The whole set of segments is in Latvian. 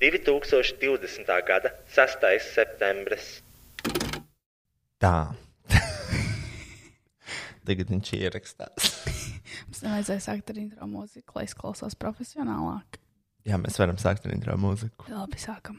2020. gada 6. septembris. Tā. Tagad viņš ierakstās. Mums nevajadzēja sākt ar intro mūziku, lai izklausās profesionālāk. Jā, mēs varam sākt ar intro mūziku. Labi, sākam.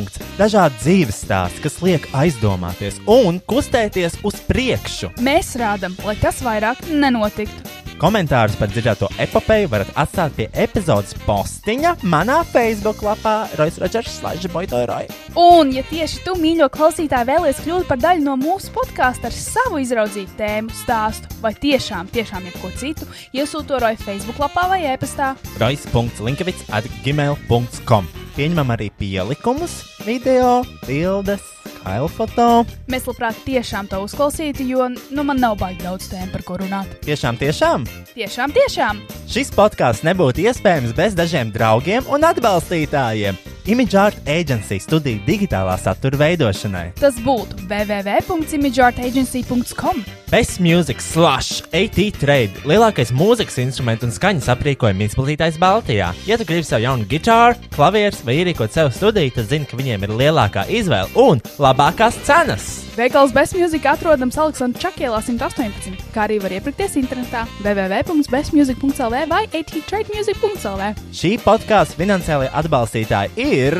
punkts, dažādi dzīves stāsti, kas liek aizdomāties un kustēties uz priekšu. Mēs rādām, lai tas vairāk nenotiktu. Komentārus par dzirdēto epopeju varat atstāt pie epizodes postiņa manā Facebook lapā Rojas Rodžers Slažboitorai. Un, ja tieši tu, mīļo klausītāj, vēlies kļūt par daļu no mūsu podkāsta ar savu izraudzītu tēmu, stāstu vai tiešām, tiešām jebko citu, iesūto to Roja Facebook lapā vai e-pastā. Rojas.linkavits at gmail.com Pieņemam arī pielikumus, video, bildes, kailfoto. Mēs labprāt tiešām to uzklausītu, jo nu, man nav baigi daudz tēmu, par ko runāt. Tiešām, tiešām! Tiešām, tiešām! Šis podkāsts nebūtu iespējams bez dažiem draugiem un atbalstītājiem. Image Art Agency studija digitālā satura veidošanai. Tas būtu www.imageartagency.com. Best Music Slash AT Trade - lielākais mūzikas instrumentu un skaņas aprīkojuma izplatītājs Baltijā. Ja tu gribi savu jaunu gitāru, klavierus vai ierīkot sev studiju, tad zini, ka viņiem ir lielākā izvēle un labākās cenas. Veikals Best Music atrodams Aleksandra Čakielā 118, kā arī var iepirkties internetā www.bestmusic.lv vai attrademusic.lv. Šī podkāstu finansiālajie atbalstītāji ir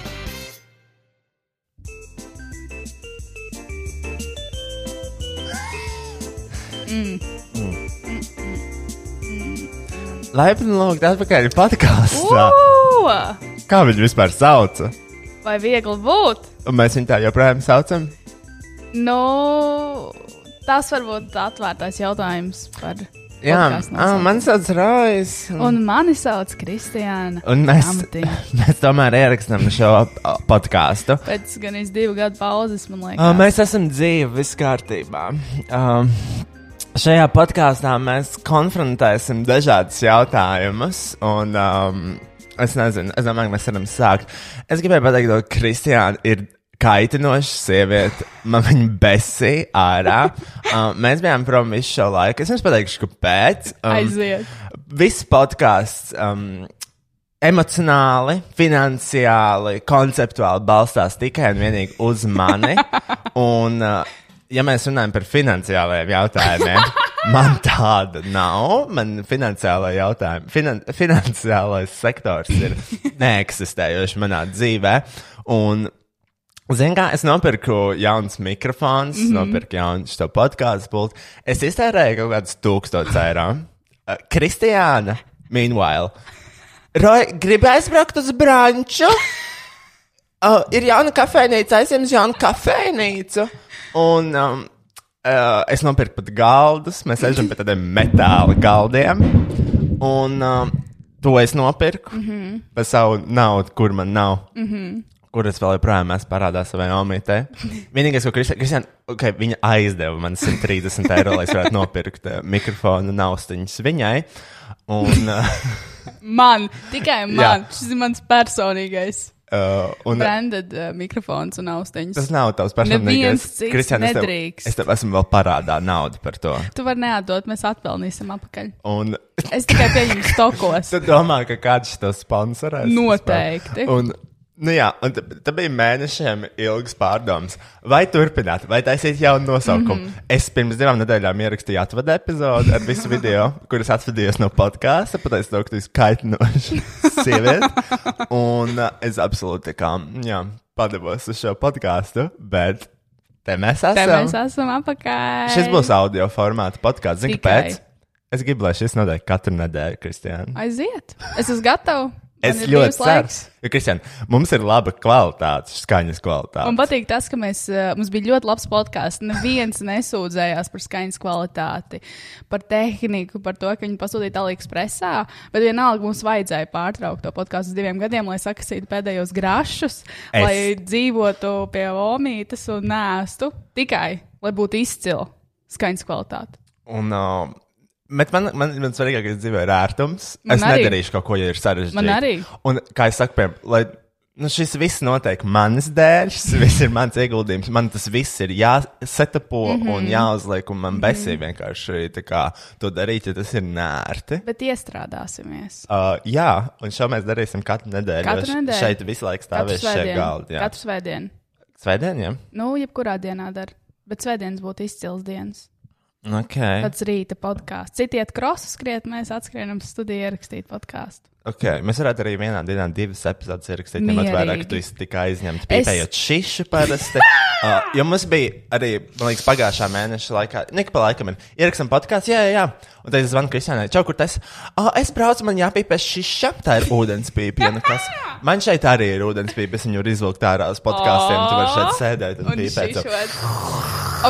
Laipni lūgt atpakaļ podkāstā. Kā viņu vispār sauca? Vai viegli būt? Un mēs viņu tā joprojām saucam. Nu, tas var būt atvērtais jautājums par. Jā, ah, nosaukumu. man sauc Rojas. Un mani sauc Kristiāna. Un mēs, Amatiņa. mēs tomēr ierakstām šo podkāstu. Pēc gan iz divu gadu pauzes, man liekas. Uh, mēs esam dzīvi, viss kārtībā. Um, šajā podkāstā mēs konfrontēsim dažādus jautājumus. Un, um, es nezinu, es domāju, ka mēs varam sākt. Es gribēju pateikt, ka Kristiāna ir kaitinoša sieviete. Man viņa besīja ārā. Um, mēs bijām prom visu šo laiku. Es jums pateikšu, kāpēc. Um, Aiziet. Viss podkāsts. Um, Emocionāli, finansiāli, konceptuāli balstās tikai un vienīgi uz mani. Un, uh, ja mēs runājam par finansiālajiem jautājumiem, man tāda nav. Man finansiālā jautājuma, finan, finansiālais sektors ir neeksistējošs manā dzīvē. Un, Ziniet, kā es nopirku jaunu mikrofonu, mm -hmm. nopirku jaunu šo podkāstu pultu. Es iztērēju kaut kādus tūkstošus eiro. Uh, Kristiāna, meanwhile, Roy, gribi aizbraukt uz brunču? Uh, ir jauna kafejnīca, aizjām uz jaunu kafejnīcu. Un um, uh, es nopirku pat galdus. Mēs sēžam pie tādiem metāla galdiem. Un um, to es nopirku mm -hmm. par savu naudu, kur man nav. Mm -hmm. Kur es vēl joprojām esmu parādā savai omitē. Vienīgais, ko Kristiāna, okay, viņa aizdeva man 130 eiro, lai es varētu nopirkt uh, mikrofonu naustiņus viņai. Un, uh, Man, tikai man. Šis ir mans personīgais. Uh, un, Branded uh, mikrofons un austiņas. Tas nav tavs personīgais. Kristiāna, es tev-. Es tev esmu vēl parādā naudu par to. Tu vari neatdot, mēs atpelnīsim atpakaļ. Un Es tikai pieņemu stokos. tu domā, ka kāds to sponsorēs? Noteikti. Un Nu jā, un tā bija mēnešiem ilgs pārdoms. Vai turpināt, vai taisīt jaunu nosaukumu? Mm -hmm. Es pirms divām nedēļām ierakstīju atvadu epizodi ar visu video, kuras atvadījos no podkāsta, pateicu ka tu esi kaitinoša sieviete. Un uh, es absolūti kā, jā, padevos uz šo podkāstu, bet te mēs esam. Te mēs esam apakaļ. Šis būs audio formāta podkāsts. Zini, kāpēc? Es gribu, lai šis notiek katru nedēļu, Kristiāna. Aiziet. Es esmu gatava. Es ļoti ceru, jo, Kristiāna, mums ir laba kvalitāte, skaņas kvalitāte. Man patīk tas, ka mēs, uh, mums bija ļoti labs podkāsts. Neviens nesūdzējās par skaņas kvalitāti, par tehniku, par to, ka viņi pasūtīja AliExpressā. Bet vienalga mums vajadzēja pārtraukt to podkāstu uz diviem gadiem, lai sakasītu pēdējos grašus, Es- lai dzīvotu pie omītes un nēstu tikai, lai būtu izcila skaņas kvalitāte. Un, uh, bet man, man, man svarīgākais dzīvē ir ērtums. Man es arī. nedarīšu kaut ko, ja ir sarežģīti. Man arī. Un, kā saku, piemēram, lai. Nu, šis viss notiek manas dēļ, šis viss ir mans ieguldījums. Man tas viss ir jāsetapo mm Mhm. -hmm. un jāuzliek, un man besī vienkārši tā kā, to darīt, ja tas ir nērti. Bet iestrādāsimies. Uh, jā, un šo mēs darīsim katru nedēļu. Katru jo nedēļu. Šeit visu laiku stāvēs svētdienu. galdi. Katru svētdienu. Svētdien, jā. Nu, jebkurā dienā dara. Bet svētdienas būtu izcils dienas. Okay. Tāds rīta podkāsts. Citiet krosu skriet, mēs atskrienam studiju ierakstīt podkāstu. Okay. Mēs varētu arī vienā dienā divas epizodes ierakstīt, ņemot vērā, ka tu esi tik aizņemts Es- pīpējot šišu parasti. uh, jo mums bija arī, man liekas, pagājušā mēneša laikā, nek pa laikam, ir ierakstām podkāstu, jā, jā, jā. Un tad es zvanu Kristiānai, čau, kur tas? Uh, es braucu, man jāpīpē šiša, tā ir ūdenspīpa. Ja, nu kas. Man šeit arī ir ūdenspīpa, es viņu varu izvilkt ārā uz podkāstiem, tu vari šeit sēdēt un, Un pīpēt.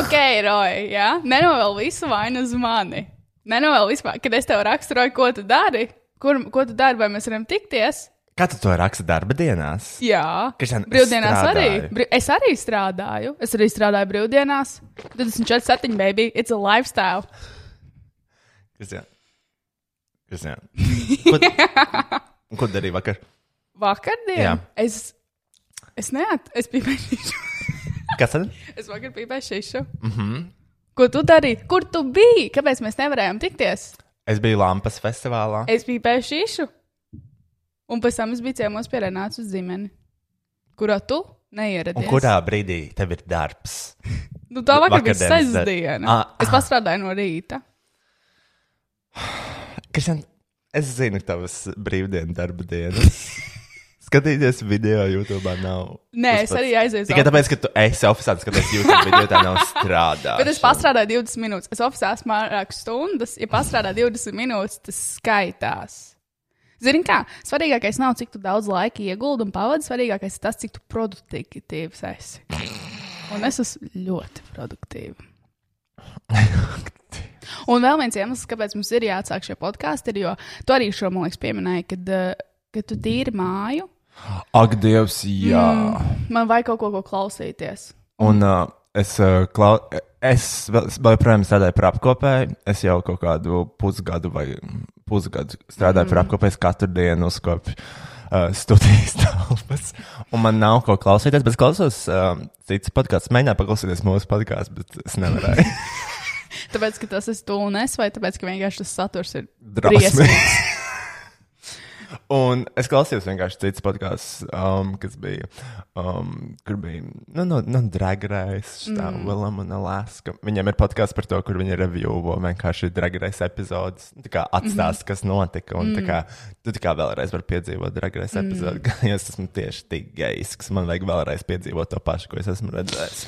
Ok, Roja, jā, nenovēl visu vainu uz mani. Nenovēl vispār, kad es tev raksturoju, ko tu dari. Kur, ko tu dari, vai mēs varam tikties? Kā tu to raksti darba dienās? Jā, Kristiāna, es brīvdienās arī. strādāju. Bri es arī strādāju. Es arī strādāju brīvdienās. 24, 7, baby. It's a lifestyle. Kristiāna. Kristiāna. Ko, ko darīji vakar? Vakardien Jā. es, es neat, es pīpēju. Kas tad? es vakar pīpēju šišu. Mm -hmm. Ko tu darīji? Kur tu biji? Kāpēc mēs nevarējām tikties? Es biju Lampas festivālā. Es pīpēju šišu. Un pēc tam es biju ciemos pie Renāts uz zīmeni, kurā tu neieradies. Un kurā brīdī tev ir darbs? Nu, tā vakar bija sestdiena. Ah, Es pastrādāju no rīta. Kristian, es zinu tavas brīvdienas darba dienas. Skatīties video YouTube nav. Nē, es arī aizēju. Tikai tāpēc, ka tu esi oficiāls, skaties YouTube video, tā nav strādāšana. Bet es pastrādāju 20 minūtes. Es oficiāli esmu vairākas stundas. Ja pastrādā 20 minūtes, tas skaitās. Zini, kā? Svarīgākais nav, cik daudz laika ieguldi un pavadi. Svarīgākais ir tas, cik produktīvs esi. Un es esmu ļoti produktīva. Un vēl viens iemesls, kāpēc mums ir jāatsāk šie podkāsti, ir, jo tu arī šo, man liekas, pieminēji, kad, eh, kad tu tīri māju. Ak, Dievs, jā. Mm. Man vajag kaut ko, ko klausīties. Un uh, es, uh, klau... es joprojām strādāju par apkopēju. Es jau kaut kādu pusgadu vai pusgadu strādāju mm. par apkopēju. Es katru dienu uzkopju uh, studijas telpas. Un man nav ko klausīties, bet klausos uh, citas podkāstus. Mēģināju paklausīties mūsu podkāstu, bet es nevarēju. Tāpēc, ka tas ir tu un es, vai tāpēc, ka vienkārši tas saturs ir Drausmīgs. Un es klausījos vienkārši citas podkāstus, um, kas bija, um, kur bija, nu, no, no Drag Race, tā mm. Willam un Alaska. Viņiem ir podkāsts par to, kur viņi reviewo vienkārši Drag Race epizodes, tā kā atstāst, mm -hmm. kas notika, un mm. tā kā, tu tā kā vēlreiz vari piedzīvot Drag Race epizodi, mm. jo es esmu tieši tik gejs, ka man vajag vēlreiz piedzīvot to pašu, ko es esmu redzējis.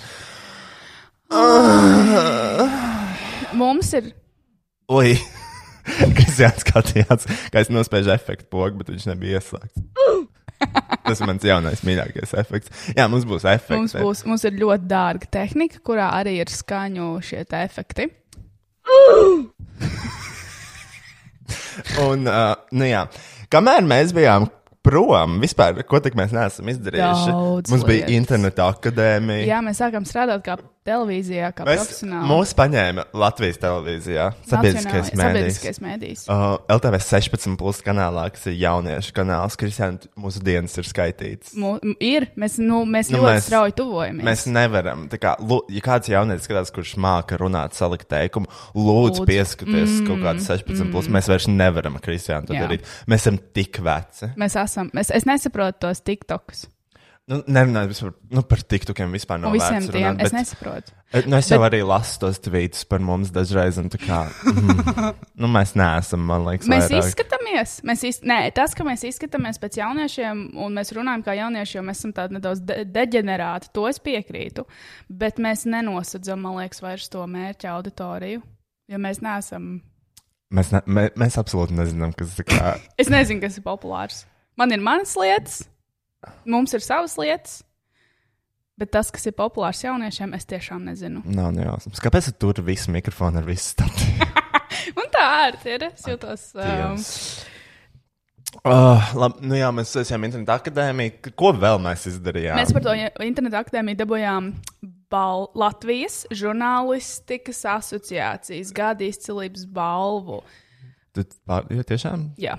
Mums ir. Ui! Kas jāskatījās, kā es nospēju efektu pogu, bet viņš nebija ieslēgts. Tas ir mans jaunais mīļākais efekts. Jā, mums būs efekts. Mums, būs, mums ir ļoti dārga tehnika, kurā arī ir skaņu šie efekti. Un, uh, nu jā, kamēr mēs bijām prom, vispār, ko tik mēs neesam izdarījuši? Daudz mums bija lietas. interneta akadēmija. Jā, mēs sākām strādāt kā televīzijā, kā Mēs, profesionāli. mūs paņēma Latvijas televīzijā, sabiedriskais mēdījis. Sabiedriskais mēdījis. Uh, LTV 16 plus kanālā, kas ir jauniešu kanāls, Kristiāna, mūsu dienas ir skaitītas. Mū, ir, mēs, nu, mēs Nu, ļoti mēs- strauji tuvojamies. Mēs nevaram, tā kā, ja kāds jaunietis skatās, kurš māca runāt, salikt teikumu, lūdzu, Lūdzu. pieskaties mm, kaut kādu 16, mm. plus, mēs vairs nevaram, Kristiāna, to darīt. Mēs esam tik veci. Mēs esam, mēs, es nesaprotu tos TikTokus. Nu, nerunājot vispār, nu, par tiktokiem vispār nav visiem vērts tiem runāt, es bet- nesaprotu. Eh, Nu, es jau Bet- arī lasu tos tvītus par mums dažreiz, un tā kā, mm, nu, mēs neesam, man liekas, Mēs vairāk. izskatāmies, mēs iz... Nē, tas, ka mēs izskatāmies pēc jauniešiem un mēs runājam kā jaunieši, jo mēs esam tādi nedaudz de deģenerēti, to es piekrītu. Bet mēs nenosadzam, man liekas, vairs to mērķa auditoriju, jo mēs neesam. Mēs, ne, mē, mēs absolūti nezinām, kas tā kā. Es nezinu, kas ir populārs. Man ir manas lietas, mums ir savas lietas, bet tas, kas ir populārs jauniešiem, es tiešām nezinu. Nav nejausmas. Kāpēc tu tur visu mikrofonu ar visu statu? Un tā ērti ir. Es jūtos. Um, Uh, labi, nu jā, mēs esam interneta akadēmija. Ko vēl mēs izdarījām? Mēs par to internetu akadēmiju dabūjām bal Latvijas žurnālistikas asociācijas gada izcilības balvu. Pār, jo, tiešām? Jā,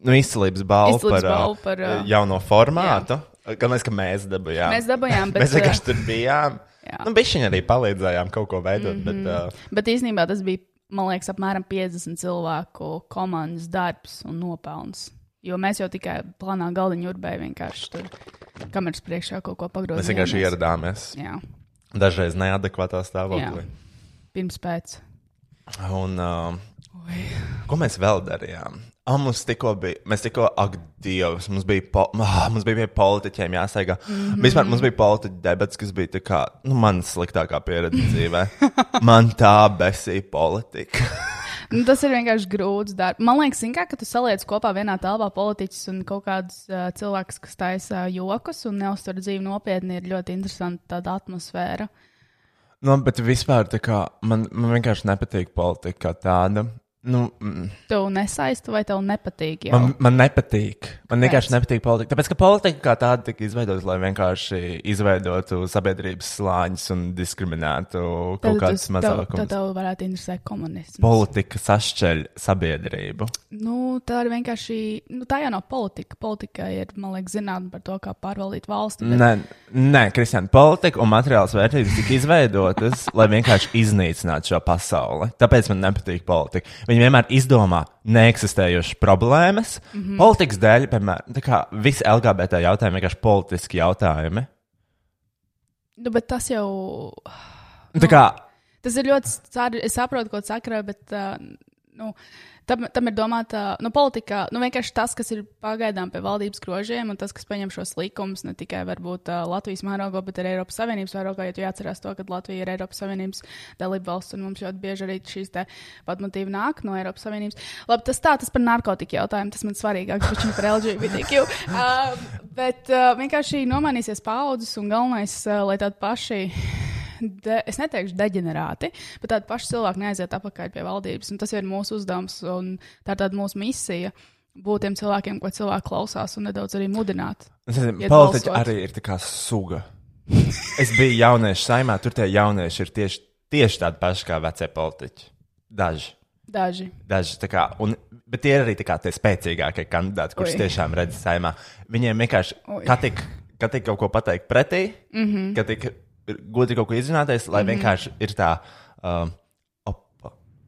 Nu, izcilības balva Izcilības par, balvu par, ā, jauno formātu. Mēs, ka mēs dabūjām. mēs dabūjām, bet, mēs vienkārši tur bijām. jā. Nu, Bišķiņi arī palīdzējām kaut ko veidot, mm -hmm. bet uh, bet īstenībā tas bija, man liekas, apmēram 50 cilvēku komandas darbs un nopelns. Jo mēs jau tikai plānā galdiņu urbēju vienkārši tur kameras priekšā kaut ko pagrozījām. mēs vienkārši ieradāmies. Jā, Dažreiz neadekvātā stāvoklī. pirms pēc. Un uh, ko mēs vēl darījām? Ah, mums tikko bija, mēs tikko, ak, Dievs, mums bija, po, ah, mums bija pie politiķiem jāsaigā. Mm -hmm. Vispār mums bija politiķa debats, kas bija tā kā, nu, man sliktākā pieredze dzīvē. Man tā besīja politika. Nu, tas ir vienkārši grūts darbs. Man liekas, kā, ka tu saliec kopā vienā telpā politiķus un kaut kādus uh, cilvēkus, kas taisa jokus un neuztver dzīvi nopietni, ir ļoti interesanta atmosfēra. Nu, bet vispār kā, man, man vienkārši nepatīk politika kā tāda. Nu, mm, Tev nesaista vai tev nepatīk? Jau? Man, man nepatīk. Man vienkārši Kāpēc? nepatīk politika. Tāpēc, ka politika kā tāda tika izveidota, lai vienkārši izveidotu sabiedrības slāņus un diskriminētu kaut kādus Tad tev mazākumus. varētu interesēt komunisms. Politika sašķeļ sabiedrību. Nu, tā ir vienkārši. Nu, tā jau nav politika. Politika ir, man liekas, zinātnē par to, kā pārvaldīt valsti. Bet... Nē, nē Kristiāna, politika un materiāls vērtības tika izveidotas, lai vienkārši iznīcinātu šo pasauli. Tāpēc man nepatīk politika. Viņi vienmēr izdomā neeksistējošas problēmas. Mm -hmm. Politikas dēļ, piemēram, visi LGBT jautājumi vienkārši politiski jautājumi. Nu, bet tas jau. Tā kā Tas ir ļoti. Es saprotu, ko tu saki, Rai, bet. Uh, nu, Tam, tam ir domāta nu, politika, nu, vienkārši tas, kas ir pagaidām pie valdības grožiem, un tas, kas pieņem šos likumus, ne tikai varbūt Latvijas mērogā, bet arī Eiropas Savienības mērogā, jo jāatcerās to, ka Latvija ir Eiropas Savienības dalība valsts, un mums ļoti bieži arī šīs patmotīvi nāk no Eiropas Savienības. Labi, tas tā, tas par narkotiku jautājumu, tas man svarīgāks, bet par LGBTQ. Uh, bet uh, vienkārši nomainīsies paudzes, un galvenais, uh, lai tādi paši de, es neteikšu deģenerāti, bet tādi paši cilvēki neaiziet atpakaļ pie valdības. Un tas ir mūsu uzdevums, un tā ir tāda mūsu misija. Būt tiem cilvēkiem, ko cilvēki klausās, un nedaudz arī mudināt. Politiķi arī ir tā kā suga. Es biju jauniešu saimā, tur tie jaunieši ir tieši, tieši tādi paši kā vecie politiķi. Daži. Daži. Daži kā, un, bet tie ir arī kā tie spēcīgākie kandidāti, kurus tiešām redz saimā. Viņiem vienkārši, Oi. kā tik, kaut ko pateikt pretī, mm. -hmm. kā tik gudri kaut ko izrunāties, lai mm -hmm. vienkārši ir tā um,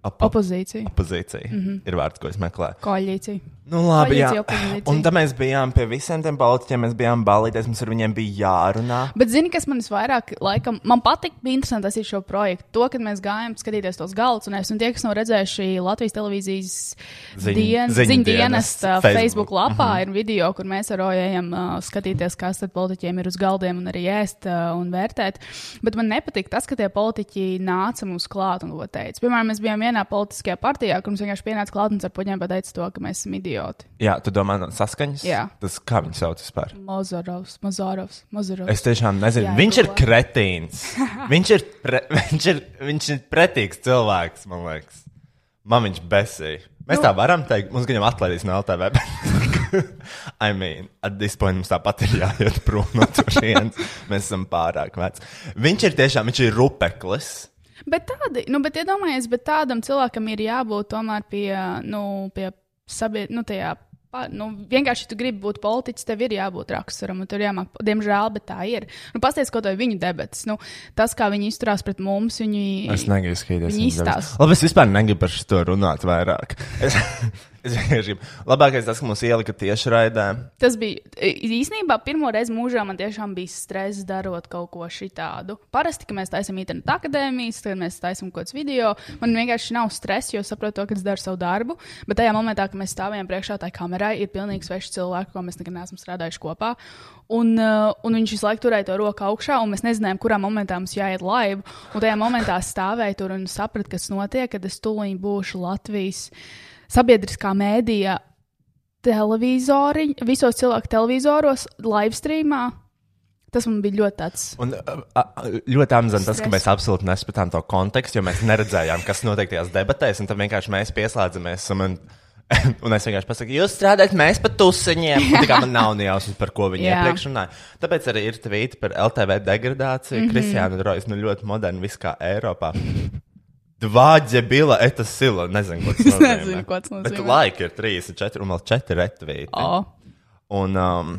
op, Opozīcija, opozīcija. Mm -hmm. Ir vārds, ko es meklēju. koalīcija. Nu, labi, jā. Koalīcija, opozīcija. Un tad mēs bijām pie visiem tiem politiķiem, mēs bijām balīties, mums ar viņiem bija jārunā. Bet, zini, kas man visvairāk, laikam, man patīk, bija interesanti tas ir šo projektu. To, kad mēs gājām skatīties tos galus, un es un tie, kas nav redzējuši Latvijas televīzijas Ziņu- dien, ziņu dienas dienesta Facebook. Facebook lapā, mm -hmm. ir video, kur mēs ar Ojējiem uh, skatīties, kas tad politiķiem ir uz galdiem un arī ēst uh, un vērtēt. Bet man nepatīk tas, ka tie politiķi nāca mums klāt un ko teica. Piemēram, mēs bijām vienā politiskajā partijā, kur mums vienkārši pienāca klāt un ar puņiem pateica to, ka mēs esam idioti. Jā, tu domā, no saskaņas? Jā. Tas kā viņi sauc vispār? Mozorovs, Mozorovs, Mozorovs. Es tiešām nezinu. Jā, viņš ir kretīns. viņš, ir pre, viņš, ir, viņš ir pretīgs cilvēks, man liekas. Man viņš besīja. Mēs nu, tā varam teikt, mums viņam atlaidīs no LTV. bet- I mean, at this point mums tāpat ir jāiet prom no turienes. Mēs esam pārāk veci. Viņš ir tiešām, viņš ir rupeklis. Bet tādi, nu, bet iedomājieties, bet tādam cilvēkam ir jābūt tomēr pie, nu, pie sabiedrības, nu, tajā. Nu, vienkārši, ja tu gribi būt politiķis, tev ir jābūt raksturam, un tur jāmāk, diemžēl, bet tā ir. Nu, Pastāstiet, ko to ir viņu debats. Nu, tas, kā viņi izturās pret mums, viņi. Es negribu skatīties. Viņi viņas izstāsta. debes. Labi, es vispār negribu par šo runāt vairāk. Labākais tas, ka mums ielika tieši raidē. Tas bija īstenībā pirmo reizi mūžā man tiešām bija stress darot kaut ko šitādu. Parasti, kad mēs taisām internetu akadēmijas, tad mēs taisām kaut kādus video. Man vienkārši nav stress, jo saprotu, to, ka es daru savu darbu. Bet tajā momentā, kad mēs stāvējam priekšā tai kamerai, ir pilnīgi sveši cilvēki, ko mēs nekad neesam strādājuši kopā. Un, uh, un viņš visu laiku turēja to roku augšā, un mēs nezinājām, kurā momentā mums jāiet live. Un tajā momentā es stāvēju tur un sapratu, kas notiek, kad es tūlīt būšu Latvijas sabiedriskā mēdīja televizori, visos cilvēku televizoros, live streamā. Tas man bija ļoti tāds. Un ļoti amizanti tas, ka mēs absolūti nespējām to kontekstu, jo mēs neredzējām, kas notiek tajās debatēs, un tad vienkārši mēs pieslēdzamies. Un, man, un es vienkārši pasaku, jūs strādājat, mēs pat tusiņiem. Un, tā kā man nav ne jausmas, par ko viņi Jā. iepriekš runāja. Tāpēc arī ir tvīti par LTV degradāciju. Mm -hmm. Kristiāna Rojas, nu ļoti moderni, viss kā Eiropā. Dvāģe bila, eta sila. Nezinu, ko tas Es nozīmē. nezinu, ko tas Bet nozīmē. laika ir 34 un vēl 4 retvīti. Oh. Un um,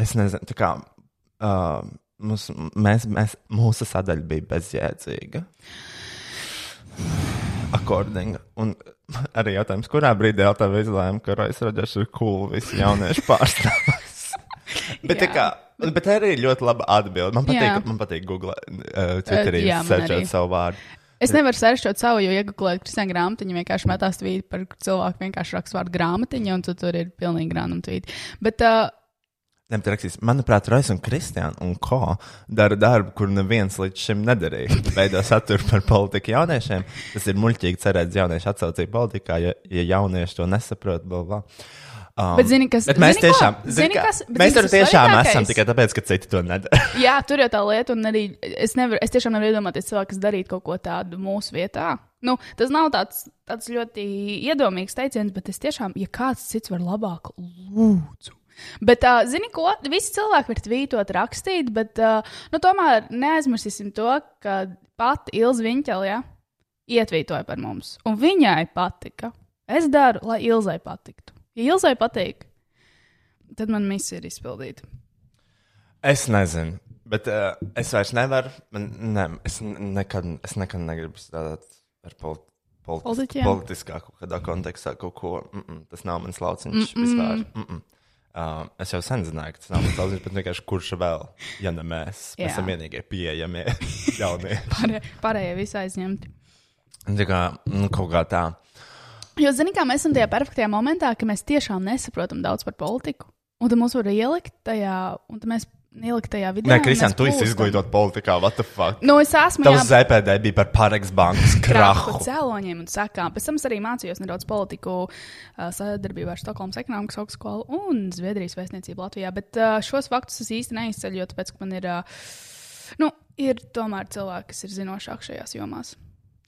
es nezinu, tā kā uh, mums, mēs, mēs, mūsu sadaļa bija bezjēdzīga. Akordinga. Un arī jautājums, kurā brīdī LTV izlēma, ka Rojas Rodžers ir cool visi jauniešu pārstāvis. bet, tā Jā. kā, un- bet arī ļoti laba atbilde. Man patīk, Jā. man patīk Google, uh, Twitterī man searchot savu vārdu. Es nevaru sēršot savu, jo iegūlēt Kristiāna grāmatiņu, vienkārši metās tvīti par cilvēku, vienkārši raksta vārdu grāmatiņa, un tu tur ir pilnīgi random tvīti. Bet uh, Ne, bet rakstīs, manuprāt, Rojas un Kristiāna un Ko dara darbu, kur neviens līdz šim nedarīja. Veido saturu par politiku jauniešiem. Tas ir muļķīgi cerēt, ka jaunieši atsaucīja politikā, ja, ja jaunieši to nesaprot. Bla, bla. Um, Bet zini, kas- bet mēs zini ko? tiešām, Zini, kā, kas- bet mēs tur tiešām esam tikai tāpēc, ka citi to nedara. jā, tur jau tā lieta, un arī es, nevaru, es tiešām nevaru iedomāties cilvēku, kas darītu kaut ko tādu mūsu vietā. Nu, tas nav tāds, tāds ļoti iedomīgs teiciens, bet es tiešām, ja kāds cits var labāk, lūdzu. Bet, uh, zini, ko? Visi cilvēki var tvītot, rakstīt, bet uh, nu, tomēr neaizmirsīsim to, ka pati Ilza Viņķela ja, ietvītoja par mums. Un viņai patika. Es daru, lai Ilzai patiktu. Ja Ilzai patīk, tad man misija ir izpildīta. Es nezinu, bet uh, es vairs nevaru. Man, ne, es, nekad, es nekad negribu strādāt ar politi politis, Politiķiem? politiskā kaut kādā kontekstā kaut ko. Mm -mm, tas nav mans lauciņš mm -mm. vispār. Mm -mm. Uh, es jau sen zināju, ka tas nav mans lauciņš, bet vienkārši kurš vēl, ja ne mēs, mēs esam vienīgie pieejamie jaunie. Pārējie, pārējie visi aizņemti. Tā kā nu, kaut kā tā. Jo, zini, kā mēs esam tajā perfektajā momentā, ka mēs tiešām nesaprotam daudz par politiku. Un tad mums var ielikt tajā, un tad mēs ielikt tajā video. Nē, Kristian, tu esi izglītot politikā, what the fuck? Nu, es esmu Tavs jā, ZPD bija par Pareks bankas krahu cēloņiem un sakām. Pēc tam es arī mācījos nedaudz politiku sadarbībā ar Stokholmas ekonomikas augstskolu un Zviedrijas vēstniecību Latvijā. Bet šos faktus es īsti neizceļu, jo tāpēc, ka man ir, nu, ir tomēr cilvēki, kas ir zinošāki šajās jomās.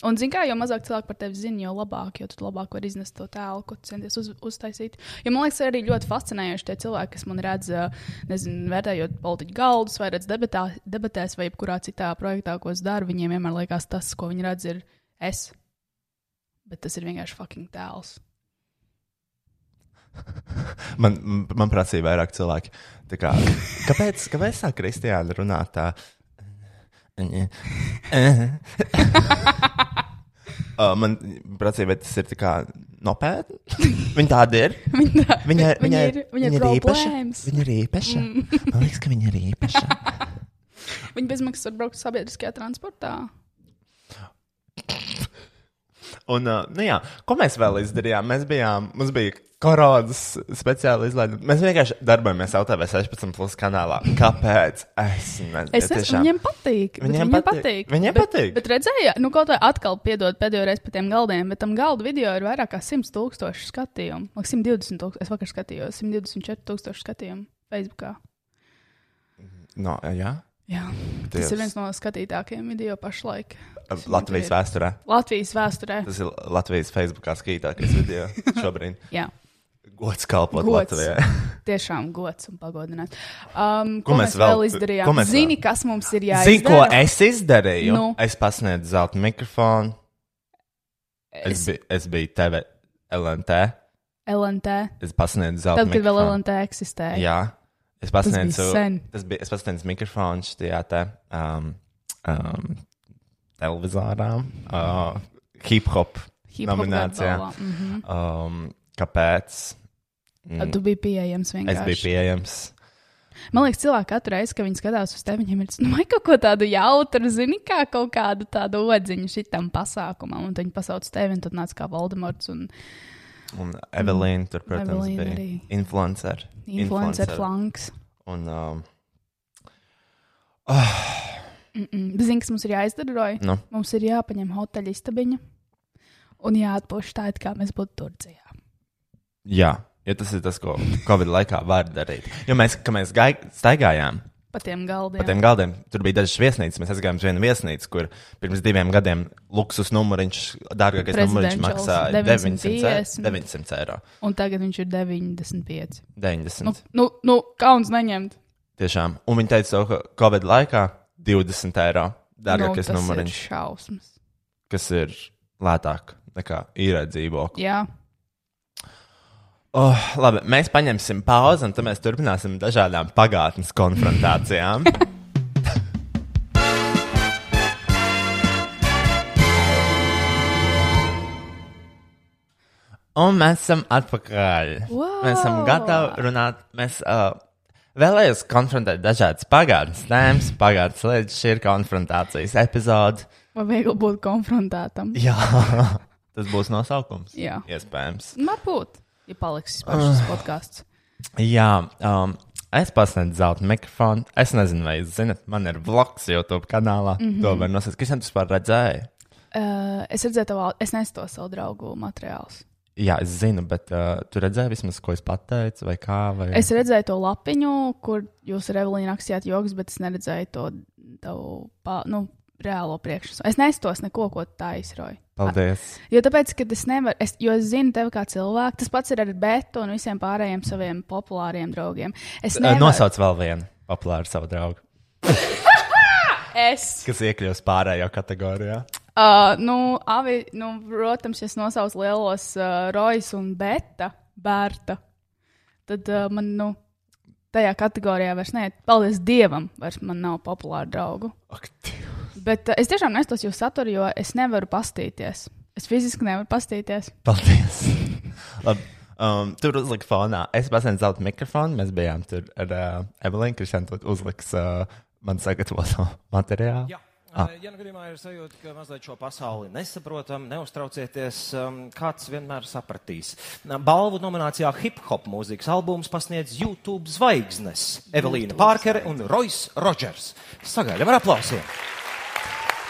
Un, zini, kā, jo mazāk cilvēku par tevi zina, jo labāk, jo tu labāk vari iznest to tēlu, ko centies uz, uztaisīt. Jo man liekas, arī ļoti fascinējoši tie cilvēki, kas man redz, uh, nezinu, vērtējot politiķu galdus, vai redz debatā, debatēs, vai jebkurā citā projektā, ko es daru. Viņiem vienmēr liekas, tas, ko viņi redz, ir es. Bet tas ir vienkārši fucking tēls. Man, man prasīja vairāk cilvēki. Kā, kāpēc, kāpēc tā Kristiāna runā tā? Uh, man prasīja, vai tas ir tā kā nopietni. Viņa tāda ir. Viņa, Viņa, bet viņa, ir, viņa ir viņa ir īpaša. Viņa ir īpaša. Man liekas, ka viņa ir īpaša. Viņa bezmaksas var braukt sabiedriskajā transportā. Un, uh, nu jā, ko mēs vēl izdarījām? Mēs bijām, mums bija koronas speciāli izlaidumi. Mēs vienkārši darbojamies LTV 16 plus kanālā. Kāpēc? Es nezinu. Es esmu, viņiem patīk. bet Viņiem Viņiem patīk. patīk. Viņiem bet, patīk. Bet redzēja, nu kaut kā atkal piedod pēdējo reizi par tiem galdiem, bet tam galdu video ir vairāk kā 100 tūkstoši skatījumu. Vai 120 tūkstoši, es vakar skatījos, 124 tūkstoši skatījumu Facebookā. No, jā, Jā, Dievs. tas ir viens no skatītākajiem video pašlaik. Latvijas vēsturē. Latvijas vēsturē. Tas ir Latvijas Facebookā skatītākais video šobrīd. Jā, Gods kalpot Gods. Latvijai. tiešām gods un pagodināt. Um, Ko ko, mēs mēs vēl- vēl izdarījām? ko mēs vēl- Zini, kas mums ir jāizdara? Zini, ko es izdarīju? Nu. Es pasniedzu zelta mikrofonu. Es, Es, biju, es biju TV LNT. LNT. Es pasniedzu zelta Tad, kad vēl mikrofonu. LNT eksistēja. Jā, es pasniedzu. Tas bija, es pasniedzu mikrofonu šajā te um, um, televizorā. Uh, hip hop Hip-hop nominācijā. gadu balvā, mhm. Um, Kāpēc? Mm. Tu biji pieejams Es vienkārši. biju pieejams. Man liekas, cilvēki katru reizi, kad viņi skatās uz tevi, viņiem ir nu, kaut ko tādu jautru, zini, kā kaut kādu tādu odziņu šitam pasākumam, un viņi pasauc tevi, un tad nāc kā Voldemorts un Un Evelīna tur, protams, Evelīna bija arī. influencer. influencer flanks. Un, um, Zini, kas mums ir jāizdara, Roja? nu, Mums ir jāpaņem hoteļa istabiņa un jāatpūš tā, it kā mēs būtu Turcijā. jā, ja tas ir tas, ko Covid laikā var darīt. Jo mēs, kad mēs staigājām Pa tiem galdiem. pa tiem galdiem, tur bija dažas viesnīcas. Mēs aizgājām uz vienu viesnīcu, kur pirms diviem gadiem luksus numuriņš, dārgākais numuriņš maksāja 900, 950. 900 eiro. Un tagad viņš ir 95. 90. Nu, nu, nu kauns neņemt. Tiešām. Un viņi teica, ka Covid laikā 20 eiro dārgākais nu, tas numuriņš, ir šausmas. kas ir lētāk nekā īrēt dzīvokli. Jā. Oh, labi, mēs paņemsim pauzi, un tad mēs turpināsim dažādām pagātnes konfrontācijām. Un mēs esam atpakaļ. Wow! Mēs esam gatavi runāt. Mēs uh, vēlējos konfrontēt dažādas pagātnes tēmas, pagātnes lietas. Šī ir konfrontācijas epizode. Vai viegli būt konfrontētam? Jā, tas būs nosaukums. Jā. Iespējams. Varbūt, ja paliks vispār šis podkāsts. Jā, um, es pasniedzu zelta mikrofonu. Es nezinu, vai jūs zinat, man ir vlogs YouTube kanālā. Mm -hmm. To var nosaukt. Kas jums vispār redzēja? Uh, es redzēju, to, es nesu to savu draugu materiālus. Jā, es zinu, bet uh, tu redzēji vismaz, ko es pateicu, vai kā. Vai... Es redzēju to lapiņu, kur jūs ar Evelīnu rakstījāt joks, bet es neredzēju to tavu pā, nu, reālo priekšstats. Es nesos neko, ko tā izroju. Paldies. Jo tāpēc, ka es nevaru, es, jo es zinu tevi kā cilvēku, tas pats ir ar Betu un visiem pārējiem saviem populāriem draugiem. Es nevaru. Nosauc vēl vienu populāru savu draugu, Es. kas iekļūst pārējo kategorijā. Uh, nu, avi, nu, protams, es nosaucu lielos uh, Rojas un Beta, Bērta, tad uh, man, nu, tajā kategorijā vairs nē, paldies Dievam, vairs man nav populāru draugu. Ak, Dievs. Bet uh, es tiešām nesos jūsu saturu, jo es nevaru pastīties. Es fiziski nevaru pastīties. Paldies. Um, tur uzlika fonā. Es pasniedzu zelta mikrofonu. Mēs bijām tur ar uh, Evelīnu, kurš šodien uzliks uh, man sagatavoto materiālu. Jā. Ah. Ja nu gadījumā ir sajūta, ka mazliet šo pasauli nesaprotam, neuztraucieties, um, kāds vienmēr sapratīs. Balvu nominācijā Hip Hop mūzikas albums pasniedz YouTube zvaigznes Evelīna Pārkere un Royce Rodžers. Sagaidām ar aplausiem!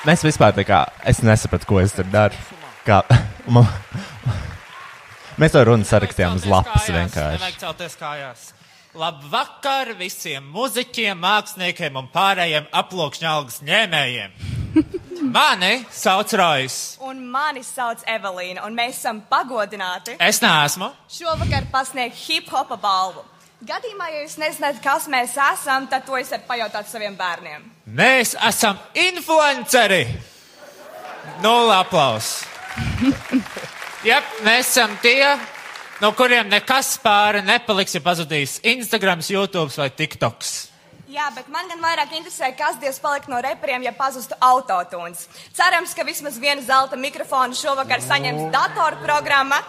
Mēs vispār tā kā es nesapratu, ko es tur daru. Kā, man, mēs to runu sarakstījām uz lapas vienkārši. Nevajag celties kājās. Labvakar visiem muzeķiem, māksliniekiem un pārējiem aploksņa algas ņēmējiem. Mani sauc Rojas. Un mani sauc Evelīna, un mēs esam pagodināti Es neesmu. šovakar pasniegt hip hopa balvu. Gadījumā, ja jūs nezināt, kas mēs esam, tad to esat pajautāt saviem bērniem. Mēs esam influenceri. Nulle aplausus. Jā, mēs esam tie, no kuriem nekas pāri nepaliks, ja pazudīs Instagram, YouTube vai TikToks. Jā, bet man gan vairāk interesē, kas Dievs palika no reperiem, ja pazustu autotūns. Cerams, ka vismaz vienu zelta mikrofonu šovakar saņems datorprogramma,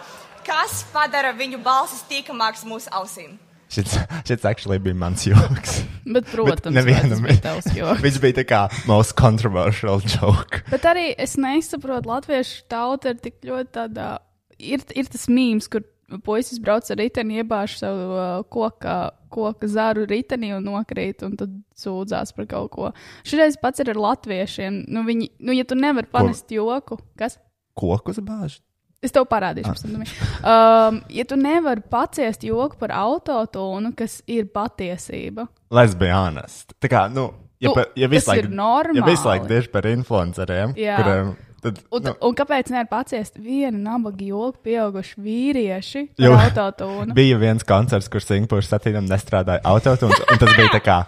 kas padara viņu balsis tīkamāks mūsu ausīm. Šis, šis actually bija mans joks. Bet, protams, Bet nevienam bija tavs joks. Viņš bija tā kā most controversial joke. Bet arī es nesaprotu, latviešu tauta ir tik ļoti tādā. Ir, ir tas mīmīms, kur puisis brauc ar riteni, iebāž savu uh, koka, koka zaru ritenī un nokrīt, un tad sūdzās par kaut ko. Šoreiz pats ir ar latviešiem. Nu, viņi, nu, ja tu nevari panest joku, kas? Kokus bāž? Es tev parādīšu, pēc tam. Um, ja tu nevari paciest joku par autotūnu, kas ir patiesība, Let's be honest. Tā kā, nu, ja, Nu, pa, ja visu laiku, ir ja visu laiku tieši par influenceriem, Jā. kuriem, tad, Un, nu, un kāpēc nevar paciest vienu nabaga joku pieauguši vīrieši ar autotūnu? bija viens koncerts, kur Singapūras satīnam nestrādāja autotūns, un tas bija tā kā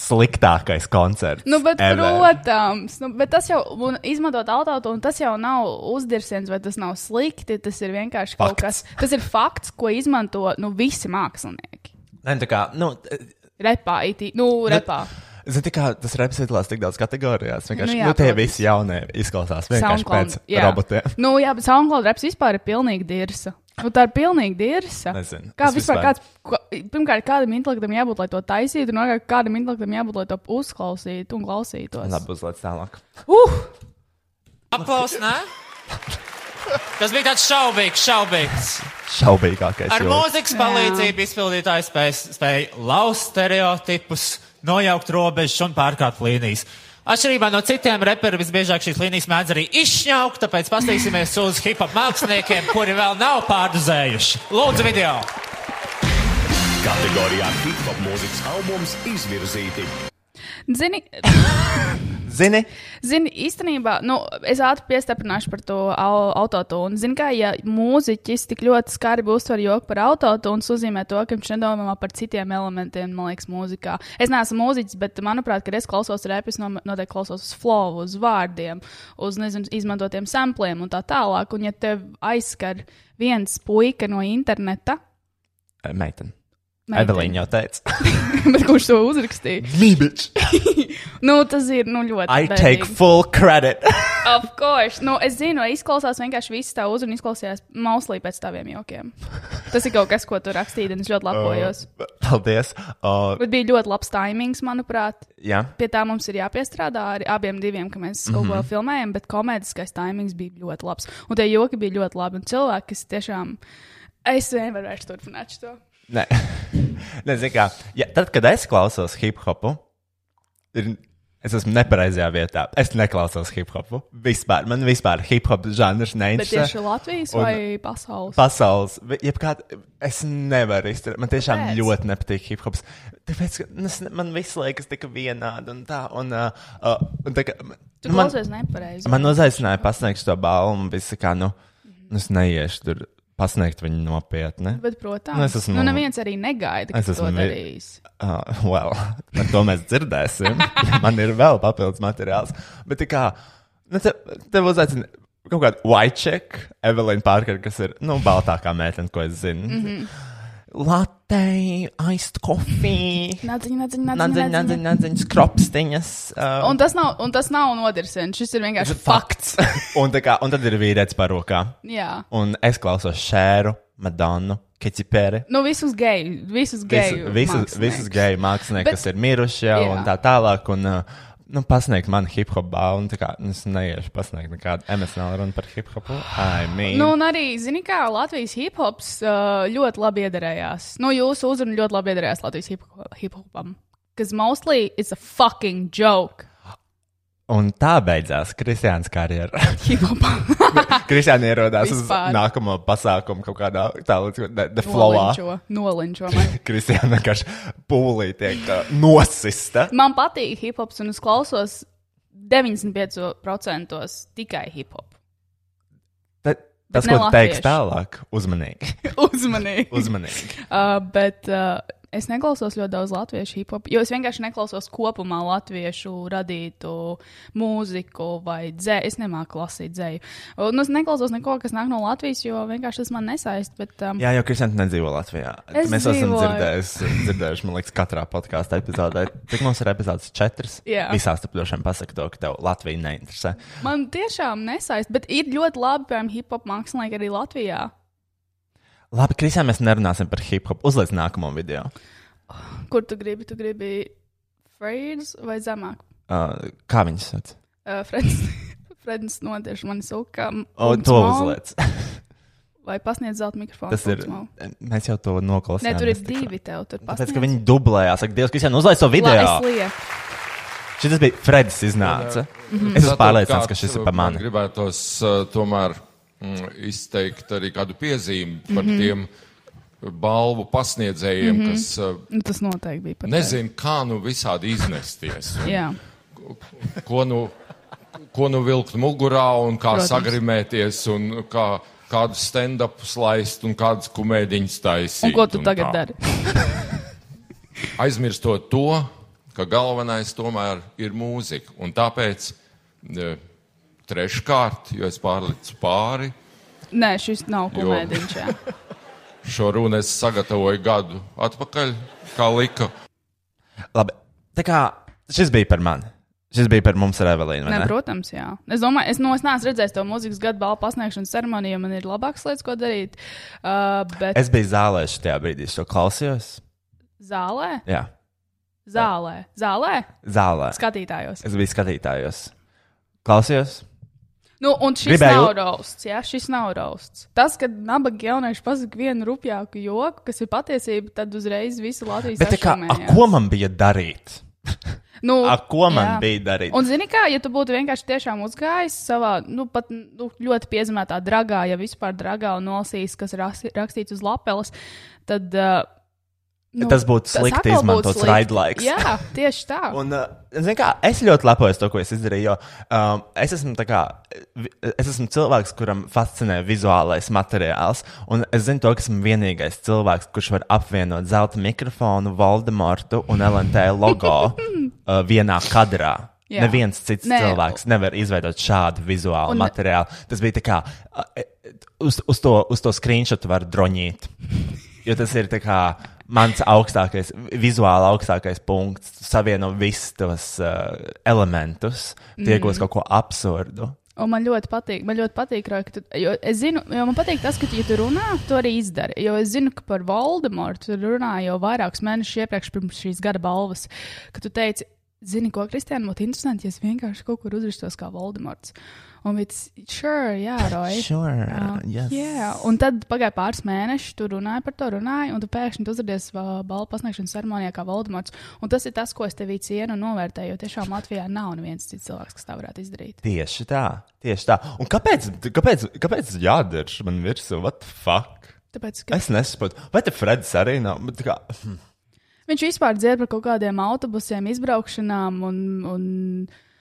sliktākais koncerts. Nu, bet, ever. protams, nu, bet tas jau, un izmantot autotūnu, tas jau nav uzdirsiens, vai tas nav slikti. Tas ir vienkārši kaut Fakts. kas, tas ir fakts, ko izmanto nu, visi mākslinieki. Nē, tā kā, nu, Repā, itī, nu, repā. Zini, tā kā tas reps iedalās tik daudz kategorijās. Vienkārši, Nu nu, jā, nu, tie protams. visi jaunie izklausās vienkārši SoundCloud, pēc jā. robotiem. Nu, jā, bet SoundCloud reps vispār ir pilnīgi dirsa. Nu, tā ir pilnīgi dirsa. Nezinu. Kā Es vispār vispār- kāds, pirmkārt, kādam intelektam jābūt, lai to taisītu, un otrkārt, kādam intelektam jābūt, lai to uzklausītu un klausītos. Labi, uzliec tālāk. Uh! Aplaus, nē? Tas bija tāds šaubīgs, šaubīgs. Šaubīgākais. Ar joks. mūzikas palīdzību izpildītājs spēj, spēj lauzt stereotipus, nojaukt robežas un pārkāpt līnijas. Atšķirībā no citiem reperiem, visbiežāk šīs līnijas mēdz arī izšņaukt, tāpēc paskatīsimies uz hip hop māksliniekiem, kuri vēl nav pārdozējuši. Lūdzu, video! Kategorijā hip hop mūzikas albums izvirzīti Zini, Zini, Zini, īstenībā, nu, es ātri piestiprināšu par to au- autotūnu. Zini, kā, ja mūziķis tik ļoti skarbi uztver joku par autotūnu, nozīmē to, ka viņš nedomā par citiem elementiem, man liekas, mūzikā. Es neesmu mūziķis, bet, manuprāt, kad es klausos repus, no, noteikti klausos uz flow, uz vārdiem, uz, nezinu, izmantotiem sampliem un tā tālāk. Un, ja tev aizskar viens puika no interneta, meitene. Evelīna jau teica. bet kurš to uzrakstīja, Mībiņš. nu, tas ir, nu, ļoti. I bēdīgi. take full credit. Of course. Nu, es zinu, izklausās vienkārši viss tā uzruna, izklausījās mauslī pēc taviem jokiem. Tas ir kaut kas, ko tu rakstīji, un es ļoti lepojos. Paldies. Uh, Bet bija ļoti labs timings, manuprāt. jā, Pie tā mums ir jāpiestrādā arī abiem diviem, ka mēs kaut ko filmējam, bet komēdiskais timings bija ļoti labs. Un tie joki bija ļoti labi. Un cilvēki, kas tiešām. Es nevaru vairs turpināt šo. Nē. Nezinu, kā. Ja, tad, kad es klausos hip hopu, ir, es esmu nepareizajā vietā. Es neklausos hip hopu. Vispār. Man vispār hip hop žanrs Bet neinteresē. tieši Latvijas Un- vai pasaules? Pasaules, jebkāda, es nevaru izturēt. Man tiešām? Kāpēc? ļoti nepatīk hip hops. Tāpēc, es man viss liekas tik vienādi un tā. Un, uh, uh, un tā kā, Tu nu, man, nepareizi. man uzaicināja pasniegt šo balvu, un viss kā, nu, nu, es neiešu tur pasniegt viņu nopietni. Bet, protams, Nu, es esmu- nu, neviens arī negaida, ka Es to esmu vi- darīs. Uh, well, par to mēs dzirdēsim. Man ir vēl papildus materiāls. Bet kā, nu, te, tev uzaicina kaut kādu white check, Evelīna Parker, kas ir, nu, baltākā meitene, ko es zinu. Mm. -hmm. Latte, iced coffee. Nadziņa, nadziņa, nadziņa. nadziņas, nadziņas, kropstiņas. Uh, Un tas nav, un tas nav nodirsiens. Šis ir vienkārši fakts. un, kā, un tad ir vīrietis parokā. Jā. Un es klausos Šēru, Madonu, Kecipēri. Nu, visus geju, visus Visu, geju. visus, mākslinieks. visus geju mākslinieki, Bet- kas ir miruši jau Jā. un tā tālāk. Un, uh, nu, pasniegt man hip hop balvu, tā kā nu, es neiešu pasniegt nekādu emocionālu runu par hip hopu. I mean, Nu, un arī, zini, kā Latvijas hip hops uh, ļoti labi iedarējās. Nu, jūsu uzruna ļoti labi iedarējās Latvijas hip hopam. Because mostly it's a fucking joke. Un tā beidzās Kristiāns karjera. Kristiāna ierodās uz Vispār. nākamo pasākumu kaut kādā the flowā. Nolinčo. Kristiāna vienkārši pūlī tiek uh, nosista. Man patīk hip hops, un es klausos 95% tikai hip hop. Ta- Tas, ko teiks tālāk, uzmanīgi. Uzmanīgi. uzmanīgi. Uh, bet uh, es neklausos ļoti daudz latviešu hip hop, jo es vienkārši neklausos kopumā latviešu radītu mūziku vai dzēju. Es nemāku lasīt dzēju. Un es neklausos neko, kas nāk no Latvijas, jo vienkārši tas man nesaist. Bet, um, Jā, jau Kristiāna nedzīvo Latvijā. Es Mēs esam dzīvoju. dzirdējuši, dzirdējuši, man liekas, katrā podkāstā epizodē. Cik mums ir epizodes? Četras. Jā. Visās vien pasaka to, ka tev Latvija neinteresē. man tiešām nesaist, bet ir ļoti labi, piemēram, hip hop mākslinieki arī Latvijā. Labi, Kristiāna, mēs nerunāsim par hip hop. Uzliec nākamo video. Kur tu gribi? Tu gribi Frēds vai zemāk? Uh, kā viņas sauc? Uh, Freds, Freds notieši mani suka. O, un to uzliec. Vai pasniedz zelta mikrofonu? Tas ir. small. Mēs jau to noklausījāmies. Nē, tur ir divi tev. Tur Tāpēc, pasniedz. ka viņi dublējās. Saka, Dievs, Kristiāna, uzliec to video. Šis bija Fredis iznāca. Mhm. Es esmu pārliecināts, ka šis ir par man mani. Gribētos uh, tomēr izteikt arī kādu piezīmi par Mhm. tiem balvu pasniedzējiem, kas uh, Nu, tas noteikti bija par nezina, kā nu visādi iznesties. Jā. Ko nu, ko nu vilkt mugurā un kā Protams. sagrimēties un kā, kādus stand-upus laist un kādas kumēdiņas taisīt. Un ko tu tagad tā. dari? Aizmirstot to, ka galvenais tomēr ir mūzika. Un tāpēc e, treškārt, jo es pārlicu pāri, Nē, šis nav komēdiņš. šo runu es sagatavoju gadu atpakaļ, kā lika. Labi, tā kā šis bija par mani. Šis bija par mums ar Evelīnu. vai Ne, Ne, protams, jā. Es domāju, es, nu, es neesmu redzējis to mūzikas gadu balvu pasniegšanas ceremoniju, man ir labākas lietas, ko darīt. Uh, bet es... Es biju zālē šajā brīdī, es to klausījos. zālē, Jā, zālē, zālē, zālē. skatītājos. Es biju skatītājos. Klausījos. Nu, un šis Gribēju- nav rausts, jā, šis nav rausts. Tas, kad nabaga jaunieši pasaka vienu rupjāku joku, kas ir patiesība, tad uzreiz visi Latvijas tā kā, a, ko man bija darīt? Nu, A, ko man jā. bija darīt? Un, zini, kā, ja tu būtu vienkārši tiešām uzgājis savā, nu, pat nu, ļoti piezīmētā dragā, ja vispār dragā un nolasījis, kas ir rasti- rakstīts uz lapeles, tad. Uh, nu, Tas būtu tas slikti atkal būtu izmantots slikti. raidlaiks. Jā, tieši tā. Un, zini kā, es ļoti lepojos to, ko es izdarīju. Jo, um, es, esmu, kā, es esmu cilvēks, kuram fascinē vizuālais materiāls. Un es zinu, to, ka esmu vienīgais cilvēks, kurš var apvienot zelta mikrofonu, Voldemortu un LNT logo uh, vienā kadrā. Jā. Neviens cits Nē. Cilvēks nevar izveidot šādu vizuālu Un- un... materiālu. Tas bija tā kā uh, uz, uz, to, uz to screenshot var droņīt. Jo tas ir tā kā mans augstākais, vizuāli augstākais punkts. Tu Savieno visus tos uh, elementus, tiekos mm. kaut ko absurdu. Un man ļoti patīk, man ļoti patīk, ka tu, jo es zinu, jo man patīk tas, ka, ja tu runā, tu arī izdari. Jo es zinu, ka par Voldemortu tu runāji jau vairākus mēnešus iepriekš pirms šīs gada balvas, ka tu teici, zini, ko Kristiāna būtu interesanti, ja es vienkārši kaut kur uzrakstos kā Voldemorts. Un viņš, sure, jā, Roja. Sure, Uh, yes. Jā, un tad pagāja pāris mēneši, tu runāji par to, runāji, un tu pēkšņi tu uzrādījies uh, balvu pasniegšanas ceremonijā kā Voldemorts. Un tas ir tas, ko es tevī cienu un novērtēju, jo tiešām Latvijā nav neviens cits cilvēks, kas tā varētu izdarīt. Tieši tā, tieši tā. Un kāpēc, kāpēc, kāpēc jādara man virsū? What the fuck? Tāpēc, ka Es nesaprotu. Vai te Fredis arī nav? Bet Kā, hm. Viņš vispār dzird par kaut kādiem autobusiem, izbraukšanām, un, un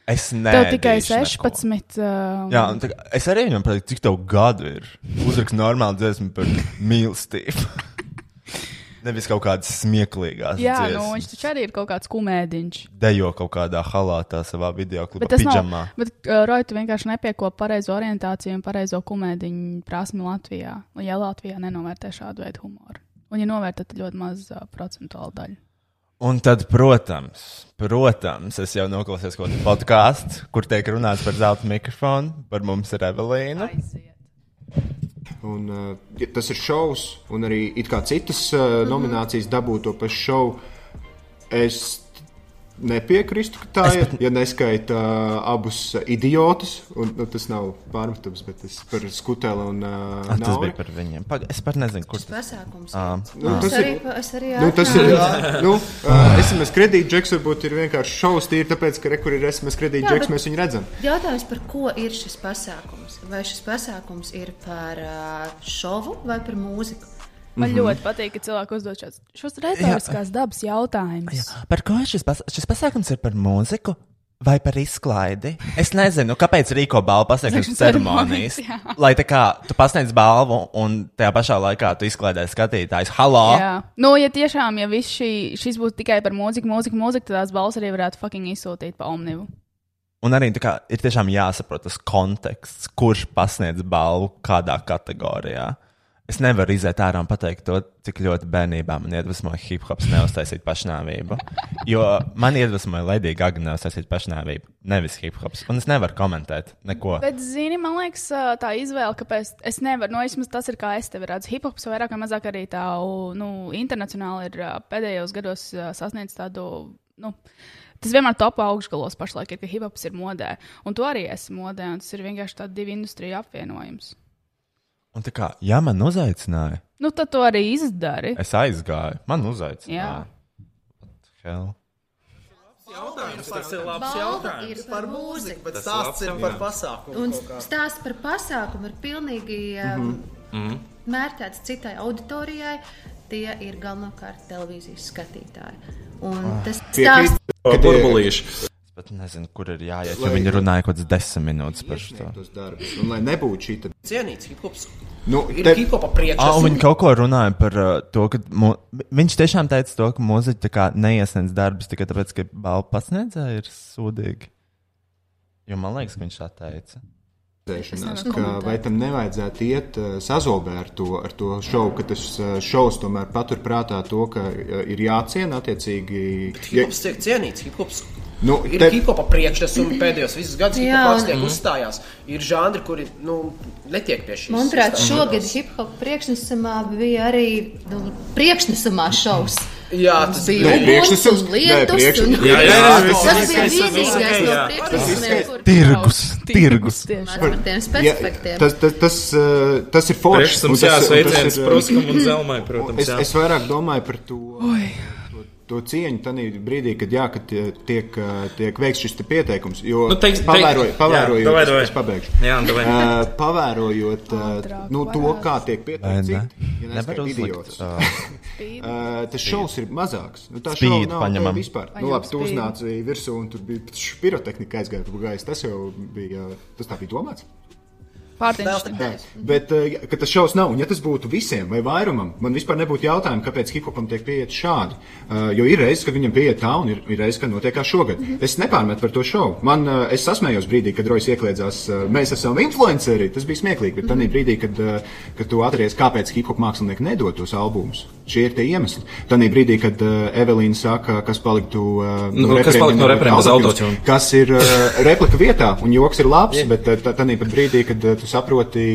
es tev nedomāju. tikai 16. Uh, Jā, un tā, es arī viņam pateicu, cik tev gadu ir. Uzrakst normālu dziesmu par mīlestību. Nevis kaut kādas smieklīgās jā dziesmas. nu, viņš taču arī ir kaut kāds kumēdiņš. Dejo kaut kādā halātā savā video klipā, pidžamā. nav. Bet, uh, Roja, tu vienkārši nepieko pareizo orientāciju un pareizo kumēdiņu prasmi Latvijā. Ja Latvijā nenovērtē šādu veidu humoru. Un, ja novērtē, tad ļoti maz uh, procentuāla daļa. Un tad, protams, protams, es jau noklausījos kaut kādu podkāstu, kur tiek runāts par zelta mikrofonu, par mums ar Evelīnu. Un, uh, tas ir šovs, un arī citas uh, nominācijas dabū to pašu šovu. Es nepiekrītu, ka tā ir. Ja neskaita uh, abus idiotus, un nu, tas nav pārmetums, bet tas par skuteli un uh, Ah, tas bija par viņiem. Paga, es pat nezinu, kurš tas Pasākums. Ah, Nu, Es tas arī, ir. es arī Nu, tas ir. nu, uh, SMS kredītdžeks varbūt ir vienkārši šovs, tīri tāpēc, ka rekur ir SMS kredītdžeks, mēs viņu redzam. Jautājums, par ko ir šis pasākums? Vai šis pasākums ir par uh, šovu vai par mūziku? Man mm -hmm. ļoti patīk, ka cilvēki uzdod šādus šos retoriskās dabas jautājumus. Par ko šis, pas šis pasākums? Ir par mūziku vai par izklaidi? Es nezinu, kāpēc rīko balvu pasniegšanas ceremonijas. jā. Lai tā kā tu pasniedz balvu un tajā pašā laikā tu izklaidē skatītājs. Halo! Jā, nu, ja tiešām, ja viss šī, šis būtu tikai par mūziku, mūziku, mūziku, tad tās balss arī varētu fucking izsūtīt pa omnivu. Un arī kā, ir tiešām jāsaprot tas konteksts, kurš pasniedz balvu kādā kategorijā. Es nevaru iziet ārā un pateikt to, cik ļoti bērnībā man iedvesmoja hip hops neuztaisīt pašnāvību. Jo man iedvesmoja Lady Gaga neuztaisīt pašnāvību, nevis hip hops. Un es nevaru komentēt neko. Bet, zini, man liekas, tā izvēle, kāpēc es nevaru, no vismaz tas ir kā es tevi redzu. Hip-hops vairāk vai mazāk arī tā, nu, internacionāli ir pēdējos gados sasniedzis tādu, nu, tas vienmēr topā augšgalos pašlaik ir, ka hip-hops ir modē. Un tu arī esi modē, un tas ir vienkārši tāds divu industriju apvienojums. Un tā kā, ja man uzaicināja, Nu, tad tu arī izdari. es aizgāju, man uzaicināja. Jā. Hell. Tas ir labs Balva jautājums. ir par mūziku. Bet stāsts ir par pasākumu. Un kaut kā. stāsts par pasākumu ir pilnīgi um, mērķēts citai auditorijai. Tie ir galvenokārt televīzijas skatītāji. Un tas Piekrīt, stāsts ka tie- Burbulīši. Pat nezinu, kur ir jāiet, Lai- viņi runāja kaut kādas desmit minūtes par šo. darbus. Un lai nebūtu šī tad, Cienīts hip-hops. nu, Ir te, hip-hopa priekšā. Ah, un viņi kaut ko runāja par uh, to, ka mu, viņš tiešām teica to, ka mūziķi tā kā neiesniedz darbus tikai tāpēc, ka balvu pasniedzēji ir sūdīgi. Jo man liekas, ka viņš tā teica. Zēšanās, ka vai tam nevajadzētu iet uh, sazobē ar to, ar to šovu, ka tas uh, šovs tomēr patur prātā to, ka uh, ir jāciena attiecīgi. Ja, Hip-hops tiek cienīts. Hip-hops Nu, Ir te- hip-hopa priekšnesumi pēdējos visus gadus, Jā, hip-hopa un- tiek uzstājās. Ir žanri, kuri nu, netiek pie šīs. Manuprāt, šogad hip-hop priekšnesumā bija arī nu, priekšnesumā šovs. Jā, tas bija priekšnesums- Jā, jā, jā, Tas bija vienīgais jā. Tirgus, tirgus. Tas, tas, tas, uh, tas ir forši. Priekšsums un tas- un Zelmai, protams, jā. es vairāk domāju par to, to, cieņu tajā brīdī, kad, jā, kad tie- tiek, uh, tiek veikts šis te pieteikums. Jo Nu, teiks- pavēroju, teiks- pavērojot, jā, davai, es- pabeigšu. Jā, davai. Uh, pavērojot uh, nu, to, kā tiek pieteikts ne? citi, ja uzlikt, idiotus. uh, tas šovs ir mazāks. Nu, tā šova nav paņemam. vispār. Nu, labi, tu uznāci virsū un tur bija pirotehnika aizgāja pa gaisu. Tas jau bija, tas tā bija domāts. Pārtiņš. Bet uh, ka tas šausmas nav, un ja tas būtu visiem vai vairumam, man vispār nebūtu jautājumu, kāpēc hip-hopam tiek pieiet šādi. Uh, jo ir reizes, kad viņam pieiet tā, un ir, ir reizes, kad notiek kā šogad. Es nepārmetu par to šovu. Man, uh, es sasmējos brīdī, kad Rojas iekļēdzās, uh, mēs esam influenceri. Tas bija smieklīgi, bet tajā brīdī, kad, uh, kad tu atceries, kāpēc hip-hop mākslinieki nedod tos albumus. Šie ir tie iemesli. Tajā brīdī, kad uh, Evelīna saka, kas paliktu uh, Nu, kas palika no bez autotune? kas ir uh, replika vietā, un joks ir labs, bet tā- tādā pat brīdī, kad uh, tu saproti,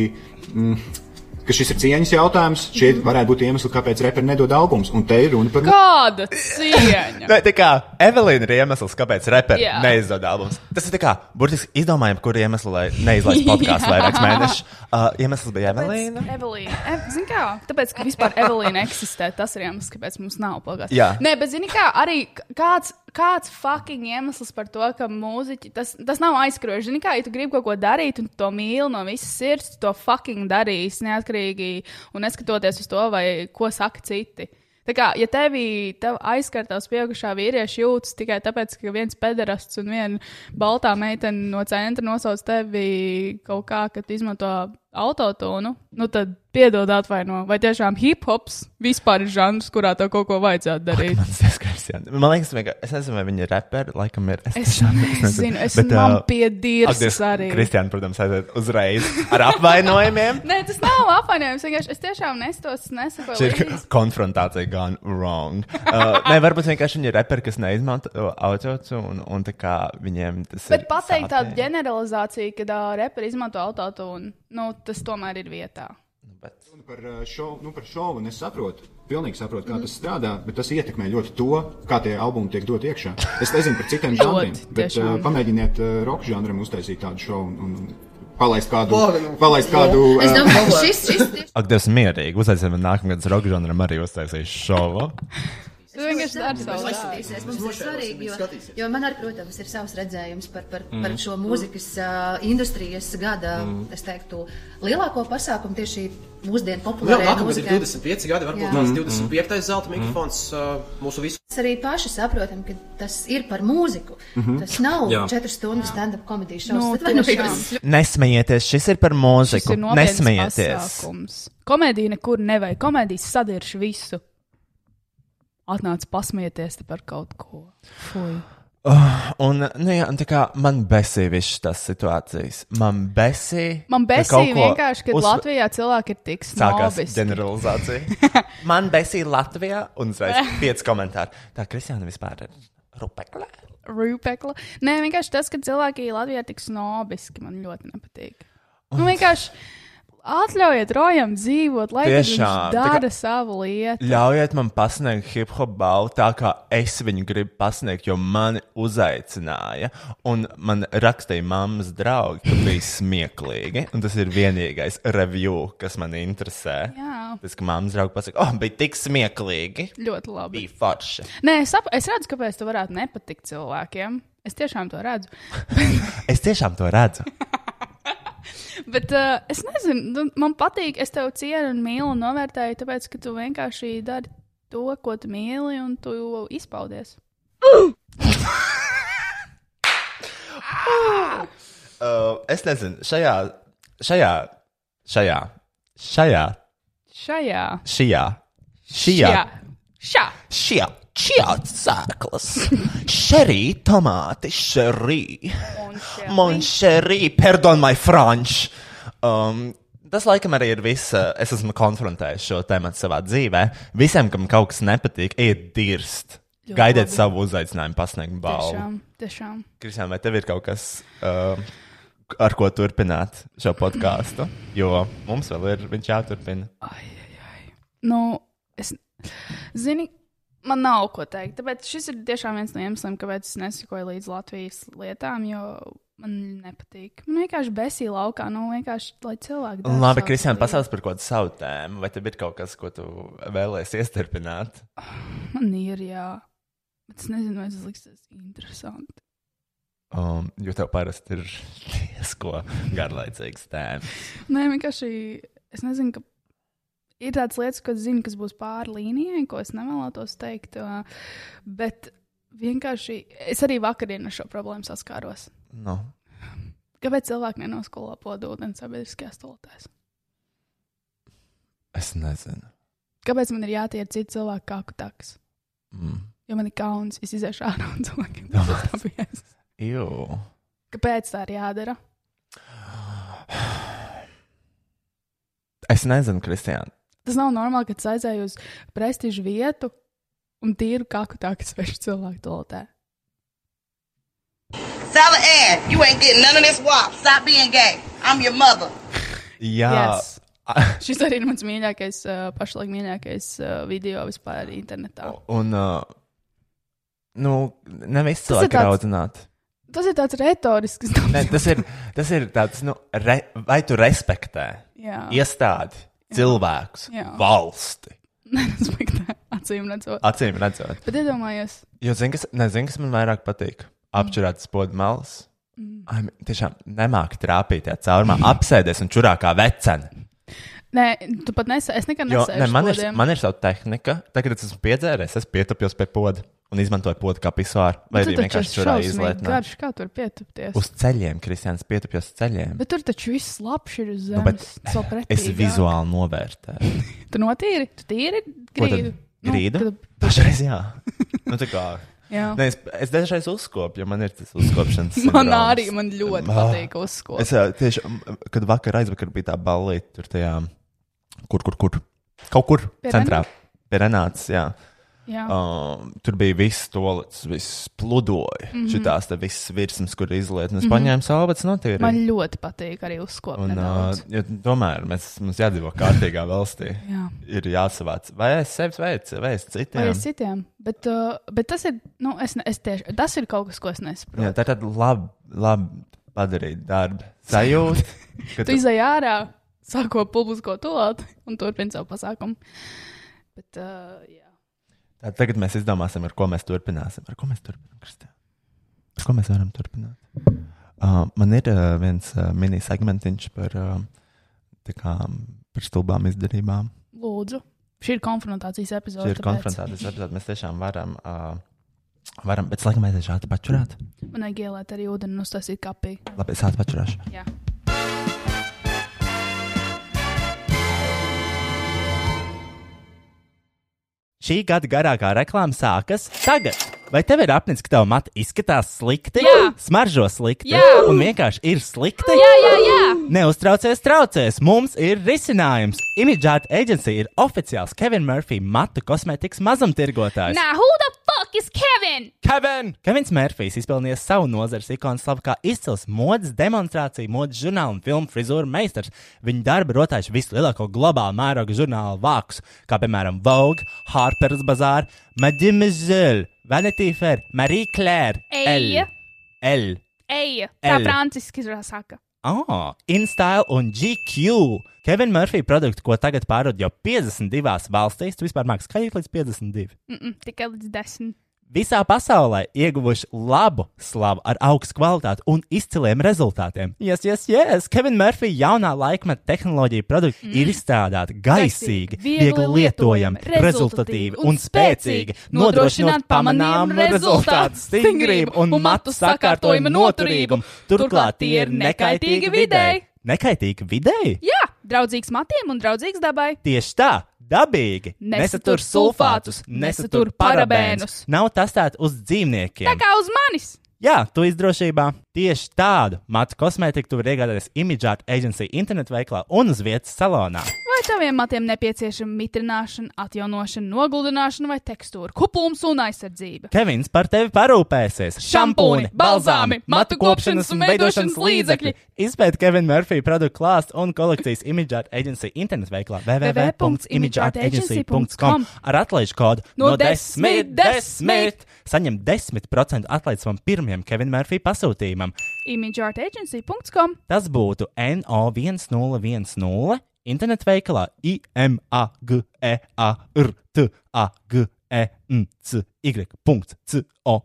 mm, ka šis ir cieņas jautājums, šie varētu būt iemesli, kāpēc reperi nedod albumus. Un te ir runa par Kāda cieņa? Nē, tā kā Evelīna ir iemesls, kāpēc reperi Jā. neizdod albumus. Tas ir kā, burtiski izdomājam, kur iemeslu, lai neizlaistu podkāstu vairākus mēnešus. Uh, iemesls bija Evelīna. Evelīna. E, zini kā? Tāpēc, ka vispār Evelīna eksistē, tas ir iemesls, kāpēc mums nav podkāsts. Jā. Nē, bet zini kā, arī kāds, kāds fucking iemesls par to, ka mūziķi, tas, tas nav aizskrojuši. Zini kā, ja tu gribi kaut ko darīt un to mīli no visas sirds, to fucking darīs neatkarīgi un neskatoties uz to, vai ko saka citi. Tā kā, ja tevi tev aizskartās pieaugušā vīrieša jūtas tikai tāpēc, ka viens pederasts un viena baltā meitene no centra nosauc tevi kaut kā, ka tu izmanto autotūnu, nu tad piedod atvaino. Vai tiešām hip hops vispār ir žanrs, kurā tev kaut ko vajadzētu darīt? Tas, Kristian, man liekas, vienkār, es nezinu, vai viņi ir reperi, laikam ir. Es tiešām nezinu, es man uh, ak, Dievs, arī. Kristian, protams, aiziet uzreiz ar apvainojumiem. Nē, tas nav apvainojums. vienkārši Es tiešām nestos, nesakoju. Šī ir konfrontācija gone wrong. Uh, nē, varbūt vienkārši viņi ir reperi, kas neizmanto autotune, un, un tā kā viņiem tas Bet ir. pateikt tādu ģeneralizāciju, ka uh, reperi izmanto autotūnu, nu, tas tomēr ir vietā. Un Par uh, šovu, nu, par šovu un es saprotu, pilnīgi saprotu, kā tas strādā, bet tas ietekmē ļoti to, kā tie albumi tiek dot iekšā. Es nezinu par citiem žanriem, bet uh, tiešām. pamēģiniet uh, roka žanram uztaisīt tādu šovu un, un palaist kādu, nu. palaist kādu Es uh, domāju, ka šis, tieši Ak, Dievs, mierīgi. Uzaicinām nākamgad Rockžanram arī uztaisīs šovu. Tu vienkārši dari savu. Skatīsies, mums ir svarīgi, jo, jo man arī, protams, ir savs redzējums par, par, mm. par šo mūzikas uh, industrijas gada, mm. es teiktu, lielāko pasākumu tieši mūsdienu Jā, populārajā ir mūzikā. 25 gadi, varbūt Jā. tās 25. zelta mikrofons uh, mūsu visu. Mēs arī paši saprotam, ka tas ir par mūziku. Mm -hmm. Tas nav Jā. četru stundu stand-up komēdijas šovs. Nu, Tad vai nu? Nesmējieties, šis ir par Tas mūziku. ir nopietns Nesmējieties. pasākums. Komēdija nekur nevajag. Komēdijas sadirš visu. Atnāc pasmieties par kaut ko. Fui. Un, nu, jā, un tā kā man besīja visas tās situācijas. Man besīja. Man ka besīja ko vienkārši, ka uz- Latvijā cilvēki ir tik Sākās generalizācija. Man besīja Latvijā un uzreiz pieci komentāri. Tā Kristiāna vispār ir rupekla. Rūpekla. Nē, vienkārši tas, ka cilvēki Latvijā ir tik snobiski, man ļoti nepatīk. Nu, vienkārši atļaujiet Rojam dzīvot, lai viņš Tiešām, tā dara kā- savu lietu. Ļaujiet man pasniegt hip hop balvu tā, kā es viņu gribu pasniegt, jo mani uzaicināja. Un man rakstīja mammas draugi, ka bija smieklīgi. Un tas ir vienīgais review, kas man interesē. Jā. Tas, ka mammas draugi pasaka, oh, bija tik smieklīgi. Ļoti labi. Bija forši. Nē, es, sap, es redzu, kāpēc tu varētu nepatikt cilvēkiem. Es tiešām to redzu. Es tiešām to redzu. Bet uh, es nezinu, nu, man patīk, es tevi cienu un mīlu un novērtēju, tāpēc, ka tu vienkārši dari to, ko tu mīli, un tu izpaudies. Uh, es nezinu, šajā, šajā, šajā, šajā, Šajā. šajā, šajā. Šā. Šie čiots sēklas, šerī, tomāti, šerī, monšerī, pardon, my French. Um, tas laikam arī ir viss. uh, Es esmu konfrontējis šo tēmu savā dzīvē. Visiem, kam kaut kas nepatīk, ir dirst. Ļoti Gaidiet labi. savu uzaicinājumu, pasniegt balvu. Tiešām, tiešām. Kristiāna, vai tev ir kaut kas, uh, ar ko turpināt šo podkāstu? Jo mums vēl ir viņš jāturpina. Nu, es zinu, man nav ko teikt. Tāpēc šis ir tiešām viens no iemesliem, kāpēc es nesakoju līdz Latvijas lietām, jo man nepatīk. Man vienkārši besīja laukā, nu vienkārši, lai cilvēki. dara Labi, savu Kristiāna, lietu. pasaules par kādu savu tēmu, vai tev ir kaut kas, ko tu vēlēsies iestrpināt? Man ir, jā. Bet es nezinu, vai tas liksies interesanti. Um, jo tev parasti ir diezko garlaicīgs tēmas. Nē, vienkārši es nezinu, ka ir tādas lietas, ko es zinu, kas būs pāri līnijai, ko es nevēlētos teikt. ā, Bet vienkārši es arī vakardien ar šo problēmu saskāros. Nu, Kāpēc cilvēki nenoskolo podūdeni sabiedriskajās toaletēs? es nezinu. Kāpēc man ir jātiek citu cilvēku kāku taks? Mm. Jo man ir kauns, es iziešu ārā un cilvēkiem. Jū. Kāpēc tā ir jādara? Es nezinu, Kristiāna. Tas nav normāli, kad es aizēju uz prestižu vietu un tīru kaku tā, kas vērš cilvēku toaletē. Sally Ann, you ain't getting none of this wop. Stop being gay. I'm your mother. Jā, Yes. Šis arī ir mans mīļākais, uh, pašlaik mīļākais uh, video vispār internetā. un, uh, nu, ne visi Tas ir cilvēki ir tāds- audzināti. Tas ir tāds retorisks. Ne, tas, ir, tas ir tāds, nu, re, vai tu respektē Jā. iestādi, cilvēkus, valsti? Nerespektē, acīm redzot. Acīm redzot. Bet iedomājos, Jo, zini, kas, nezinu, kas man vairāk patīk? Apčurāt spodu malas. Mm. Ai, tiešām nemāki trāpīt tajā caurumā, apsēdies un čurā kā veceni. Nē, tu pat nesa, es nekad nesēju. ne, man, ir, man ir sava tehnika. Tagad, kad esmu piedzēries, es pietupjos pie poda un izmantoju podu kā pisuāru. Vai Bet arī vienkārši šausmīgi izlietot. Garš, kā tur pietupties? Uz ceļiem, Kristians, pietupjos ceļiem. Bet tur taču viss labs ir uz Nu, zemes. Nu, es vizuāli novērtēju. Tu notīri, tu tīri tad? grīdu. Nu, Grīdu? kad- Pašreiz jā. nu, tā kā. Jā. Ne, es, es dažreiz uzkopu, jo man ir tas uzkopšanas. Man sindroms. arī, man ļoti patīk uzkopt. Es tieši, kad vakar aizvakar bija tā ballīte, tur tajā, kur, kur, kur, kaut kur Pie centrā, pie Renāts, jā. Jā. Um, tur bija viss tolets, viss pludoja. Mm. -hmm. Šitās te visas virsmas, kur izliet. Un es Mhm. paņēmu salvets notīri. Man ļoti patīk arī uzkopt. Un, uh, jo, tomēr mēs, mums jādzīvo kārtīgā valstī. Jā. Ir jāsavāc vai es sevis, vai es- vai es citiem. Citiem. Bet, uh, bet tas ir, nu, es, es tieši, tas ir kaut kas, ko es nesaprotu. Jā, tā ir tāda laba, laba padarīta darba sajūta. ka Tu izai ārā, sāko publisko tolātu un turpini savu pasākumu. Bet, uh, jā. Tā, tagad mēs izdomāsim, ar ko mēs turpināsim. Ar ko mēs turpinām, Kristē? Ar ko mēs varam turpināt? Uh, man ir uh, viens uh, mini segmentiņš par, uh, kā, par stulbām izdarībām. Lūdzu. Šī ir konfrontācijas epizode. Šī ir tāpēc konfrontācijas epizode. Mēs tiešām varam, uh, varam bet es laikam aiziešu ātri pačurāt. Man vajag ielēt arī ūdeni un uztaisīt kapī. Labi, es ātri pačurāšu. Jā. Šī gada garākā reklāma sākas tagad. Vai tev ir apnicis, ka tava matra izskatās slikti, Jā. smaržo slikti Jā. un vienkārši ir slikti? Jā, jā, jā. Neuztraucies, traucēs. Mums ir risinājums. Imidžāta aģentūra ir oficiāls Kevina Murphy matu kosmētikas mazumtirgotājs. Now, who the fuck is Kevin? Kevin! Kevins Mērfijs izpelnījis savu nozares ikonu slavu kā izcils modes demonstrāciju, modes žurnāla un filmu frizūru meistars. Viņa darba rotājuši vislielāko globālu mēroga žurnālu vākus, kā piemēram Vogue, Harper's Bazaar, Mademoiselle, Vanity Fair, Marie Claire, Eja. L. Eja. Tā L. franciski saka. Oh, InStyle un GQ. Kevina Murphy produktu, ko tagad pārdod jau 52 valstīs, tu vispār mākslinieks skaitīt līdz 52. Mm -mm, tikai līdz desmit. Visā pasaulē ieguvuši labu slavu ar augstu kvalitāti un izciliem rezultātiem. Yes, yes, yes. Kevina Murphy jaunā laikmeta tehnoloģija produkti mm. ir izstrādāti gaisīgi, viegli lietojami, rezultatīvi un spēcīgi, nodrošinot pamanāmu rezultātu, stingrību un matu sakārtojuma noturīgumu. Turklāt tie ir nekaitīgi videi. Nekaitīgi videi? Jā, draudzīgs matiem un draudzīgs dabai. Tieši tā, dabīgi. Nesatur sulfātus, nesatur parabēnus. Nav testēti uz dzīvniekiem. Tā kā uz manis. Jā, tu izdrošībā. Tieši tādu matu kosmētiku tu vari iegādāties Imidžāta aģentūra internetu veiklā un uz vietas salonā. Vai taviem matiem nepieciešama mitrināšana, atjaunošana, noguldināšana vai tekstūra, kuplums un aizsardzība? Kevins par tevi parūpēsies. Šampūni, balzāmi, matu kopšanas un veidošanas līdzekļi. Izpēt Kevina Murphy produktu klāstu un kolekcijas Image Art Agency internetu veiklā www.imageartagency.com ar atlaižu kodu No desmit, desmit. Saņem 10% atlaidi savam pirmajam Kevina Murphy pasūtījumam. imageartagency.com Tas būtu NO1010 internetu veikalā E IMAGEARTAGENCY.com.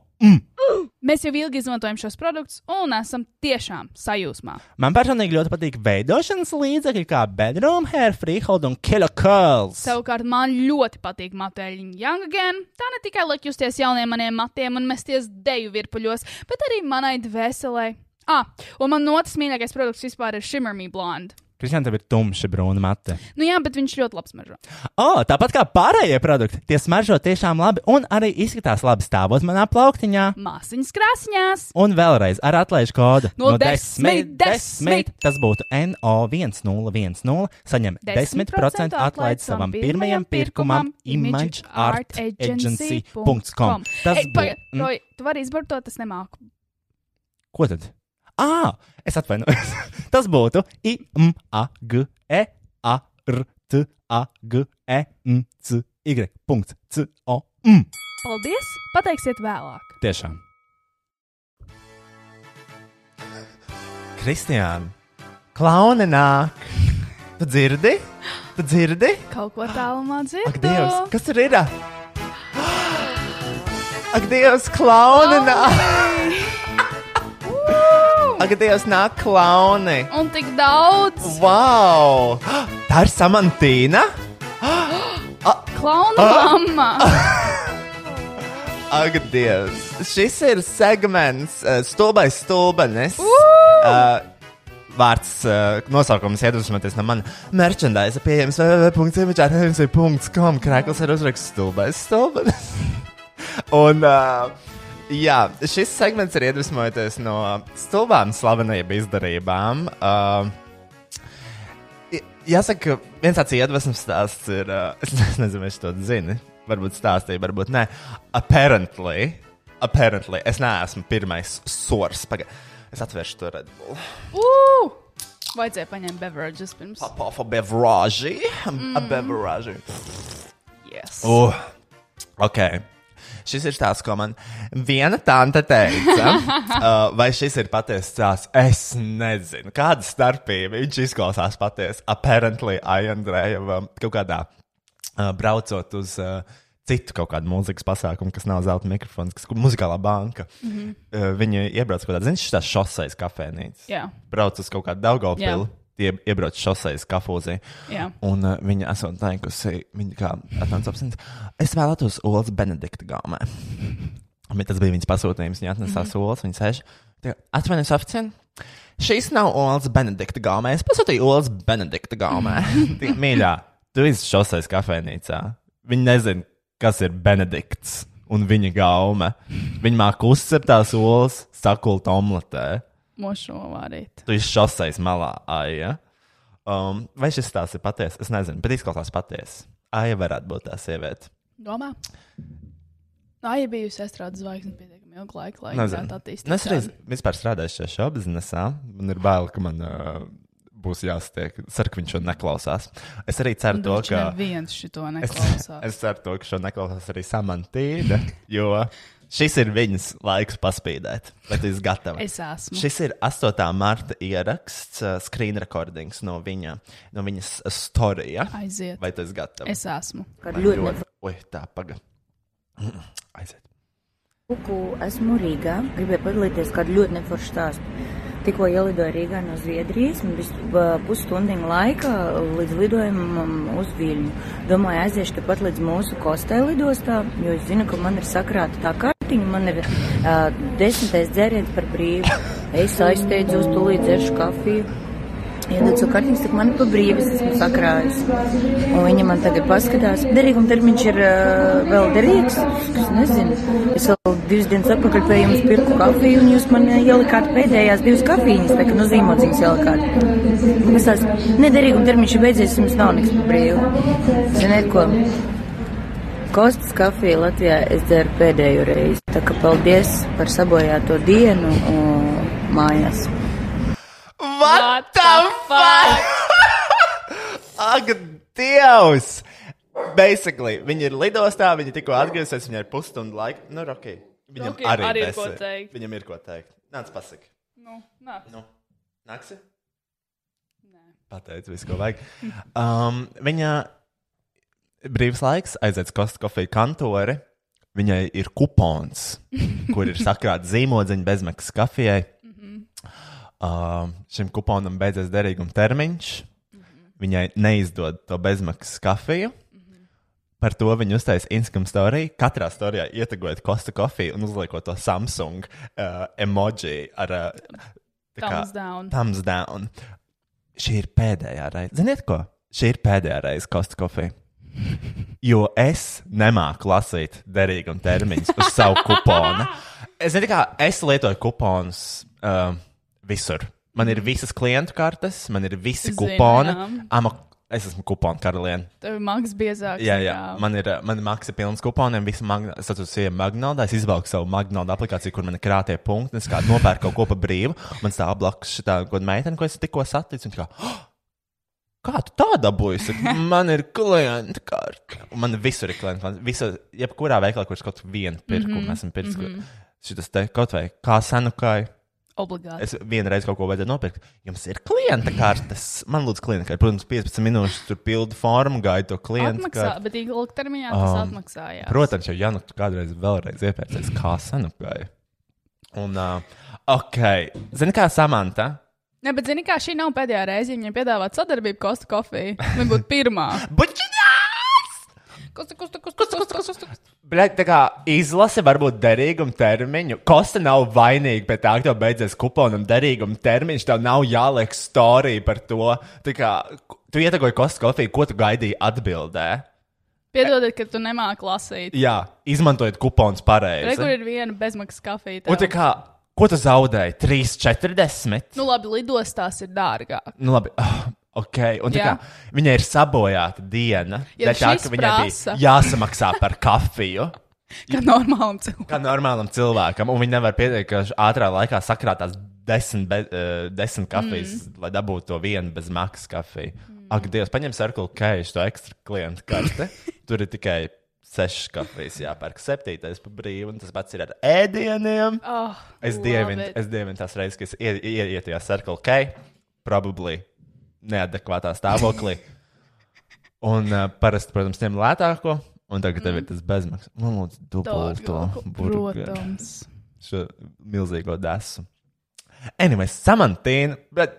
Mēs jau ilgi izmantojam šos produktus un esam tiešām sajūsmā. Man personīgi ļoti patīk veidošanas līdzekļi, kā bedroom hair, freehold un killer curls. Savukārt man ļoti patīk matēļiņa Young Again. Tā ne tikai liek justies jauniem maniem matiem un mesties deju virpuļos, bet arī manai dvēselē. Ah, un man otrs mīļākais produkts vispār ir Shimmer Me Blonde. Kristiāna, tev ir tumša brūna mate. Nu jā, bet viņš ļoti labs mažo. O, tāpat kā pārējie produkti, tie smaržo tiešām labi un arī izskatās labi stāvot manā plauktiņā. Māsiņas krāsņās. Un vēlreiz ar atlaižu kodu No desmit, desmit. Tas būtu NO1010. Saņem 10% atlaidi savam pirmajam pirkumam imageartagency.com. Tas Ei, būtu. Roy, tu vari izbarot to, tas nemāku. Ko tad? Ah, es atvainojos. Tas būtu E I-M-A-G-E-A-R-T-A-G-E-N-C-Y.com. Paldies! Pateiksiet vēlāk. Tiešām. Kristiāna, klauni nāk. Tu dzirdi? Tu dzirdi? Kaut ko tālumā dzirdu. Ak, Dievs, kas tur ir? Ak, Dievs, klauni nāk! Ak, Dievs, nāk klauni! Un tik daudz! Wow! Tā ir Samantīna! Klauna Ah! mamma! Ak, Dievs! Šis ir segments, uh, stulbais stulbenis. Uh, Vārds uh, nosaukums iedvesmoties no manas merchandise pieejams www.imagēnheimsī.com. Krēkls ir uzraksts stulbais stulbenis. Un, uh, jā, šis segments ir iedvesmojoties no stulbām slavenību izdarībām. Uh, Jāsaka, viens tāds iedvesmas stāsts ir. Uh, es nezinu, vai to zinu. Varbūt stāstīju, varbūt nē. Apparently, apparently es neesmu pirmais sors. Paga es atvēršu to Red Bull. Ugh! Vajadzēja paņemt beverages pirms. Pop off a beverage. Mm. A beverage. Yes. Uh, ok. Šis ir stāsts, ko man viena tante teica. uh, vai šis ir patiesa stāsts? Es nezinu, kāda starpība. Viņš izklausās patiesi. Apparently, Aijandrēja kaut kādā uh, braucot uz uh, citu kaut kādu mūzikas pasākumu, kas nav zelta mikrofons, kas ir muzikālā banka. Mhm. Uh, viņi iebrauc kaut kādā, zināmā, šīs šoseis kafejnīcas. Jā. Brauc uz kaut kādu Jā. Daugaupili. Tie iebrauc šoseis kafūzī. Un uh, viņa esot teikusi, viņa kā atnāca apziņā, es vēlētos Olas Benedikta gaumē. Bet tas bija viņas pasūtījums. Viņa atnesās mm. -hmm. Olas, viņa sēž. Atvainojos oficiāli. Šīs nav Olas Benedikta gaumē. Es pasūtīju Olas Benedikta gaumē. Tik, Mīļā, tu esi šoseis kafejnīcā. Viņa nezina, kas ir Benedikts un viņa gaume. Viņa māca uzcept tās olas, sakult omletē. Mošo vārīt. Tu esi šoseis malā, Aija. Um, vai šis stāsts ir patiesa? Es nezinu, bet izklausās patiesa. Aija varētu būt tā sieviete. Domā? Nā, ja bijusi estrādes zvaigzne pietiekami ilgu laiku, lai Nezinu. varētu attīstīt. Nu, Es arī vispār strādāju šajā šobrīd biznesā. Man ir bail, ka man uh, būs jāsatiek. Ceru, ka viņš šo neklausās. Es arī ceru to, Droši ka. neviens šito Es, neklausās. es ceru to, ka šo neklausās arī Samantīna, jo šis ir viņas laiks paspīdēt. Vai tu esi gatava? Es esmu. Šis ir 8. marta ieraksts, uh, screen recordings no, viņa, no viņas storija. Aiziet. Vai tu esi gatava? Es esmu. Man ļoti. Oi, tā, paga. Aiziet. Kuku, esmu Rīgā. Gribēju padalīties ar kādu ļoti neforšu stāstu. Tikko ielidoju Rīgā no Zviedrijas, man bija pusstundiņa laika līdz lidojumam uz Viļņu. Domāju, aiziešu tepat līdz mūsu kostē lidostā, jo es zinu, ka man ir sakrāta tā kartiņa, man ir uh, desmitais dzēriens par brīvu. Es aizsteidzu uz tūlīt dzeršu kafiju. iedod savu kartiņu, saka, man pa brīvis esmu sakrājis. Un viņa man tagad paskatās, derīguma termiņš ir uh, vēl derīgs. Es nezinu, es vēl divas dienas atpakaļ pie jums pirku kafiju, un jūs man ielikāt pēdējās divas kafīņas, tā kā no zīmociņas ielikāt. Es tās, nederīguma termiņš ir beidzies, jums nav nekas pa brīvu. Ziniet ko? Kostas kafiju Latvijā es dzeru pēdējo reizi. Tā kā paldies par sabojāto dienu un mājās. What the fuck? Ak, Dievs! Basically, viņi ir lidostā, viņi tikko atgriezusies, viņai ir pusstundu laika. Nu, ok. Viņam Ok, arī, arī ir ko teikt. Viņam ir ko teikt. Nāc, pasaki. Nu, nāk. Nu, nāksi? Pateicu visu, ko vajag. Um, viņa brīvs laiks aiziet uz Kosta kofiju kantori. Viņai ir kupons, kur ir sakrāta zīmodziņa bezmaksas kafijai. Uh, šim kuponam beidzies derīguma termiņš. Viņai neizdod to bezmaksas kafiju. Par to viņa uztaisīja Instagram storiju. Katrā storijā ietekmējot Kosta kofiju un uzliekot to Samsung uh, emoji ar uh, tā kā Thumbs down. Thumbs down. Šī ir pēdējā reize. Ziniet, ko? Šī ir pēdējā reize Kosta kofija. Jo es nemāku lasīt derīguma termiņus uz savu kuponu. Es, kā, es lietoju kuponus uh, visur. Man ir visas klientu kartes, man ir visi kuponi. Ama, es esmu kuponu karaliene. Tev ir maksas biezāks. Jā, jā. Man ir, man maksa pilns kuponiem. Magna, es atceros, ka Magnoldā es izvelku savu Magnolda aplikāciju, kur man ir krātie punkti. Es kā nopērku kaut ko pa brīvu. Man stāv blakus šī tāda meitene, ko es tikko satiku. un tā kā, "Oh, Kā tu tā dabūji? Man ir klienta karte. Man visur ir klienta karte. Visur, jebkurā veikalā, kurš kaut vienu pirku, mm -hmm. esmu pirks. Mm. -hmm. Šitas te kaut vai kā senukai. Obligāti. Es vienreiz kaut ko vajadzēju nopirkt. Jums ir klienta kartes. Man lūdzu, klienta karte. Protams, 15 minūtes tur pildu formu, gaidu to klientu. Atmaksā, bet ilgtermiņā tas Um, atmaksājās. Protams, jau Janu kādreiz vēlreiz iepērcies kā senukai. Un, uh, ok, zini kā Samanta? Ne, bet zini, kā šī nav pēdējā reize, ja viņai piedāvāt sadarbību Kosta kofiju. Viņa būtu pirmā. Kosta, kosta, kosta, kosta, kosta, kosta. Bļaļ, tā kā izlase var būt derīguma termiņu. Kosta nav vainīga pēc tā, ka tev beidzies kuponam derīguma termiņš. Tev nav jāliek storija par to. Tā kā tu ietekoji Kosta kofiju, ko tu gaidīji atbildē. Piedodiet, ka tu nemāki lasīt. Jā, izmantojiet kuponus pareizi. Rekur ir viena bezmaksas kafija. Un tā kā, ko tu zaudēji? 3,40? Nu, labi, lidostās ir dārgāk. Nu, labi. ah, Ok, un tā kā viņai ir sabojāta diena, Ja tā, ka viņai bija jāsamaksā par kafiju. Kā normālam cilvēkam. Kā normālam cilvēkam, un viņi nevar pieteikt, ka ātrā laikā sakrātās desmit, be, uh, desmit kafijas, mm. lai dabūtu to vienu bez maksas kafiju. Mm. Ak, Dievs, paņem Circle K, to ekstra klientu karti. Tur ir tikai sešas kafijas jāpērk, septītais pa brīvu, un tas pats ir ar ēdieniem. Oh, es dievinu, es dievinu tās reizes, kad es ie- ieiet tajā Circle K, probably neadekvātā stāvoklī. Un uh, parasti, protams, ņem lētāko, un tagad tev ir tas bezmaksas. Man lūdzu, dubulto protams. Šo milzīgo desu. Anyway, Samantīna, bet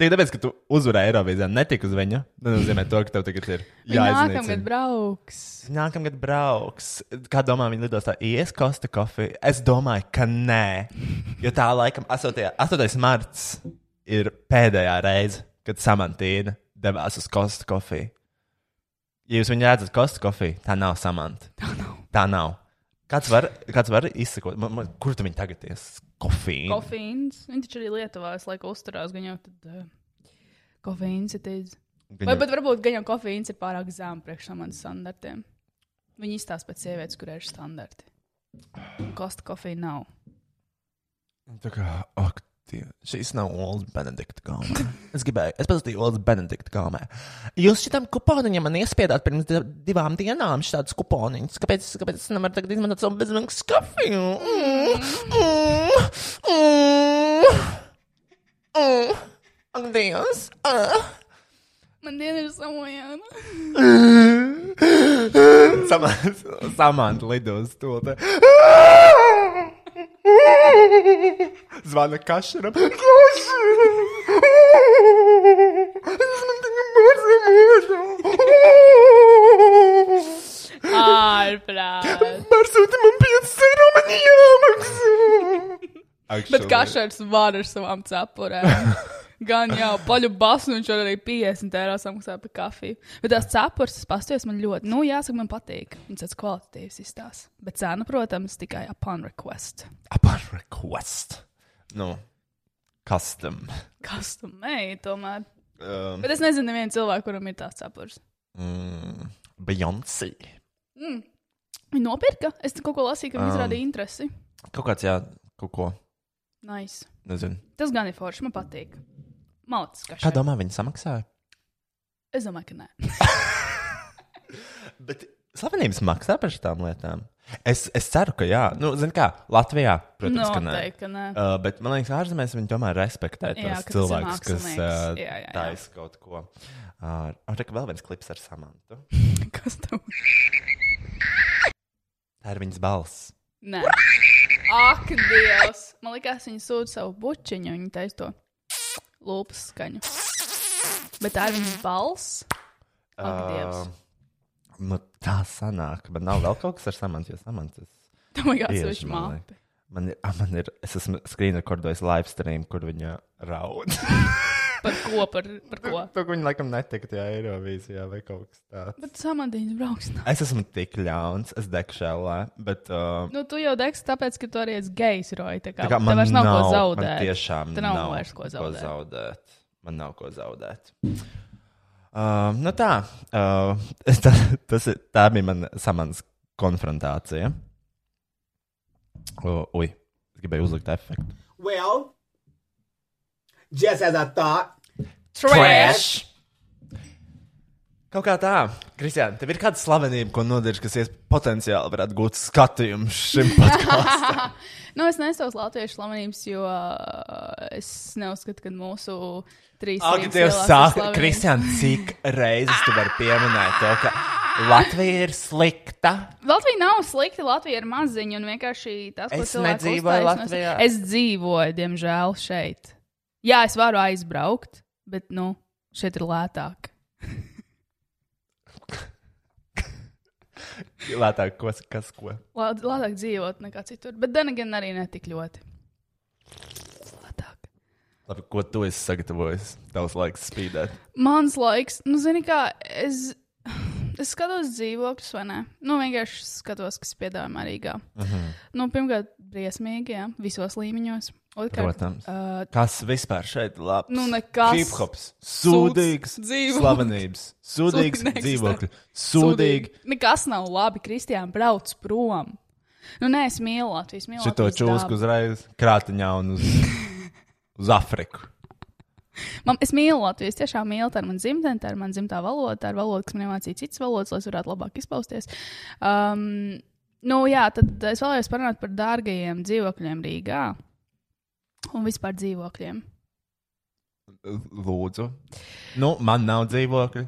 tikai tāpēc, ka tu uzvarēji Eirovīzijā, netika uz viņu. Tas nozīmē to, ka tev tagad ir Viņa nākamgad brauks. Nākamgad brauks. Kā domā, viņa lidos tā ies Kosta kofiju? Es domāju, ka nē. Jo tā laikam 8. 8. marts ir pēdējā reize, kad Samantīna devās uz Kosta kofiju. Ja jūs viņu redzat Kosta kofiju, tā nav Samanta. Tā nav. Tā nav. Kāds var, kāds var izsakot, man, man, kur tu viņu tagad ies? Kofīnu. Kofīns. Viņš taču arī Lietuvā visu laiku uzturās. Gan jau tad uh, kofīns ir teicis. Gan Vai pat varbūt gan jau kofīns ir pārāk zem priekš manas standartiem. Viņi izstāsta pēc sievietes, kur ir standarti. Kosta kofija nav. Tā kā, ak, tie, šīs nav Olas Benedikta gaumē. Es gribēju, es paskatīju Olas Benedikta gaumē. Jūs šitam kuponiņam man iespiedāt pirms di- divām dienām šādus kuponiņus. Kāpēc, kāpēc es nevaru tagad izmantot savu bezmaksas kafiju? Mm, mm, mm, mm. Ak, Dievs! Ah. Man diena ir samojāna. Samants, Samants lido uz to. te. Zvana kašaram. Ārprāt. Marsūti man 5 eiro man jāmaksā. Bet kašers var ar savām cepurēm. Gan jau paļu basu, viņš arī 50 eiro samaksāt par kafiju. Bet tās cepures, tas pasties man ļoti, nu, jāsaka, man patīk. Viņas tāds kvalitatīvs izstāsta. Bet cena, protams, tikai upon request. Upon request. Nu, custom. Custom made, tomēr. Um, Bet es nezinu, nevienu cilvēku, kuram ir tās cepures. mm, Beyoncé. Mm. Viņa nopirka. Es kaut ko lasīju, ka viņa Um. izrādīja interesi. Kaut kāds, jā, kaut ko. Nice. Nezinu. Tas gan ir forši, man patīk. Malcis, kā Kā domā, viņi samaksāja? Es domāju, ka nē. Bet slavenības maksā par šīm lietām. Es, es ceru, ka jā. Nu, Ziniet, kā Latvijā, protams, ka nē. Noteikti, ka nē. Uh, bet man liekas, ārzemēs viņi tomēr respektē Jā, tos cilvēkus, kas uh, taisa kaut ko. Uh, Ar tā kā vēl viens klips ar Samantu. Kas tev? Tā ir viņas balss. Nē. Ak, Dievs! Man liekas, viņa sūta savu bučiņu, viņa taisa to lūpas skaņu. Bet tā ir viņas balss. Uh, nu, tā sanāk, bet nav vēl kaut kas ar Samantu, jo Samantas. Oh my God, bieži, sevišķi man māte. Man ir, man ir, es esmu screen recordējis live stream, kur viņa raud. Par ko? Par, par ko? To, ka viņa laikam netika tajā Eirovīzijā vai kaut kas tāds. Bet samantīņas brauks. Es esmu tik ļauns, es degšu šēlē, bet. Uh, Nu, tu jau degs, tāpēc, ka tu arī esi gejs, Roja. Tā kā, tā kā man vairs nav, ko Man zaudēt. tiešām Tev nav, nav vairs ko zaudēt. zaudēt. Man nav ko zaudēt. Uh, nu tā, uh, tā, tas ir, tā bija mana samans konfrontācija. Uh, ui, es gribēju uzlikt efektu. Well, just as I thought. Trash! Kaut kā tā, Kristiāna, tev ir kāda slavenība, ko nodarīš, kas ies- potenciāli varētu gūt skatījumu šim podkāstam. nu, es nesaucu latviešu slavenības, jo uh, es neuzskatu, ka mūsu trīs slavenības. Kristiāna, cik reizes tu vari pieminēt to, ka Latvija ir slikta? Latvija nav slikta, Latvija ir maziņa un vienkārši tas, ko Es nedzīvoju uztaisno- Latvijā. Es dzīvoju, diemžēl, šeit. Jā, es varu aizbraukt, bet, nu, šeit ir lētāk. Lētāk, ko, kas ko? Lā- Lētāk dzīvot nekā citur, bet gan gan arī netik ļoti. Labi, ko tu esi sagatavojis? Tavs laiks spīdēt. Mans laiks, nu, zini, kā es, es skatos dzīvokļus, vai ne? Nu, vienkārši skatos, kas piedāvājumā Rīgā. Mhm. Nu, pirmkārt, briesmīgi, jā, visos līmeņos. Otrkārt, Protams. Uh, Kas vispār šeit ir labs? Nu, nekas. Hip-hops, sūdīgs, slavenības, sūdīgs dzīvokļi, sūdīgi. Nekas nav labi, Kristiāna, brauc prom. Nu, nē, es mīlu Latviju. es mīlu Šito Latvijas čūsku uzreiz krātiņā un uz, uz Afriku. Man, es mīlu Latviju, es tiešām mīlu, tā ir mana dzimtene, tā ir mana dzimtā valoda, tā ir valoda, kas man iemācīja citas valodas, lai es varētu labāk izpausties. Um, nu, jā, tad es vēlējos parunāt par dārgajiem dzīvokļiem Rīgā un vispār dzīvokļiem. Lūdzu. Nu, man nav dzīvokļi.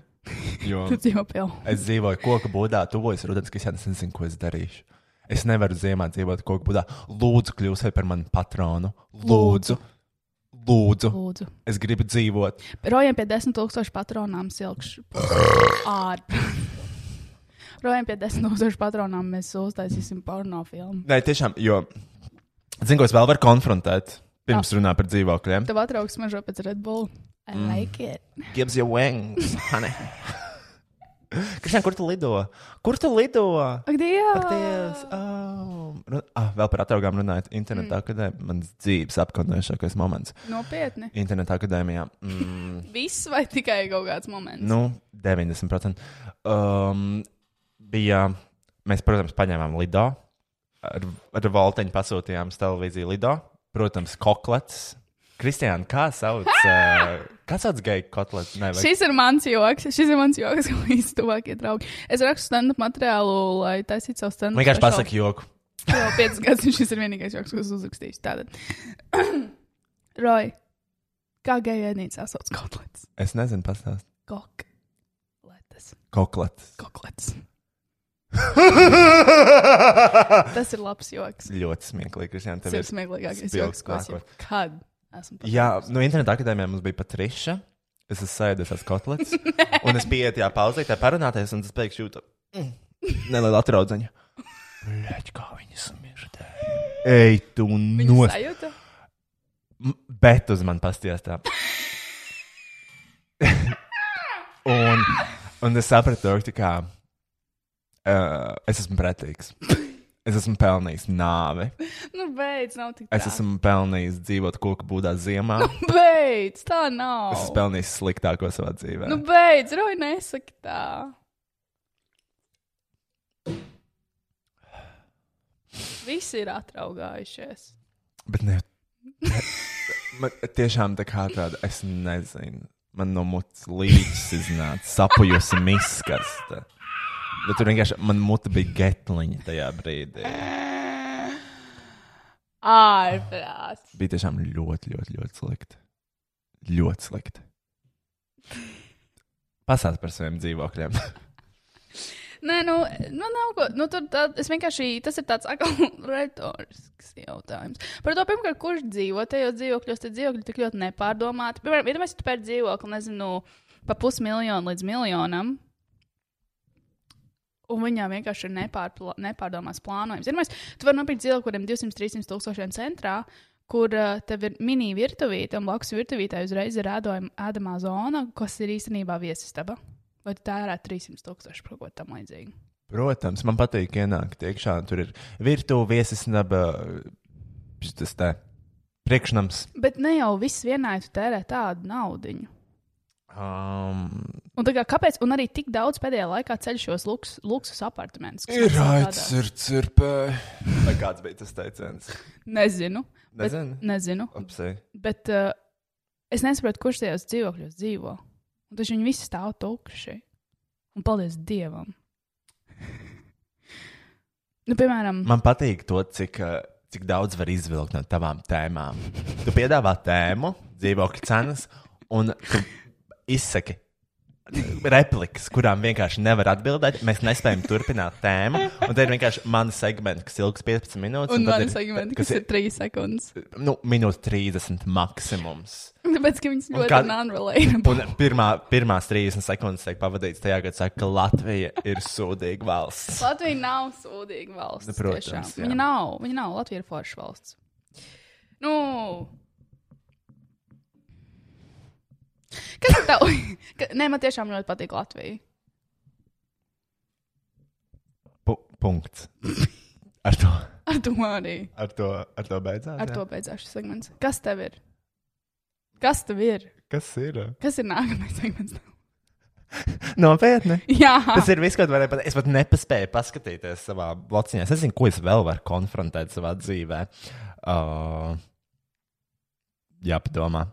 Jo es dzīvoju koku būdā, tuvojas rudens, kas jau nezinu, ko es darīšu. Es nevaru ziemā dzīvot koku būdā. Lūdzu, kļūsiet par mani patronu. Lūdzu. Lūdzu. Lūdzu. Es gribu dzīvot. Rojam pie desmit tūkstošu patronām silkšu. Rojam pie desmit tūkstošu patronām mēs uztaisīsim porno filmu. Nē, tiešām, jo. Zinu, ko es vēl varu konfrontēt. Pirms runā par dzīvokļiem. Tev atraugs smaržo pēc Red Bull. I Mm. like it. Gives you wings, honey. Kristian, kur tu lido? Kur tu lido? Ak, Dievs! Ak, Dievs! Oh. Ru- Ah, vēl par atraugām runājot. Internetā mm. akadēmija. Mans dzīves apkaunējušākais moments. Nopietni. Internetā akadēmijā. Mm, Viss vai tikai kaut kāds moments? nu, 90%. Um, bija, mēs, protams, paņēmām Lido. Ar, ar Volteņu pasūtījām uz televīziju Lido. Protams, koklets. Kristiāna, kā sauc? Uh, kā sauc geju kotletu? Nē, vai- Šis ir mans joks. Šis ir mans joks, ko visi tuvākie draugi. Es rakstu stand-up materiālu, lai taisītu savu stand-up. Vienkārši pasaki joku. Jau piecas gadus šis ir vienīgais joks, ko es uzrakstīju. Tātad, Roy, kā geju ēdnīcā sauc kotlets? Es nezinu, pastāst. Kokletes. Koklets. Koklets. Tas ir labs joks. Ļoti smieklīgi, Kristian. Tas ir smieklīgākais joks, ko es jebkad esmu pateicis. Jā, no interneta akadēmijā mums bija Patriša. Es esmu sēdusies kotlets. un es biju tajā pauzē, tajā parunāties, un tas pēkšņi jūtu mm, nelielu atraudziņu. Leģ, kā viņi smirdēja. Ej, tu nos. Bet uz mani pastījās tā. un, un es sapratu, ka tā kā uh, es esmu pretīgs. Es esmu pelnījis nāvi. Nu, beidz, nav tik Es tā. esmu pelnījis dzīvot koku būdā ziemā. Beidz, tā nav. Es esmu pelnījis sliktāko savā dzīvē. Nu, beidz, Roja, nesaki tā. Visi ir atraugājušies. Bet ne. Man tiešām tā kā tāda, es nezinu. Man no mutes līdzi iznāca sapujusi miskaste. Bet tur vienkārši man mute bija getliņa tajā brīdī. Ārprāts. Bija tiešām ļoti, ļoti, ļoti slikti. Ļoti slikti. Pasāst par saviem dzīvokļiem. Nē, nu, nu nav ko. Nu, tur tā, es vienkārši, tas ir tāds retorisks jautājums. Par to, pirmkārt, kurš dzīvo tajos dzīvokļos, tad dzīvokļi tik ļoti nepārdomāti. Piemēram, iedomājieties, tu pērci dzīvokli, nezinu, pa pusmiljonu līdz miljonam. Un viņām vienkārši ir nepārpla, nepārdomāts plānojums. Iedomājieties, tu vari nopirkt dzīvokli, kuriem 200-300 tūkstošiem centrā, kur uh, tev ir mini virtuvīte, un blakus virtuvītē uzreiz ir ēdojama ēdamā zona, kas ir īstenībā viesistaba. Vai tu tērētu 300 tūkstoši par ko tam līdzīgu? Protams, man patīk ienākt iekšā. Tur ir virtuve, viesisnaba, tas tā priekšnams. Bet ne jau viss vienā tu tērē tādu naudu. Um, Un kā, kāpēc? Un arī tik daudz pēdējā laikā ceļ šos luks, luksus apartamentus. ir tādā- ir cirpē. Vai kāds bija tas teiciens? Nezinu. Bet, Nezini? nezinu. Apsei. Bet uh, es nesaprotu, kurš tajos dzīvokļos dzīvo. Un taču viņi visi stāv tukši. Un paldies Dievam. nu, piemēram, Man patīk to, cik, uh, cik daudz var izvilkt no tavām tēmām. Tu piedāvā tēmu, dzīvokļu cenas, un tu izsaki replikas, kurām vienkārši nevar atbildēt. Mēs nespējam turpināt tēmu. Un tad ir vienkārši mani segmenti, kas ilgs 15 minūtes. un tad man segmenti, kas ir 3 sekundes. Nu, minūte 30 maksimums. Tāpēc, ka viņas Un ļoti non-relatable. Un pirmā, pirmās 30 sekundes tiek pavadītas tajā, kad saka, ka Latvija ir sūdīga valsts. Latvija nav sūdīga valsts. Protams. Viņa nav. Viņa nav. Latvija ir forša valsts. Nu. Kas ir tev? Nē, man tiešām ļoti patīk Latvija. Pu punkts. Ar to, Ar to arī. ar to, ar to beidzās. Ar jā? to beidzās šis segments. Kas tev ir? Kas tev ir? Kas ir? Kas ir nākamais segments? Nopietni. Jā. Tas ir viss, ko tu varēji pateikt. Es pat nepaspēju paskatīties savā blociņā. Es nezinu, ko es vēl varu konfrontēt savā dzīvē. Uh, jāpadomā.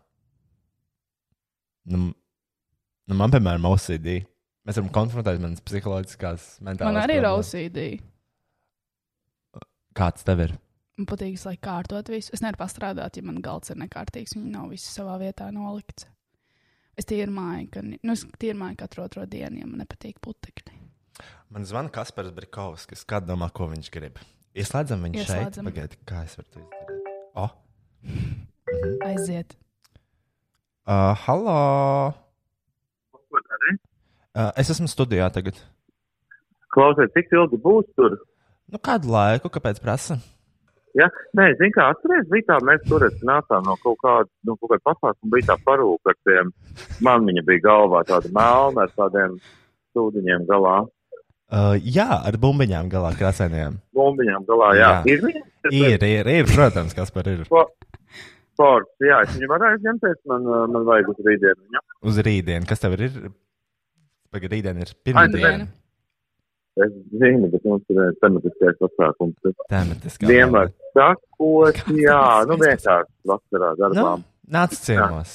Nu, nu, man, piemēram, OCD. Mēs varam konfrontēt manas psiholoģiskās, mentālās Man arī ir. OCD. Kāds tev ir? Man patīk, lai kārtot visu. Es nevaru pastrādāt, ja man galds ir nekārtīgs. Viņi nav visi savā vietā nolikts. Es tīrmāju, ka, nu, es tīrmāju katru otro dienu, ja man nepatīk putekļi. Man zvana Kaspars Brikovskis. Kāda domā, ko viņš grib? Ieslēdzam viņu šeit. Ieslēdzam. Pagaidiet, kā es varu to izdarīt? O, Aiziet. Uh, halo! Uh, es esmu studijā tagad. Klausies, cik ilgi būs tur? Nu, kādu laiku, kāpēc prasa? Ja? Nē, zini, kā atceries, bija tā, mēs tur nācām no kaut kāda, no kaut kāda pasākuma, bija tā parūka ar tiem, man viņa bija galvā tāda melna ar tādiem sūdiņiem galā, Uh, jā, ar bumbiņām galā krāsainajām. bumbiņām galā, jā. Jā. Ir? Ir, ir, ir, protams, kas par ir. Sports, jā, es viņu varēju ņemties, man, uh, man vajag uz rītdienu viņam. Uz rītdienu. Kas tev ir? Pagaid, rītdiena ir pirmdiena. Es zinu, bet mums ir eh, tematiskais pasākums. Tematiskā Vienmēr sakot, jā, nu vienkārši vasarā Nu, darbām. nāc ciemos.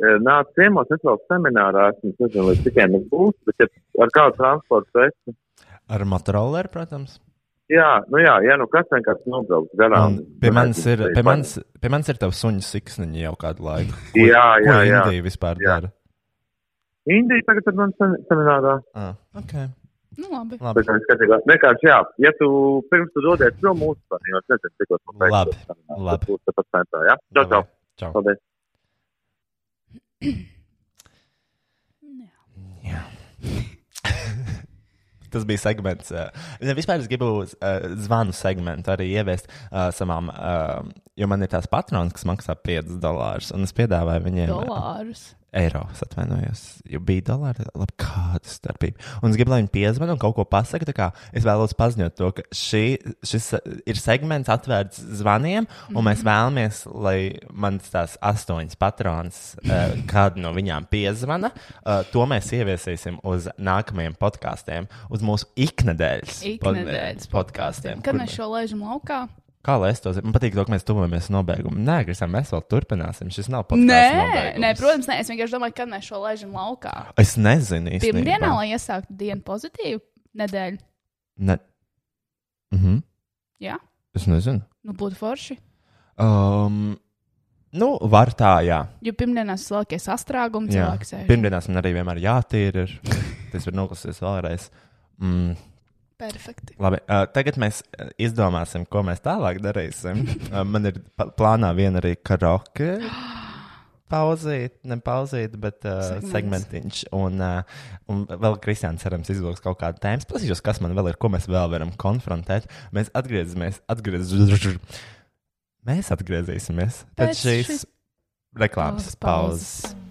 Eh, Nāc ciemos, es vēl seminārā esmu, es nezinu, līdz cikiem es būšu, bet ar kādu transportu esi. Ar motorolleru, protams. Jā, nu jā, ja nu kas vienkārši nobrauks garām. Un pie manis ir, pie manis, pie manis ir tavs suņu siksniņa jau kādu laiku. Ko, Jā, jā, ko jā. Indija vispār Jā. dara? Indija tagad mani sem- seminārā. Ah, okay. Nu, labi. Labi. Bet es skatījos, vienkārši jā, ja tu pirms tu dodies prom mūsu panī, es nezinu, cik tas man Labi, labi. Būs tepat centrā, jā? Čau, čau. Čau. Paldies. Tas bija segments. Uh, vispār es gribu uh, zvanu segmentu arī ieviest uh, savām, uh, jo man ir tās patrons, kas maksā 5 dolārus. Un es piedāvāju viņiem. Dolārus. Eiro, atvainojos, jo bija dolāri. Labi, kāda starpība. Un es gribu, lai viņi piezvan un kaut ko pasaka. tā kā Es vēlos paziņot to, ka šī, šis ir segments atvērts zvaniem, un mēs vēlamies, lai mans tās astoņas patronas, uh, kādu no viņām piezvana, uh, to mēs ieviesīsim uz nākamajiem podkāstiem, uz mūsu iknedēļas, Iknedēļas podkāstiem. Kad mēs šo laižam laukā? Kā lai es to zinu? Man patīk, to, ka mēs tuvojamies nobeigumam. Nē, Kristija, mēs vēl turpināsim. Šis nav podkāsts. Nē, nobeigums. nē, protams, nē. Es vienkārši domāju, kad mēs šo laižam laukā. Es nezinu īstenībā. Pirmdienā, lai iesāktu dienu pozitīvu nedēļu. Ne... Mhm. Jā, Es nezinu. nu būtu forši. Um, nu, var tā, jā. Jo pirmdienās ir lielākie sastrēgumi, cilvēki sēž. Pirmdienās man arī vienmēr jātīra. Tas var noklausīties vēlreiz. Mm. Perfekti. Labi, uh, tagad mēs izdomāsim, ko mēs tālāk darīsim. Uh, man ir plānā viena arī karaoke. Pauzīt, ne pauzīt, bet uh, Segments. segmentiņš. Un, uh, un vēl Kristiāns cerams izvilks kaut kādu tēmu. Paskatīšos, kas man vēl ir, ko mēs vēl varam konfrontēt. Mēs atgriezīsimies, atgriezīsimies. Mēs atgriezīsimies pēc, Pēc šīs reklāmas pauzes. pauzes.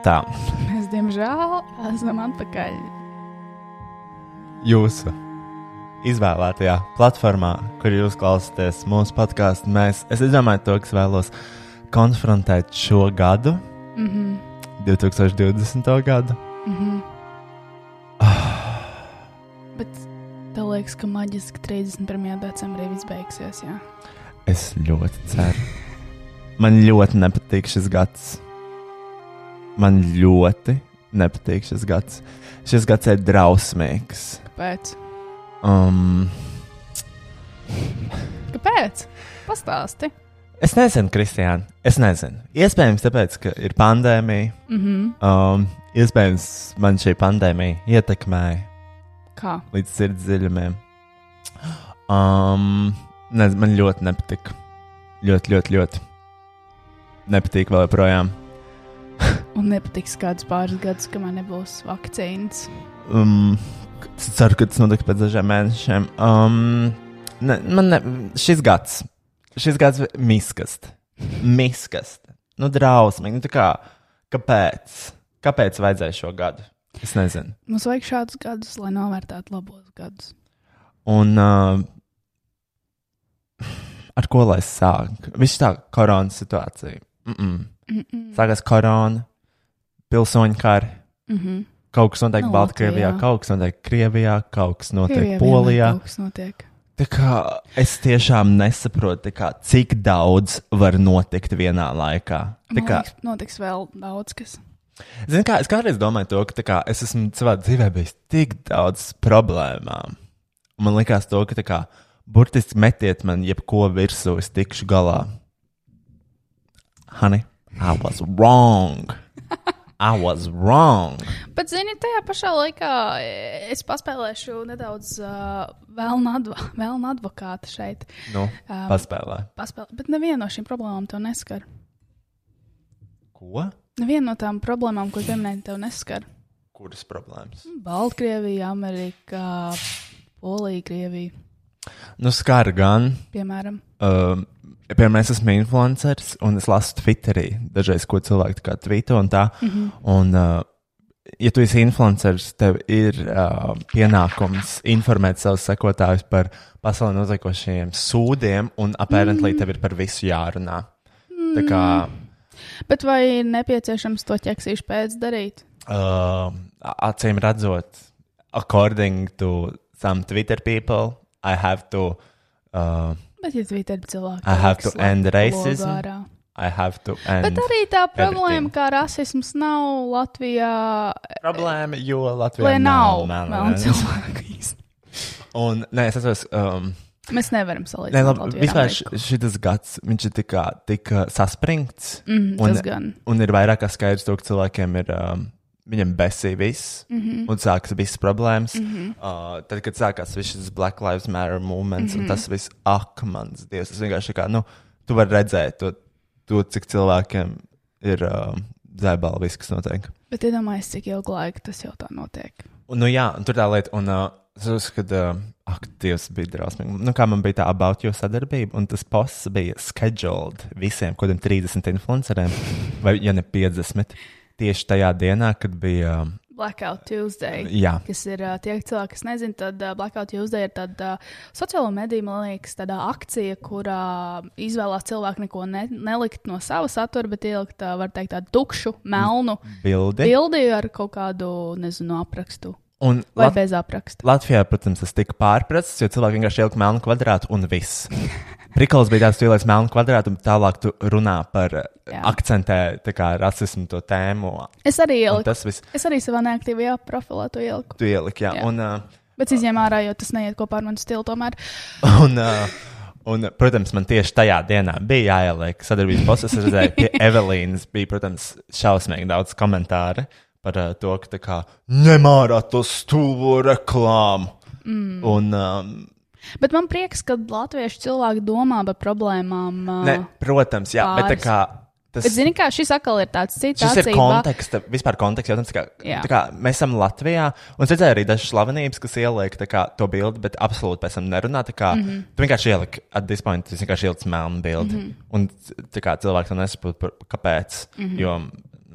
Un Tā, Mēs, diemžēl, esam atpakaļ. jūsu izvēlētajā platformā, kur jūs klausāties mūsu podkāstu, mēs, es domāju, to, kas vēlos konfrontēt šo gadu, Mhm. 2020. gadu. Mhm. Bet tev liekas, ka maģiski 31. decembrī viss beigsies. Jā. Es ļoti ceru. Man ļoti nepatīk šis gads. Man ļoti nepatīk šis gads. Šis gads ir drausmīgs. Kāpēc? Um, Kāpēc? Pastāsti. es nezinu, Kristiāna. Es nezinu. Iespējams, tāpēc, ka ir pandēmija. Mhm. Um, iespējams, man šī pandēmija ietekmēja Kā? līdz sirds dziļumiem. Um, nez, man ļoti nepatika. Ļoti, ļoti, ļoti. Nepatīk vēl joprojām. Un nepatiks kādus pāris gadus, kamēr nebūs vakcīnas. Um, es ceru, ka tas notiks pēc dažiem mēnešiem. Um, ne, man ne, šis gads, šis gads miskast. Miskast. Nu, drausmīgi. Nu, kā, kāpēc? Kāpēc vajadzēja šo gadu? Es nezinu. Mums vajag šādus gadus, lai novērtētu labos gadus. Un uh, ar ko lai sāk? Viss tā koronas situācija. Mm -mm. Mm-mm. Sākās korona, pilsoņu kari. Mhm. Kaut kas notiek Nu, Baltkrievijā, Latvijā. kaut kas notiek Krievijā, kaut kas notiek Krievijā Polijā. Kaut kas notiek. Tā kā es tiešām nesaprotu, kā, cik daudz var notikt vienā laikā. Tā kā, liekas, notiks vēl daudz kas. Zini, kā, es kādreiz domāju, to, ka kā, es esmu savā dzīvē bijis tik daudz problēmām. Man liekas, to, ka kā, burtiski metiet man jebko virsū, es tikšu galā. Honey, I was wrong. I was wrong. Bet, zini, tajā pašā laikā e, es paspēlēšu nedaudz uh, vēlnu adv vēlnu advokātu šeit. Nu, paspēlē. Paspēlē. Bet neviena no šīm problēmām to neskar. Ko? Neviena no tām problēmām, ko pieminēji, tev neskar. Kuras problēmas? Baltkrievija, Amerika, Polija, Krievija. Nu, skar gan. Piemēram. Um, Piemēram, es esmu influenceris, un es lasu Twitterī dažreiz, ko cilvēki tā kā tvīto un tā. Mhm. Un, uh, ja tu esi influenceris, tev ir uh, pienākums informēt savus sekotājus par pasaulē notiekošajiem sūdiem, un apparently Mhm. tev ir par visu jārunā. Tā kā Bet vai ir nepieciešams to ķeksīšu pēc darīt? uh, acīm redzot, according to some Twitter people, I have to. Uh, Bet, ja Twitter cilvēki. I have to end racism. I have to end. Bet arī tā problēma, everything. ka rasisms nav Latvijā. Problēma, jo Latvijā nav melna melnu cilvēku. Un, nē, es atceros, um, Mēs nevaram salīdzināt. labi, Latviju ar vispār šis gads ir tik, tik uh, saspringts. Mhm, un, un ir vairāk kā skaidrs, to, ka cilvēkiem ir um, viņam besīja viss, mm Mhm. -hmm. un sākas visas problēmas. Mm Mhm. -hmm. uh, tad, kad sākās šis Black Lives Matter movements, mm Mhm. -hmm. un tas viss, ak, mans dievs, tas vienkārši kā, nu, tu vari redzēt to, to cik cilvēkiem ir uh, dzēbali, viss, kas notiek. Bet iedomājieties, cik ilgu laiku tas jau tā notiek. Un, nu, jā, un tur tā lieta, un uh, es uzskatu, ka, uh, ak, Dievs, bija drausmīgi. Nu, kā man bija tā about you sadarbība, un tas posts bija scheduled visiem, kaut kādiem 30 influenceriem, vai ja ne 50, tieši tajā dienā, kad bija. Blackout Tuesday. Jā. Kas ir tie cilvēki, kas nezina, tad Blackout Tuesday ir tāda sociālo mediju, man liekas, tāda akcija, kurā izvēlās cilvēku neko ne, nelikt no sava satura, bet ielikt, var teikt, tādu tukšu, melnu Bildi. bildi ar kaut kādu, nezinu, aprakstu. Un Vai Lat- bez apraksta. Latvijā, protams, tas tika pārprasts, jo cilvēki vienkārši ielika melnu kvadrātu un viss. Prikals bija tāds, ka tu ieliec melnu kvadrātu, un tālāk tu runā par uh, Jā. akcentē tā kā, rasismu to tēmu. Es arī Un ieliku. Tas viss Es arī savā neaktīvajā profilā to ieliku. tu ieliki, jā. Jā. Un, uh, Bet izņēmā ārā, jo tas neiet kopā ar manu stilu tomēr. Un, uh, un, protams, man tieši tajā dienā bija jāieliek sadarbības posms. Es redzēju, pie Evelīnas bija, protams, šausmīgi daudz komentāru par uh, to, ka tā kā ņem ārā to stūvu reklāmu. Mm. Un, um, Bet man prieks, ka latviešu cilvēki domā par problēmām. ā, ne, protams, jā, bet tā pāris. kā. Tas, Bet, zini, kā šis atkal ir tāds cits Šis ir konteksta, vispār konteksts jautājums. tā Kā, Jā. kā mēs esam Latvijā, un es redzēju arī dažas slavenības, kas ieliek kā, to bildi, bet absolūti pēc tam nerunā. tā Kā, mm. -hmm. Tu vienkārši ieliki, at this point, tu vienkārši ielici melnu bildi. Mm. -hmm. Un tā kā, cilvēks to nesaprot, kāpēc. Mm. -hmm. Jo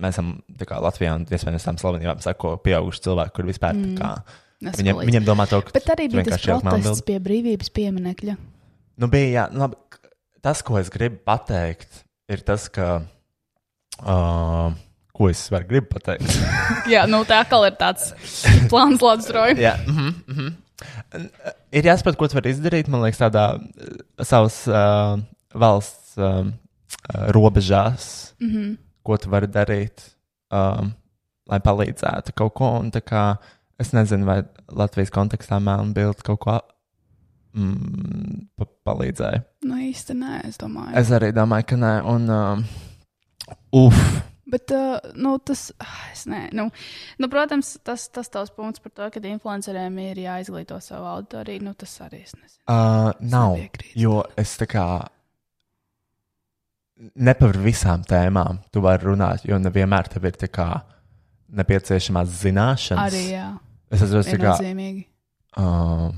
mēs esam kā, Latvijā, un iespējams, tam slavenībām sako pieauguši cilvēki, kur vispār tā kā. Nesko Viņiem, līdzi. viņiem domā to, ka Bet arī bija tas protests pie brīvības pieminekļa. Nu, bija, jā, nu, labi, tas, ko es gribu pateikt, ir tas, ka. Uh, ko es varu gribu pateikt? Jā, nu tā atkal ir tāds plāns Latvijas Jā, mhm, mhm. N- Ir jāsaprot, ko tu vari izdarīt. Man liekas, tādā savas uh, valsts uh, robežās, Mhm. Ko tu vari darīt, um, lai palīdzētu kaut ko. Un, kā, es nezinu, vai Latvijas kontekstā melna bilde kaut ko mm, pa palīdzēja. Nu īsti nē, es domāju. Es arī domāju, ka nē. Un, um, uf, Bet, uh, nu, tas, ah, es ne, nu, nu, protams, tas, tas tavs punkts par to, ka influenceriem ir jāizglīto savu auditoriju, nu, tas arī es nezinu. Uh, nav. Jo es tā kā. Ne par visām tēmām tu vari runāt, jo nevienmēr tev ir nepieciešamās zināšanas. Arī, jā. Es atceros, tā kā. Viennozīmīgi. Uh,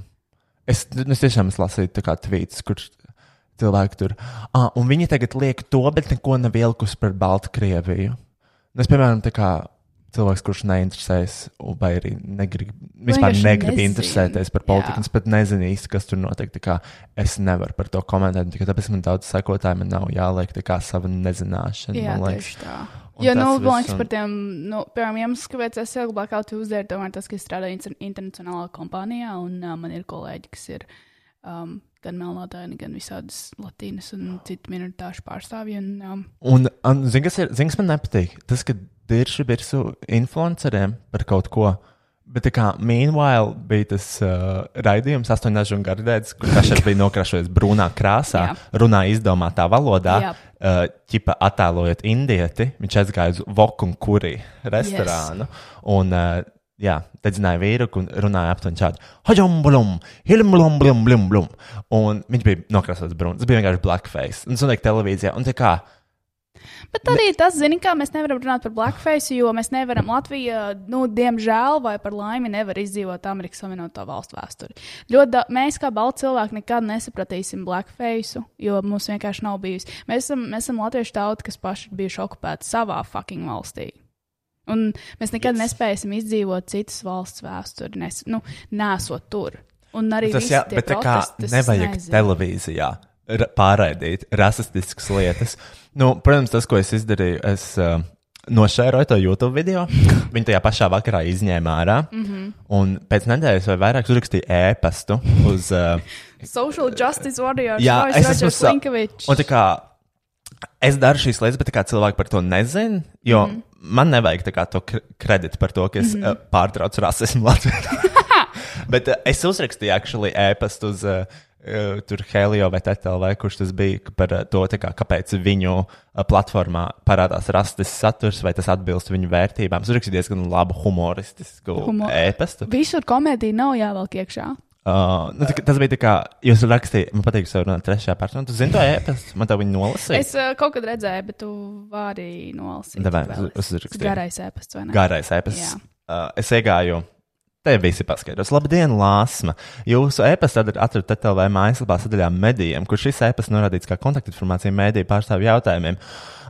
es, es tiešām esmu lasījis tā kā tvītus, kur cilvēki tur. Ah, un viņi tagad liek to, bet neko nav ielikusi par Baltkrieviju. Nu, es, piemēram, tā kā cilvēks, kurš neinteresējas, vai arī negrib, vispār Vienkārši negrib nezina. interesēties par politiku, es pat nezinu īsti, kas tur notiek. Kā Es nevaru par to komentēt, tikai tāpēc man daudz sekotāju, man nav jāliek tā kā sava nezināšana. Jā, liekas. tā. Jo, nu, man liekas, un- par tiem, nu, piemēram, iemesls, kāpēc es ilgi Blackout Tuesday, ir tomēr tas, ka es strādāju inter- internacionālā kompānijā, un uh, man ir kolēģi, kas ir um, gan melnādaini, gan visādas latīnas un citu minoritāšu pārstāvji. Un, um, Un, un zini, kas, ir, zini, kas man nepatīk? Tas, ka dirši virsū influenceriem par kaut ko. Bet, kā, meanwhile, bija tas uh, raidījums, astoņdažu un gardēts, kur kašers bija nokrašojies brūnā krāsā, Jā. runā izdomātā valodā, Jā. uh, ķipa attēlojot indieti. Viņš aizgāja uz Voku un Kurī restorānu. Un, uh, jā, dedzināja vīru un runāja aptuveni šādi: Haģam, blum, hilim, blum, blum. Un viņš bija nokrāsots brūns. Tas bija vienkārši blackface. Un tas notiek televīzijā. Un tā kā. Bet arī tas, zini, kā mēs nevaram runāt par blackface, jo mēs nevaram Latvijā, nu, diemžēl, vai par laimi, nevar izdzīvot Amerikas Savienoto Valstu vēsturi. Ļoti da, mēs, kā balti cilvēki, nekad nesapratīsim blackface, jo mums vienkārši nav bijusi. Mēs esam, mēs esam latviešu tauta, kas paši ir bijuši okupēti savā fucking valstī. Un mēs nekad yes. nespēsim izdzīvot citas valsts vēsturi, nes, nu, nesot tur. Un arī Tas, jā, bet tā kā nevajag nezinu. televīzijā ra- pārraidīt rasistiskas lietas. Nu, protams, tas, ko es izdarīju, es uh, nošēroju to YouTube video. Viņi tajā pašā vakarā izņēma ārā. Mhm. Un pēc nedēļas vai vairāk uzrakstīja ēpastu uz. Uh, Social Justice Warriors, jā, es esmu. Rodžers Sa... Linkovičs. Un tā kā es daru šīs lietas, bet kā cilvēki par to nezina, jo mm. -hmm. man nevajag tā kā to kre- kreditu par to, ka es mm. -hmm. uh, pārtraucu rasismu Latvijā. bet uh, es uzrakstīju actually ēpastu uz uh, tur Helio vai Tetel vai kurš tas bija par uh, to, tā kā, kāpēc viņu uh, platformā parādās rastis saturs, vai tas atbilst viņu vērtībām. Es uzrakstīju diezgan labu humoristisku Humor- ēpastu. Visur komēdija nav jāvelk iekšā. Uh, nu, tā, tas bija tā kā, jūs rakstījāt, man patīk, ka jūs runājat trešajā personā. Tu zini to ēpastu, man tā viņa nolasīja. Es uh, kaut kad redzēju, bet tu vari nolasīt. Davai, vēl. es uzrakstīju. Garais ēpasts, vai ne? Garais ēpasts. Uh, es iegāju. Te visi paskaidros. Labdien, Lāsma! Jūsu e-pasta atradat TTLV mājaslapā sadaļā medijiem, kur šis e-pasts norādīts kā kontaktinformācija mēdīju pārstāvju jautājumiem.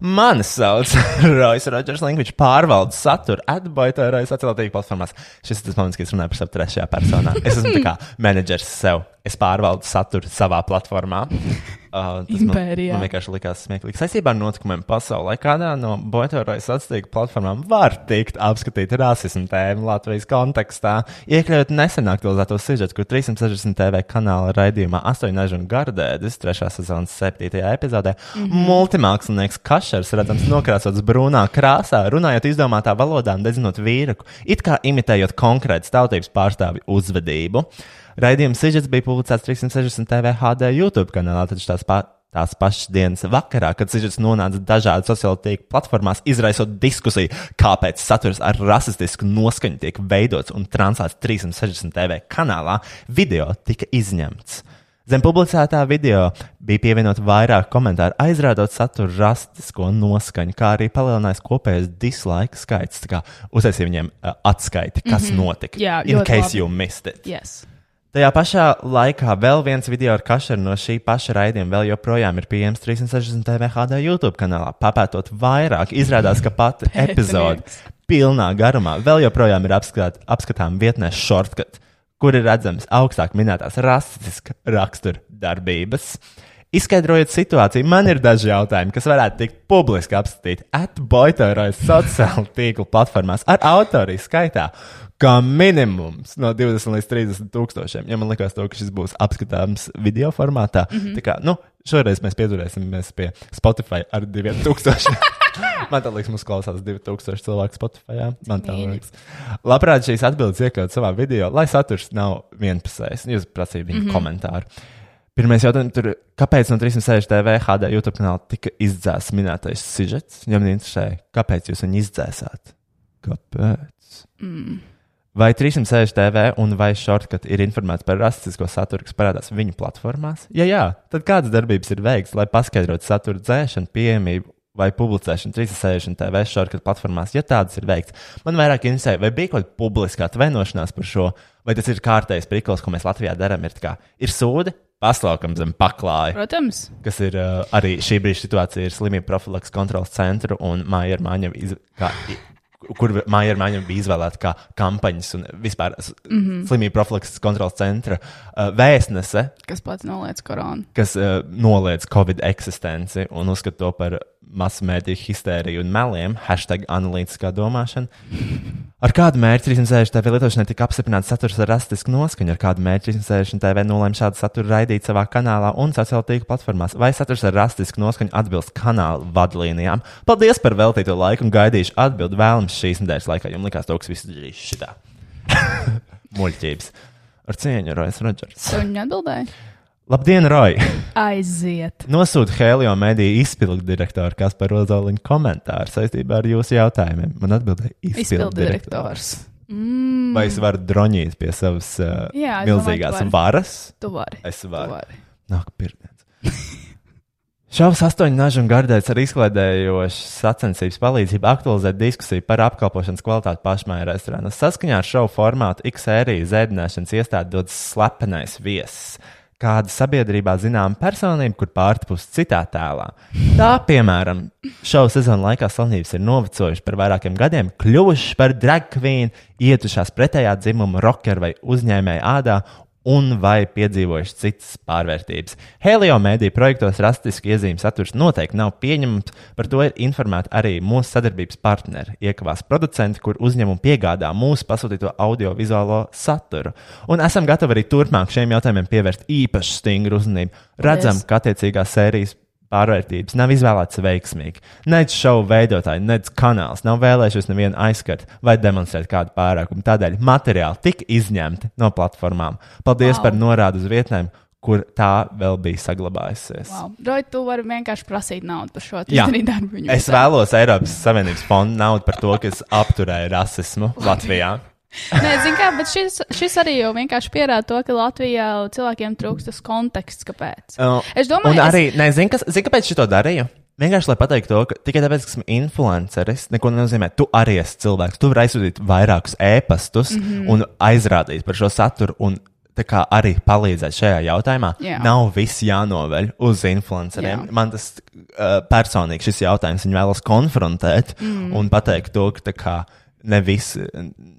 Mani sauc Rojas Rodžers Link, viņš pārvalda saturu atbaitojas sociālajā platformās. Šis ir tas moments, kad es runāju par sevi trešajā personā. Es esmu kā menedžers sev. Es pārvaldu saturu savā platformā. Uh, tas man, Impērijā. man vienkārši likās smieklīgi. Saistībā ar notikumiem pasaulē, kādā no Boitorojas atstīgu platformām var tikt apskatīta rasismu tēma Latvijas kontekstā, iekļaujot nesen aktualizēto sižetu, kur 360 TV kanāla raidījumā 8 nežu un gardēdis 3. sezonas 7. epizodē Mhm. multimākslinieks Kašers redzams nokrāsots brūnā krāsā, runājot izdomātā valodā un dedzinot vīruku, it kā imitējot konkrētas tautības pārstāvju uzvedību. Raidījuma sižets bija publicēts 360 TV HD YouTube kanālā, taču tās, pa, tās pašas dienas vakarā, kad sižets nonāca dažādu sociālo tīklu platformās, izraisot diskusiju, kāpēc saturs ar rasistisku noskaņu tiek veidots un translēts 360 TV kanālā, video tika izņemts. Zem publicētā video bija pievienot vairāk komentāru, aizrādot satura rastisko noskaņu, kā arī palielinājis kopējais dislike skaits. Tā kā uztaisīja viņiem uh, atskaiti, kas mm. -hmm. notika. Jā, In ļoti case labi. you missed it. Yes. Tajā pašā laikā vēl viens video ar kašeru no šī paša raidījuma vēl joprojām ir pieejams 360 TV HD YouTube kanālā. Papētot vairāk, izrādās, ka pati epizode pilnā garumā vēl joprojām ir apskatām vietnē shortcut, kur ir redzams augstāk minētās rasistiska rakstura darbības. Izskaidrojot situāciju, man ir daži jautājumi, kas varētu tikt publiski apskatīti atboitojas sociālo tīklu platformās ar autoriju skaitā. Kā minimums no 20 līdz 30 tūkstošiem. Ja man liekas, to, ka šis būs apskatāms video formātā, mm. -hmm. kā, nu, šoreiz mēs pieturēsimies pie Spotify ar 2000. Man liekas, mums klausās 2000 cilvēku Spotify. Jā. Man liekas. Labprāt, šīs atbildes iekļaut savā video, lai saturs nav vienpusējs. Jūs prasījāt viņu mm. -hmm. komentāru. Pirmais jautājums, tur, kāpēc no 360 TV HD YouTube kanāla tika izdzēsts minētais sižets? Ja man interesē, kāpēc jūs viņu izdzēsāt? Kāpēc? Mm. Vai 360 TV un vai shortcut ir informēts par rasistisko saturu, kas parādās viņu platformās? Ja jā, tad kādas darbības ir veikts, lai paskaidrotu satura dzēšanu, pieejamību vai publicēšanu 360 TV shortcut platformās, ja tādas ir veikts? Man vairāk interesē, vai bija kaut kāda publiska atvainošanās par šo, vai tas ir kārtējs priklis, ko mēs Latvijā darām. Ir, kā, ir sūdi, paslaukam zem paklāja. Protams. Kas ir uh, arī šī brīža situācija, ir slimību profilaks kontrols centra un Māja Maņa, iz, kā, kur Māja Maņa bija izvēlēta kā kampaņas un vispār s- Mhm. slimību profilaks kontrols centra uh, vēstnese, Kas pats noliec koronu? kas uh, noliedz Covid eksistenci un uzskata to par masu mēdīju histēriju un meliem, hashtag analītiskā domāšana. Ar kādu mērķi 360 TV lietošanai tika apstiprināts saturs ar rasistisku noskaņu, ar kādu mērķi 360 TV nolēma šādu saturu raidīt savā kanālā un sociālo tīklu platformās, vai saturs ar rasistisku noskaņu atbilst kanāla vadlīnijām. Paldies par veltīto laiku un gaidīšu atbildi vēlams šīs nedēļas laikā. Jums likās, kas viss darīs šitā. Muļķības. Ar cieņu, Rojas Rodžers. Tu viņu atbildēji? Labdien, Roja! Aiziet. Nosūta Helio mediju izpildu direktoru Kasparu Ozoliņu komentāru saistībā ar jūsu jautājumiem. Man atbildēja izpildu direktors. Mm. Vai es varu droņīt pie savas uh, Jā, domāju, milzīgās vari. varas? Tu vari. Es varu. Vari. Nāk, pirmdienas. Šaubas astoņu nažu un gardēts ar izklaidējošu sacensības palīdzību aktualizēt diskusiju par apkalpošanas kvalitāti pašmāju restorānos. Saskaņā ar šovu formātu X sēriju zēdināšanas iestādi dod slepenais viesis. Kāda sabiedrībā zināma personība, kur pārtapus citā tēlā. Tā, piemēram, šova sezona laikā slavības ir novecojušas par vairākiem gadiem, kļuvušas par drag queen, ietušās pretējā dzimuma rockeru vai uzņēmēju ādā un vai piedzīvojuši citas pārvērtības. Helio mēdīju projektos rastiski iezīmju saturs noteikti nav pieņemams, par to ir informēti arī mūsu sadarbības partneri, iekavās producenti, kur uzņēmumi piegādā mūsu pasūtīto audio-vizuālo saturu. Un esam gatavi arī turpmāk šiem jautājumiem pievērst īpaši stingru uzmanību. Redzam, Paldies. ka attiecīgās sērijas pārvērtības nav izvēlētas veiksmīgi. Nec šovu veidotāji, nec kanāls nav vēlējušies nevienu aizskart vai demonstrēt kādu pārākumu. Tādēļ materiāli tika izņemti no platformām. Paldies Wow. par norādu uz vietnēm, kur tā vēl bija saglabājusies. Wow. Roy, tu vari vienkārši prasīt naudu par šo darbu. es vēlos Eiropas Savienības fondu naudu par to, kas apturēja rasismu Latvijā. Nē, zini kā, bet šis, šis arī jau vienkārši pierāda to, ka Latvijā cilvēkiem trūkst tas konteksts, kāpēc. Uh, Es domāju, es- arī, es... nezinu, kas, zini, kāpēc šo darīju. Vienkārši, lai pateiktu to, ka tikai tāpēc, ka esmu influenceris, neko nenozīmē. Tu arī esi cilvēks. Tu vari aizsūtīt vairākus ēpastus mm. -hmm. un aizrādīt par šo saturu. Un, tā kā arī palīdzēt šajā jautājumā. Jā. Nav viss jānoveļ uz influenceriem. Jā. Man tas uh, personīgi šis jautājums viņi vēlas konfrontēt Mm. un pateikt to, ka tā kā ne, vis,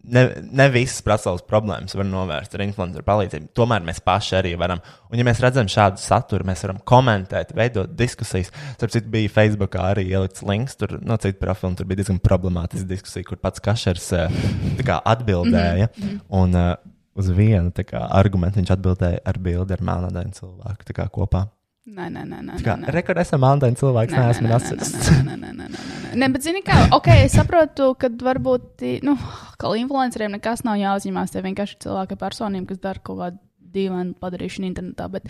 ne, ne visas pasaules problēmas var novērst ar influenceru palīdzību. Tomēr mēs paši arī varam. Un, ja mēs redzam šādu saturu, mēs varam komentēt, veidot diskusijas. Starp citu, bija Facebookā arī ielikts links tur no citu profilu. un Tur bija diezgan problemātiska diskusija, kur pats Kašers eh, kā atbildēja. Mhm, mhm. Un uh, uz vienu kā, argumentu viņš atbildēja ar bildi ar melnādainu cilvēku kopā. Nē, nē, nē, nē. Nē, nē. Rekord esam melnādaini cilvēks, Nē, neesmu rasists. nē, nē, nē, nē, nē. Nē, bet zini, kā, ok, es saprotu, ka varbūt, nu, ka influenceriem nekas nav jāuzņemās. Tie vienkārši ir cilvēki ar personību, kas dara kaut kādu dīvainu padarīšanu internetā. Bet,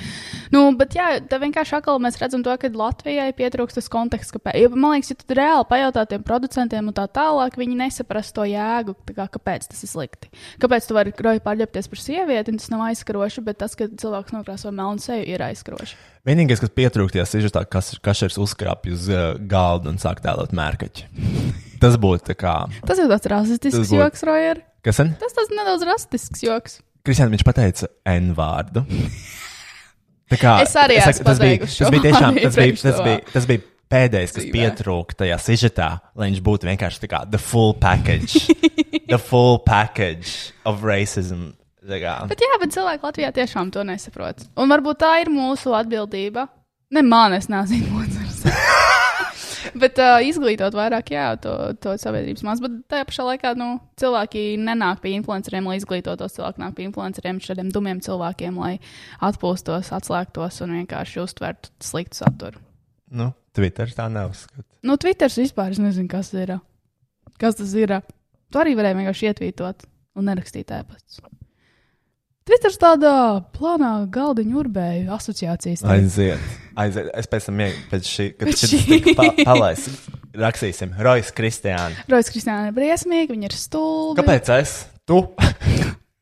nu, bet jā, tā vienkārši atkal mēs redzam to, ka Latvijai pietrūkst tas konteksts, kāpēc. Jo, man liekas, ja tu reāli pajautā tiem producentiem un tā tālāk, viņi nesaprast to jēgu, kā, kāpēc tas ir slikti. Kāpēc tu vari groji pārģērbties par sievieti, un tas nav aizskaroši, bet tas, ka cilvēks nokrāso melnu seju, ir aizskaroši. Vienīgais, kas pietrūkties, ir tas, kas kašers uzkrāpj uz uh, galda un sāk tēlot mērkaķi. Tas būtu tā kā. Tas ir tāds rasistisks būtu- joks, Rojer. Kas tad? Tas tas nedaudz rasistisks joks. Kristiāna, viņš pateica N vārdu. Tā kā, Es arī saku, esmu tas, bija, tas bija tiešām tas bija, tas bija, tas bija pēdējais, kas pietrūka tajā sižetā, lai viņš būtu vienkārši tā kā the full package. the full package of racism. Bet jā, bet cilvēki Latvijā tiešām to nesaprot. Un varbūt tā ir mūsu atbildība. Ne man, es neesmu influenceris. Bet uh, izglītot vairāk, jā, to, to sabiedrības maz. Bet tajā pašā laikā nu, cilvēki nenāk pie influenceriem, lai izglītotos. Cilvēki nāk pie influenceriem, šādiem dumiem cilvēkiem, lai atpūstos, atslēgtos un vienkārši uztvertu sliktu saturu. Nu, Twitter tā neuzskata. Nu, Twitter vispār es nezinu, kas ir. Kas tas ir? Tu arī varēji vienkārši ietvītot un nerakstīt ēpastus. Twitter tādā plānā galdiņu urbēju asociācijas. Aiziet, aiziet. Es pēc tam, pēc šī, kad Pēc šī. tika pa, palaists, rakstīsim, Rojas Kristiāna. Rojas Kristāna ir briesmīga, viņa ir stulba. Kāpēc es? Tu?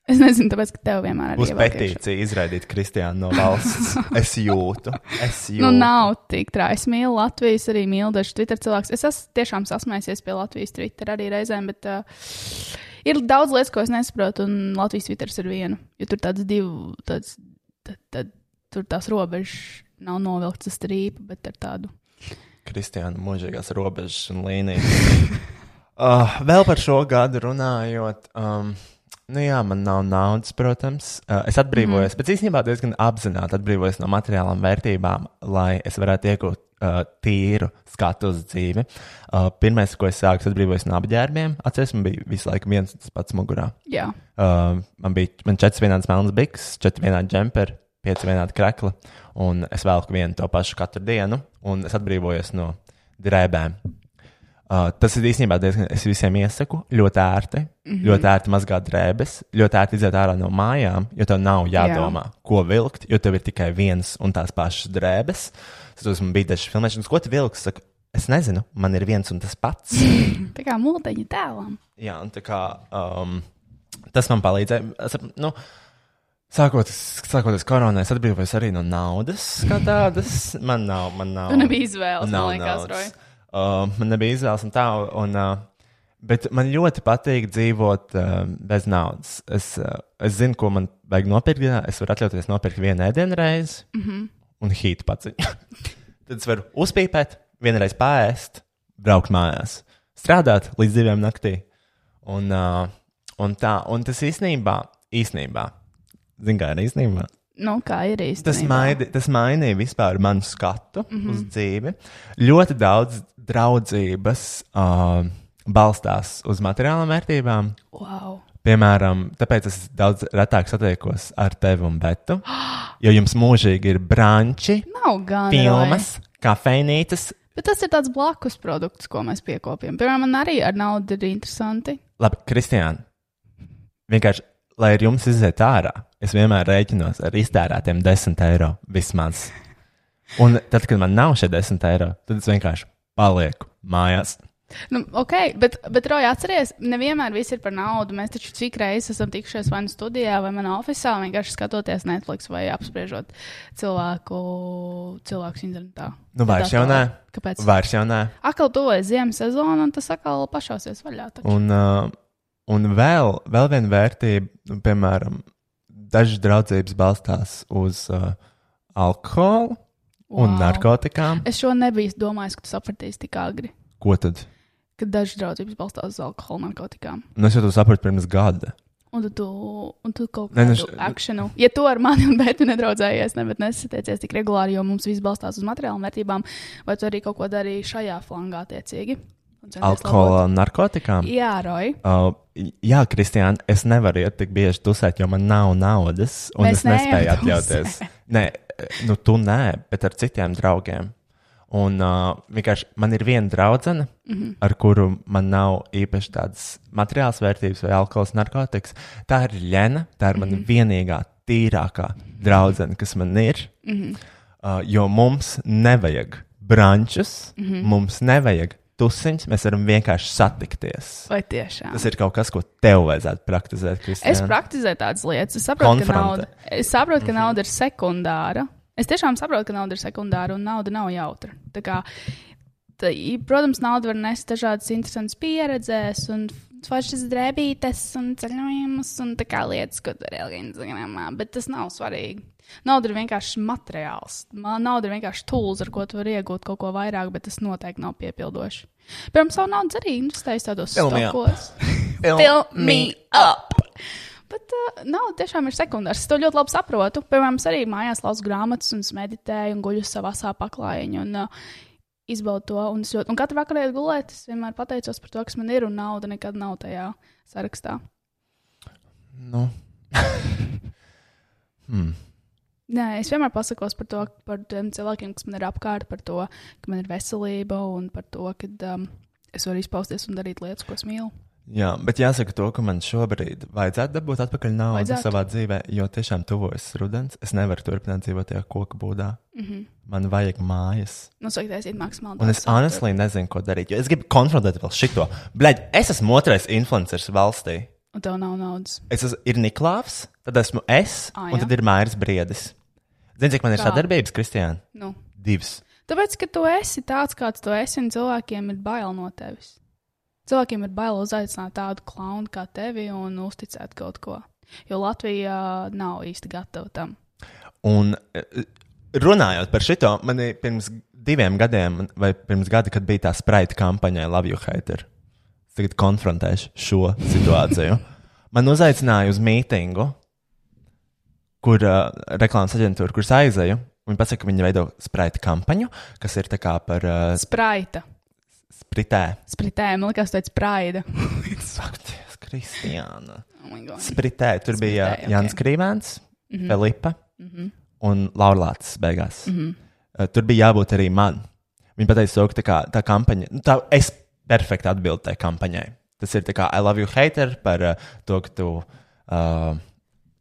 Es nezinu, tāpēc, ka tev vienmēr ir Būs petīcija izraidīt Kristiānu no valsts. Es jūtu, es jūtu. Nu, nav tik traki. Es mīlu Latvijas, arī mīlu dažus Twitter cilvēkus. Es esmu tiešām sasmējies pie Latvijas Twitter arī reizēm, bet uh, ir daudz lietas, ko es nesaprotu, un Latvijas Twitter ir viena. Jo tur tāds divu, tāds, tad, tad, tur tās robežas nav novilktas ar strīpu, bet ar tādu. Kristiāna mūžīgās robežas un līnijas. uh, vēl par šo gadu runājot. Um, Nu jā, man nav naudas, protams. Uh, es atbrīvojos, mm. bet īstenībā diezgan apzināti atbrīvojos no materiālām vērtībām, lai es varētu iegūt uh, tīru skatu uz dzīvi. Uh, Pirmais, ko es sāku, es atbrīvojos no apģērbiem. Atceros, man bija visu laiku viens un tas pats mugurā. Jā. Uh, man bija man četras vienādas melnas biks, četri vienādi džemperi, pieci vienādi krekli, un es velku vienu to pašu katru dienu, un es atbrīvojos no drēbēm. Uh, tas ir īstenībā diezgan, es visiem iesaku, ļoti ērti. Mm. -hmm. Ļoti ērti mazgāt drēbes, ļoti ērti iziet ārā no mājām, jo tev nav jādomā, Jā. ko vilkt, jo tev ir tikai viens un tās pašas drēbes. Tas man bija dažs filmēšanas, ko tu vilksi. Saku, es nezinu, man ir viens un tas pats. Tā kā mūteņa tēlam. Jā, un tā kā um, tas man palīdzēja. Es, nu, Sākoties, sākoties koronai, es atbrīvojos arī no naudas, kā tādas. Man nav, man nav. Tev nebija izvēles, nav man liekas, naudas. Uh, man nebija izvēles un tā. Un, uh, bet man ļoti patīk dzīvot uh, bez naudas. Es, uh, es zinu, ko man vajag nopirkt. Es varu atļauties nopirkt vienu ēdienu reizi Mhm. un hītu paciņu. Tad es varu uzpīpēt, vienreiz pāriest, braukt mājās, strādāt līdz diviem naktī. Un, uh, un, tā, un tas īstenībā, īstenībā, zinu, kā ir īstenībā. Nu, kā ir īsti. Tas, maidi, tas mainīja vispār manu skatu mm Mhm. -hmm. uz dzīvi. Ļoti daudz draudzības uh, balstās uz materiālām vērtībām. Wow. Piemēram, tāpēc es daudz retāk satiekos ar tevi un Betu. Jo jums mūžīgi ir branči, filmas, kafejnīcas. Bet tas ir tāds blakus produkts, ko mēs piekopjam. Piemēram, man arī ar naudu ir interesanti. Labi, Kristiāna. Vienkārši lai ar jums iziet ārā, es vienmēr rēķinos ar iztērētiem 10 eiro vismaz. Un tad, kad man nav šie 10 eiro, tad es vienkārši palieku mājās. Nu, ok, bet, bet Roja, atcerieties, nevienmēr viss ir par naudu. Mēs taču cik reizes esam tikušies vai nu studijā, vai manā oficiālā, vienkārši skatoties Netflix vai apspriežot cilvēku, cilvēkus internetā. Nu, vairs jau nē. Kāpēc? Vairs jau nē. Atkal tuvojas ziemas sezona, un tas atkal pašausies vaļā. Taču. Un, uh, un vēl, vēl viena vērtība, nu, piemēram, dažas draudzības balstās uz uh, alkoholu un Wow. narkotikām. Es šo nebiju domājis, ka tu sapratīsi tik agri. Ko tad? Kad dažas draudzības balstās uz alkohola un narkotikām. Nu, es jau to sapratu pirms gada. Un tu, un tu kaut nu, kādu š- akciju. Ja tu ar mani un Bētu nedraudzējies, ne, bet nesatiecies tik regulāri, jo mums viss balstās uz materiālām vērtībām, vai tu arī kaut ko darīji šajā flangā attiecīgi? Alkohola un narkotikām? Jā, Roy. Uh, jā, Kristiāna, es nevaru iet tik bieži tusēt, jo man nav naudas. Un Mēs es nespēju atļauties. Nē, nu tu nē, bet ar citiem draugiem. Un uh, vienkārši man ir viena draudzene, Mhm. ar kuru man nav īpaši tādas materiālas vērtības vai alkohols, narkotikas. Tā ir Lēna, tā ir mana Mhm. vienīgā, tīrākā draudzene, kas man ir. Mhm. Uh, jo mums nevajag brančus, Mhm. mums nevajag tusiņus, mēs varam vienkārši satikties. Vai tiešām? Tas ir kaut kas, ko tev vajadzētu praktizēt, Kristīna. Es praktizēju tādas lietas. Es saprotu, ka nauda, es saprotu, ka nauda ir sekundāra. Es tiešām saprotu, ka nauda ir sekundāra un nauda nav jautra. Tā kā, tā, protams, nauda var nest dažādas interesantas pieredzes un foršas drēbītes un ceļojumus un tā kā lietas, ko tur ir Instagramā, bet tas nav svarīgi. Nauda ir vienkārši materiāls. Ma- Nauda ir vienkārši tools, ar ko tu vari iegūt kaut ko vairāk, bet tas noteikti nav piepildoši. Piemēram, savu naudu arī investēju tādos Fill me up. stokos. Fill me up! Bet uh, nauda tiešām ir sekundārs. Es to ļoti labi saprotu. Piemēram, es arī mājās lasu grāmatas, un es meditēju, un guļu savā paklājiņā. Un, uh, Izbaudu to, un, ļoti, un katru vakaru, kad gulēt, es vienmēr pateicos par to, kas man ir, un nauda nekad nav tajā sarakstā. Nu. hmm. Nē, es vienmēr pasakos par to, par tiem cilvēkiem, kas man ir apkārt, par to, ka man ir veselība, un par to, ka um, es varu izpausties un darīt lietas, ko es mīlu. Jā, bet jāsaka to, ka man šobrīd vajadzētu dabūt atpakaļ naudu Vajadzētu. savā dzīvē, jo tiešām tuvojas rudens. Es nevaru turpināt dzīvot tajā koku būdā. Mhm. Man vajag mājas. Nu, saka, taisīt maksimāli. Un es honestly nezinu, ko darīt. Jo es gribu konfrontēt vēl šito. Bļaigi, es esmu otrais influenceris valstī. Un tev nav naudas. Es esmu ir Niklaus, tad esmu es, Ā, un jā. tad ir Mairis Briedis. Zini, cik man ir Kā? sadarbības, Kristiāna? Nu. Divas. Tāpēc, ka tu esi tāds, kāds tu esi, un cilvēkiem ir bail no tevis. Cilvēkiem ir bail uzaicināt tādu klaunu kā tevi un uzticēt kaut ko. Jo Latvija nav īsti gatava tam. Un eh, runājot par šito, man ir pirms diviem gadiem, vai pirms gada, kad bija tā spraita kampaņa Love You Hater. Tagad konfrontēšu šo situāciju. Man uzaicināja uz mītingu, kur uh, reklāmas aģentūra, kuras aizēju. Viņi pasaka, ka viņi veido spraita kampaņu, kas ir tā kā par uh, Spraita. spritē. Spritē, man liekas, tas ir spraida. Sakties, Kristiāna. Oh. Spritē, tur bija Spritē, ok. Jānis Krīvēns, Mhm. Filipa Mhm. un Laurlāts beigās. Mhm. Uh, Tur bija jābūt arī man. Viņa pateica, ka tā, kā, tā kampaņa, nu, tā, es perfekti atbildu tai kampaņai. Tas ir kā I love you hater par uh, to, ka tu, uh,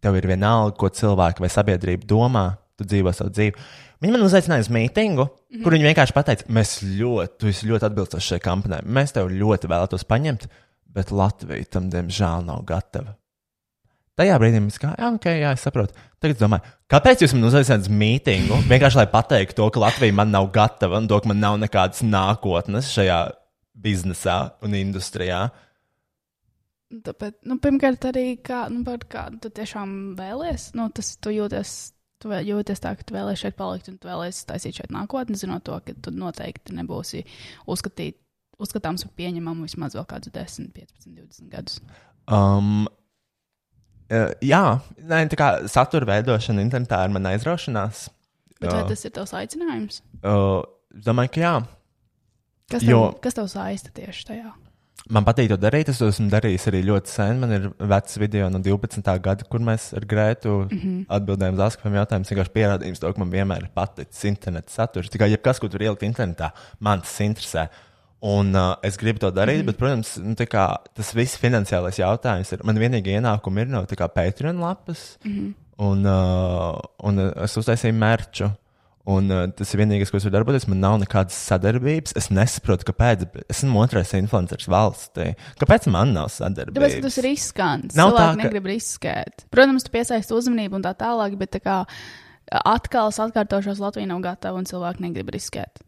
tev ir vienalga, ko cilvēki vai sabiedrība domā, tu dzīvo savu dzīvi. Viņa man uzaicināja uz mītingu, mm. -hmm. kur viņa vienkārši pateica, mēs ļoti, tu esi ļoti atbilstoši šai kampaņai. Mēs tev ļoti vēlētos paņemt, bet Latvija tam diemžēl nav gatava. Tajā brīdī mēs kā, jā, ok, jā, es saprotu. Tagad es domāju, kāpēc jūs man uzaicināt uz mītingu? Vienkārši lai pateiktu to, ka Latvija man nav gatava un to, ka man nav nekādas nākotnes šajā biznesā un industrijā. Tāpēc, nu, pirmkārt, arī kā, nu, par kādu tu tiešām vēlies. Nu, tas tu jūties, tu jūties tā, ka tu vēlēsies šeit palikt un tu vēlēsies taisīt šeit nākotni, zinot to, ka tu noteikti nebūsi uzskatīt, uzskatāms par pieņemamu vismaz vēl kādus 10, 15, 20 gadus. Um, uh, jā, nē, tā kā satura veidošana internetā ir mana aizraušanās. Bet vai tas ir tavs aicinājums? uh, domāju, ka jā. Kas tev, Jo- kas tev saista tieši tajā? Man patīk to darīt. Es to esmu darījis arī ļoti sen. Man ir vecs video no 12. gada, kur mēs ar Grētu Mhm. atbildējām uz askapiem jautājumus. Vienkārši pierādījums to, ka man vienmēr ir paticis interneta saturs. Tikai jebkas, ko tur ielikt internetā, man tas interesē. Un uh, es gribu to darīt, mm -hmm. bet, protams, nu, kā, tas viss finansiālais jautājums ir. Man vienīgā ienākuma ir no Patreon lapas, mm -hmm. un, uh, un es uztaisīju merču. Un uh, tas ir vienīgais, ko es varu darboties. Man nav nekādas sadarbības. Es nesaprotu, kāpēc. Es esmu otrais influenceris valstī. Kāpēc man nav sadarbības? Tāpēc, tas ir riskants. Nav Cilvēki tā, ka- negrib riskēt. Protams, tu piesaisti uzmanību un tā tālāk, bet tā kā atkal es atkārtošos, Latvija nav gatava un cilvēki negrib riskēt.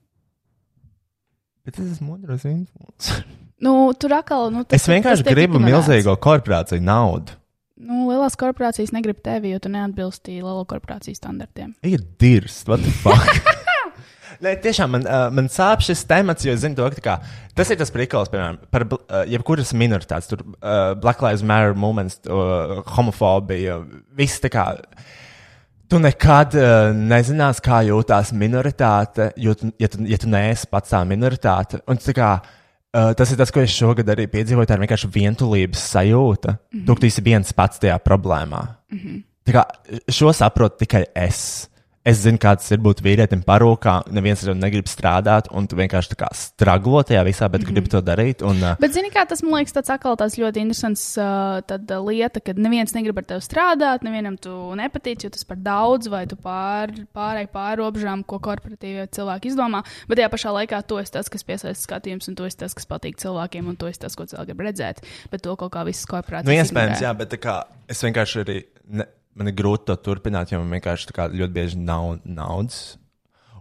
Bet es esmu otrais influenceris. Nu, tur atkal, nu, tas Es vienkārši tas gribu milzīgo korporāciju naudu. Nu, lielās korporācijas negrib tevi, jo tu neatbilsti lielo korporāciju standartiem. Ir dirst, what the fuck? Nē, tiešām man, uh, man sāp šis temats, jo es zinu, to, ka kā, tas ir tas prikals, piemēram, par uh, jebkuras minoritātes, tur uh, Black Lives Matter movements, uh, homofobija, viss tā kā. Tu nekad uh, nezināsi, kā jūtas minoritāte, jo tu, ja, tu, ja tu neesi pats tā minoritāte. Un, tā kā, uh, tas ir tas, ko es šogad arī piedzīvoju. Tā ir vienkārši vientulības sajūta. Mm. -hmm. Tu esi viens pats tajā problēmā. Mm -hmm. Tā kā, šo saprotu tikai es. Es zinu, kāds ir būt vīrietim parūkā. Neviens ar tevi negrib strādāt, un tu vienkārši tā kā straglo tajā visā, bet mm -hmm. gribi to darīt. Un, uh, Bet, zini, kā tas man liekas, tas atkal tāds ļoti interesants uh, tad, uh, lieta, kad neviens negrib ar tevi strādāt, nevienam tu nepatīc, jo tas par daudz, vai tu pār, pārēji pāri robežām, ko korporatīvie cilvēki izdomā. Bet tajā pašā laikā tu esi tas, kas piesaista skatījumus, un tu esi tas, kas patīk cilvēkiem, un tu esi tas, ko cilvēki grib redzēt. Bet to kaut kā visas korporācijas. Nu, iespējams, jā, bet kā, es vienkārši arī. Ne, man ir grūti to turpināt, jo man vienkārši ļoti bieži nav naudas.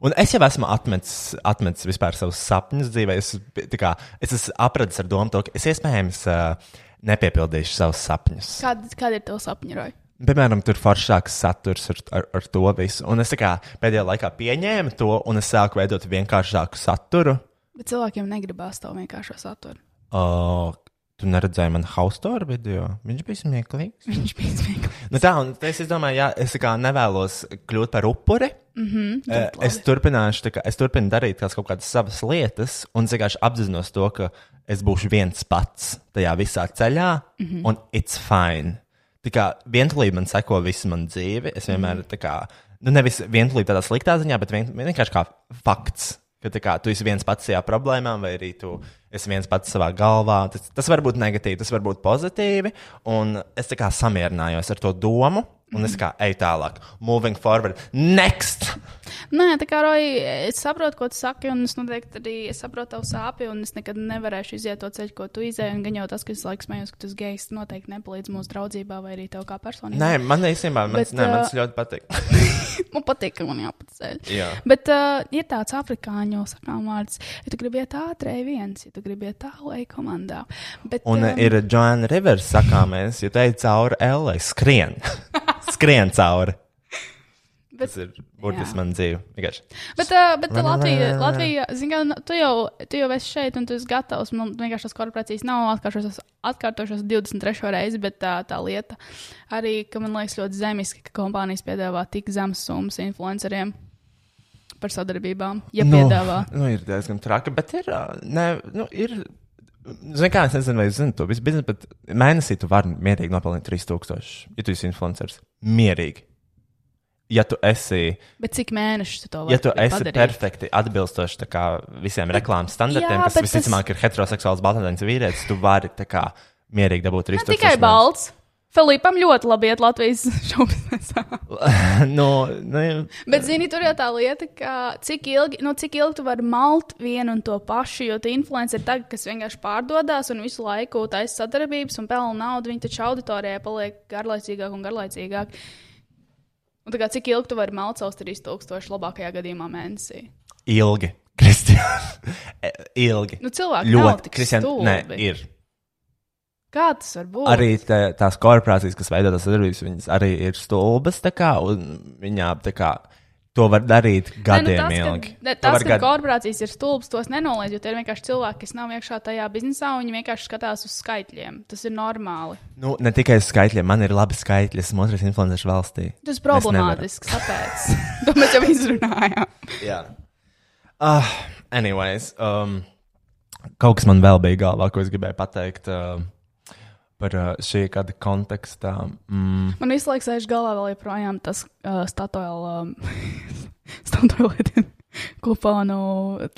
Un es jau esmu atmetis, atmetis vispār savus sapņus dzīvē. Es, kā, es esmu apradis ar domu, to, ka es iespējams uh, nepiepildīšu savus sapņus. Kāda, kāda ir tava sapņu? Piemēram, tur ir foršāks saturs ar, ar, ar to visu. Un es kā pēdējā laikā pieņēmu to, un es sāku veidot vienkāršāku saturu. Bet cilvēkiem negribās to vienkāršo saturu. Uh, tu neredzēji man Haustoru video? Viņš bija smieklīgs. Viņš bija smieklīgs. Nu tā, un es es domāju, jā, es kā nevēlos kļūt par upuri. Eh, ļoti es turpināšu, kā, es turpinu darīt kaut kādas savas lietas, un es vienkārši apzinos to, ka es būšu viens pats tajā visā ceļā, Mhm. un it's fine. Tā kā vientulība man seko visu manu dzīvi. Es vienmēr Mhm. tā kā, nu nevis vientulība tādā sliktā ziņā, bet vien, vienkārši kā fakts. Ka kā, tu esi viens pats tajā problēmā, vai arī tu esi viens pats savā galvā. Tas, tas var būt negatīvi, tas var būt pozitīvi. Un es kā samierinājos ar to domu, un es kā eju tālāk. Moving forward. Next! Nē, tā kā Roja, es saprotu, ko tu saki, un es noteikti arī es saprotu tavu sāpju, un es nekad nevarēšu iziet to ceļu, ko tu izēji. Un gan jau tas, ka es laikam smējos, ka esi gejs, noteikti nepalīdz mūsu draudzībā vai arī tev kā personībai. Nē, man īstenībā man uh, tas ļoti patīk. man patīk, ka man jāpaceļ. Jā. Bet uh, ir tāds afrikāņu sakām vārds, ja tu gribi iet ātrāk, viens, ja tu gribi iet tālu, ej komandā. Bet, Un um, ir Joanna Rivers sakāmais, ja teicu cauri Ellai, skrien. skrien cauri. Bet- Tas ir burtiski man dzīve. Vienkārši. Bet, uh, bet nē, Latvija, nē, nē. Latvija zin, kā, tu, jau, tu jau esi šeit, un tu esi gatavs. Man vienkārši tās korporācijas nav atkārtošās, atkārtošās 23. reizi, bet tā, tā lieta arī, ka man liekas ļoti zemiski, ka kompānijas piedāvā tik zemes summas influenceriem par sadarbībām. Ja nu, piedāvā. Nu, ir diezgan traki, bet ir. Ne, nu, ir Zini, kā es nezinu, vai es zinu to visu biznesu, bet mēnesī tu vari mierīgi nopelnīt 3000, ja tu esi influenceris. Mierīgi. Ja tu esi, Bet cik mēnešus tu to vari ja tu esi padarīt? perfekti atbilstoši kā, visiem reklāmas standartiem, Jā, kas bet tas- visticamāk ir heteroseksuāls baltādienis vīrietis, tu vari kā mierīgi dabūt 3000. Ne tikai balts. Filipam ļoti labi iet Latvijas šobrīd. nu, nu, Bet, zini, tur jau tā lieta, ka cik ilgi, nu, cik ilgi tu vari malt vienu un to pašu, jo tie influenceri tagad, kas vienkārši pārdodas un visu laiku taisa sadarbības un pelna naudu, viņi taču auditorijai paliek garlaicīgāk un garlaicīgāk. Un kā cik ilgi tu vari malt savus 3000 labākajā gadījumā mēnesī? ilgi. Kristiāns. ilgi. Nu, cilvēki ļoti. stulbi. ir. Kā tas var būt? Arī tā, tās korporācijas, kas veido tās sadarbības, viņas arī ir stulbas. tā Kā, un viņām tā kā to var darīt gadiem Nē, nu, ilgi. tas, ka, ne, tas, ka gad- korporācijas ir stulbas, tos nenoliedz, jo tie ir vienkārši cilvēki, kas nav iekšā tajā biznesā, un viņi vienkārši skatās uz skaitļiem. Tas ir normāli. Nu, ne tikai uz skaitļiem, man ir labi skaitļi. Esmu otrais influenceris valstī. Tas problemātisks, tāpēc to mēs jau izrunājām. Jā. Uh, anyways, um, kaut kas man vēl bija galvā, ko es gribēju pateikt uh, par uh, šī gada kontekstā. Mm. Man visu laiku sēž galvā vēl joprojām tas uh, statuēl, um, kuponu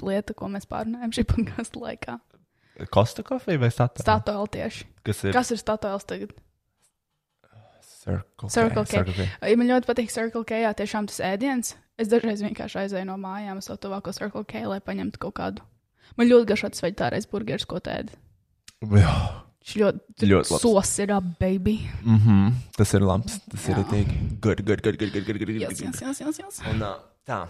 lieta, ko mēs pārunājam šī podkāstu laikā. Kosta kofija vai statuja? Statoil tieši. Kas ir? Kas ir statoils tagad? Circle K. Circle K. Circle K. Ja man ļoti patīk Circle K, jā, tiešām tas ēdiens. Es dažreiz vienkārši aizēju no mājām uz to tuvāko Circle K, lai paņemtu kaut kādu. Man ļoti garšo tas veģetārais burgeris, ko tēdi. Jā. Viņš ļoti, Ļoti labs. sos ir ap, baby. Mm -hmm. Tas ir labs. Tas Jā. ir itīgi. Good, good, good, good, good, good, good, Yes, good. yes, yes, yes, yes. Un uh, tā.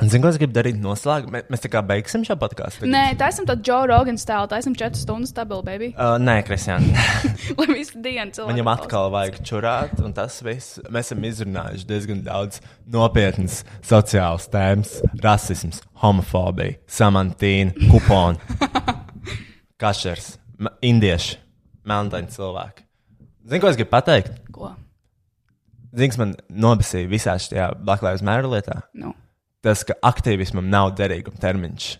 Un zinu, ko es gribu darīt noslēgt. Mē, mēs tā kā beigsim šo podkāstu. Nē, tā esam tāda Joe Rogan stila, tā esam 4 stundas stabili, baby. Uh, nē, Kristiāna. Lai visu dienu cilvēku. Viņam atkal vajag čurāt, un tas viss. Mēs esam izrunājuši diezgan daudz nopietnas sociālas tēmas - rasisms, homofobija, samantīna, kuponi, kašers, indieši, melndaini cilvēki. Zini, ko es gribu pateikt? Ko? Zini, man nobasīja visā šajā Black Lives Matter lietā? Nu. Tas, ka aktīvismam nav derīguma termiņš.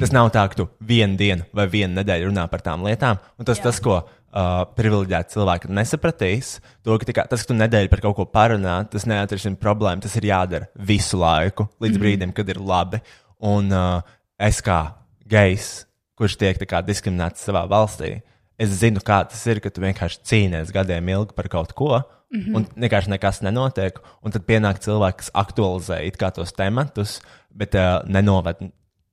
Tas nav tā, ka tu vienu dienu vai vienu nedēļu runā par tām lietām, un tas, tas ko uh, privileģēti cilvēki nesapratīs, to, ka tikai tas, ka tu nedēļu par kaut ko parunā, tas neatrisina problēmu. Tas ir jādara visu laiku, līdz Mhm. brīdim, kad ir labi. Un uh, es kā gejs, kurš tiek kā diskriminēts savā valstī, es zinu, kā tas ir, ka tu vienkārši cīnies gadiem ilgi par kaut ko. Mhm. Un vienkārši nekas nenotiek. Un tad pienāk cilvēks, kas aktualizē tos tematus, bet uh, nenoved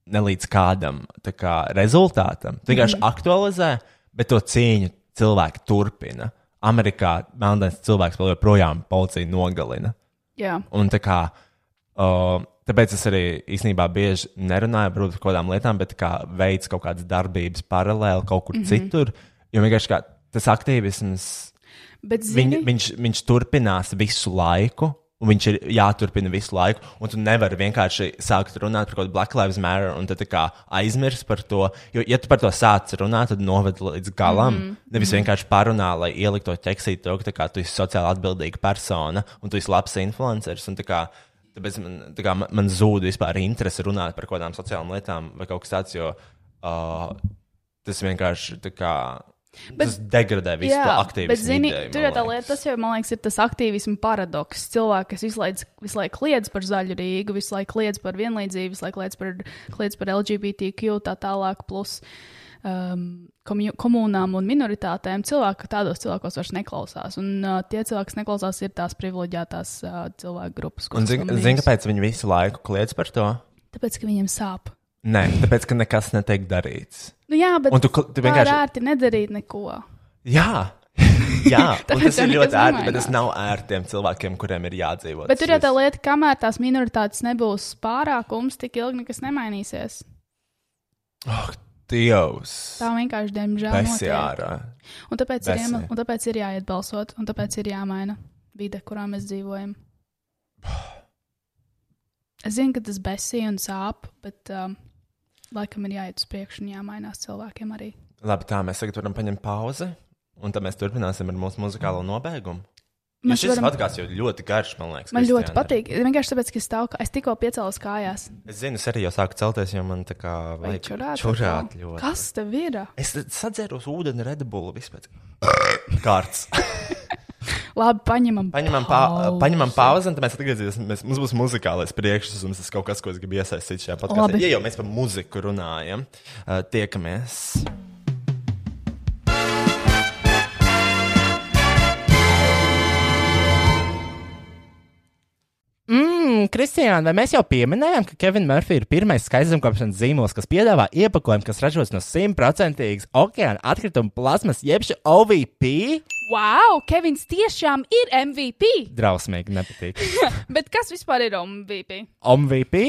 ne līdz kādam kā, rezultātam. Tu vienkārši mm -hmm. aktualizē, bet to cīņu cilvēki turpina. Amerikā melnais cilvēks vēl joprojām policija nogalina. Jā. Un tā kā, uh, tāpēc es arī īstenībā bieži nerunāju par kaut kādām lietām, bet kā veids kaut kādas darbības paralēli kaut kur mm. -hmm. citur. Jo vienkārši kā, tas aktīvisms, Bet viņ, zini- viņš, viņš turpinās visu laiku. Un viņš ir jāturpina visu laiku, un tu nevari vienkārši sākt runāt par kaut kādu Black Lives Matter un tad aizmirst par to. Jo, ja tu par to sāc runāt, tad noved līdz galam. Mm -hmm. Nevis mhm. vienkārši parunā, lai ieliktu to tekstīti, to, ka kā, tu esi sociāli atbildīga persona un tu esi labs influenceris. un tā kā, Tāpēc man, tā kā, man, man zūd vispār interese runāt par kaut kādām sociālām lietām vai kaut kas tāds, jo uh, tas vienkārši tā kā. Bet, tas degradē visu to aktīvismu. bet, zini, ideju, tur jau tā lieta, tas jau, man liekas, ir tas aktīvismu paradoks. Cilvēki, kas visu laiku, visu laiku kliedz par zaļu Rīgu, visu laiku kliedz par vienlīdzību, visu laiku kliedz par, kliedz par LGBTQ, tā tālāk, plus um, komunām un minoritātēm. Cilvēki tādos cilvēkos vairs neklausās. Un uh, tie cilvēki, kas neklausās, ir tās privileģētās uh, cilvēku grupas. Un zini, zin, kāpēc viņi visu laiku kliedz par to? Tāpēc, ka viņiem sāp. Nē, tāpēc, ka nekas netiek darīts. Nu, jā, bet Un tu tu vienkārši- ērti nedarīt neko. Jā, jā tas ir ļoti ērti, bet tas nav ērti tiem cilvēkiem, kuriem ir jādzīvot. Bet tur jau tā lieta, kamēr tās minoritātes nebūs pārākums, tik ilgi nekas nemainīsies. Dievs! Tā vienkārši, diemžēl, Besi notiek. ārā. Un tāpēc, ir, Besi. iemel, un tāpēc ir jāiet balsot, un tāpēc ir jāmaina vide, kurā mēs dzīvojam. Es zinu, ka tas besī un sāp, bet um, laikam ir jāiet uz priekšu un jāmainās cilvēkiem arī. Labi, tā mēs tagad varam paņemt pauzi, un tad mēs turpināsim ar mūsu muzikālo nobeigumu. Mēs šis varam- podkāsts jau ļoti garš, man liekas. Man ļoti patīk. Vienkārši tāpēc, ka es kā- es tikko piecēlos kājās. Es zinu, es arī jau sāku celties, jo man tā kā vajag čurāt? čurāt ļoti. Kas tev ir? Es sadzēros ūdeni Red Bull vispār. Kārts. Labi, paņemam. Paņemam, pa, paņemam pauzi, un tad mēs atgriezīsimies. Mums būs muzikālais priekšstats, tas kaut kas, ko es gribu iesaistīt šajā podkāstā. Ja jau mēs par muziku runājam, uh, tiekamies. Mmm, Kristiāna, vai mēs jau pieminējām, ka Kevins Murphy ir pirmais skaistumkopšanas zīmols, kas piedāvā iepakojumu, kas ražots no simtprocentīgas okeāna atkrituma plasmas, jeb OVP? Wow, Kevins tiešām ir MVP! Drausmīgi, nepatīk. Bet kas vispār ir MVP? OVP?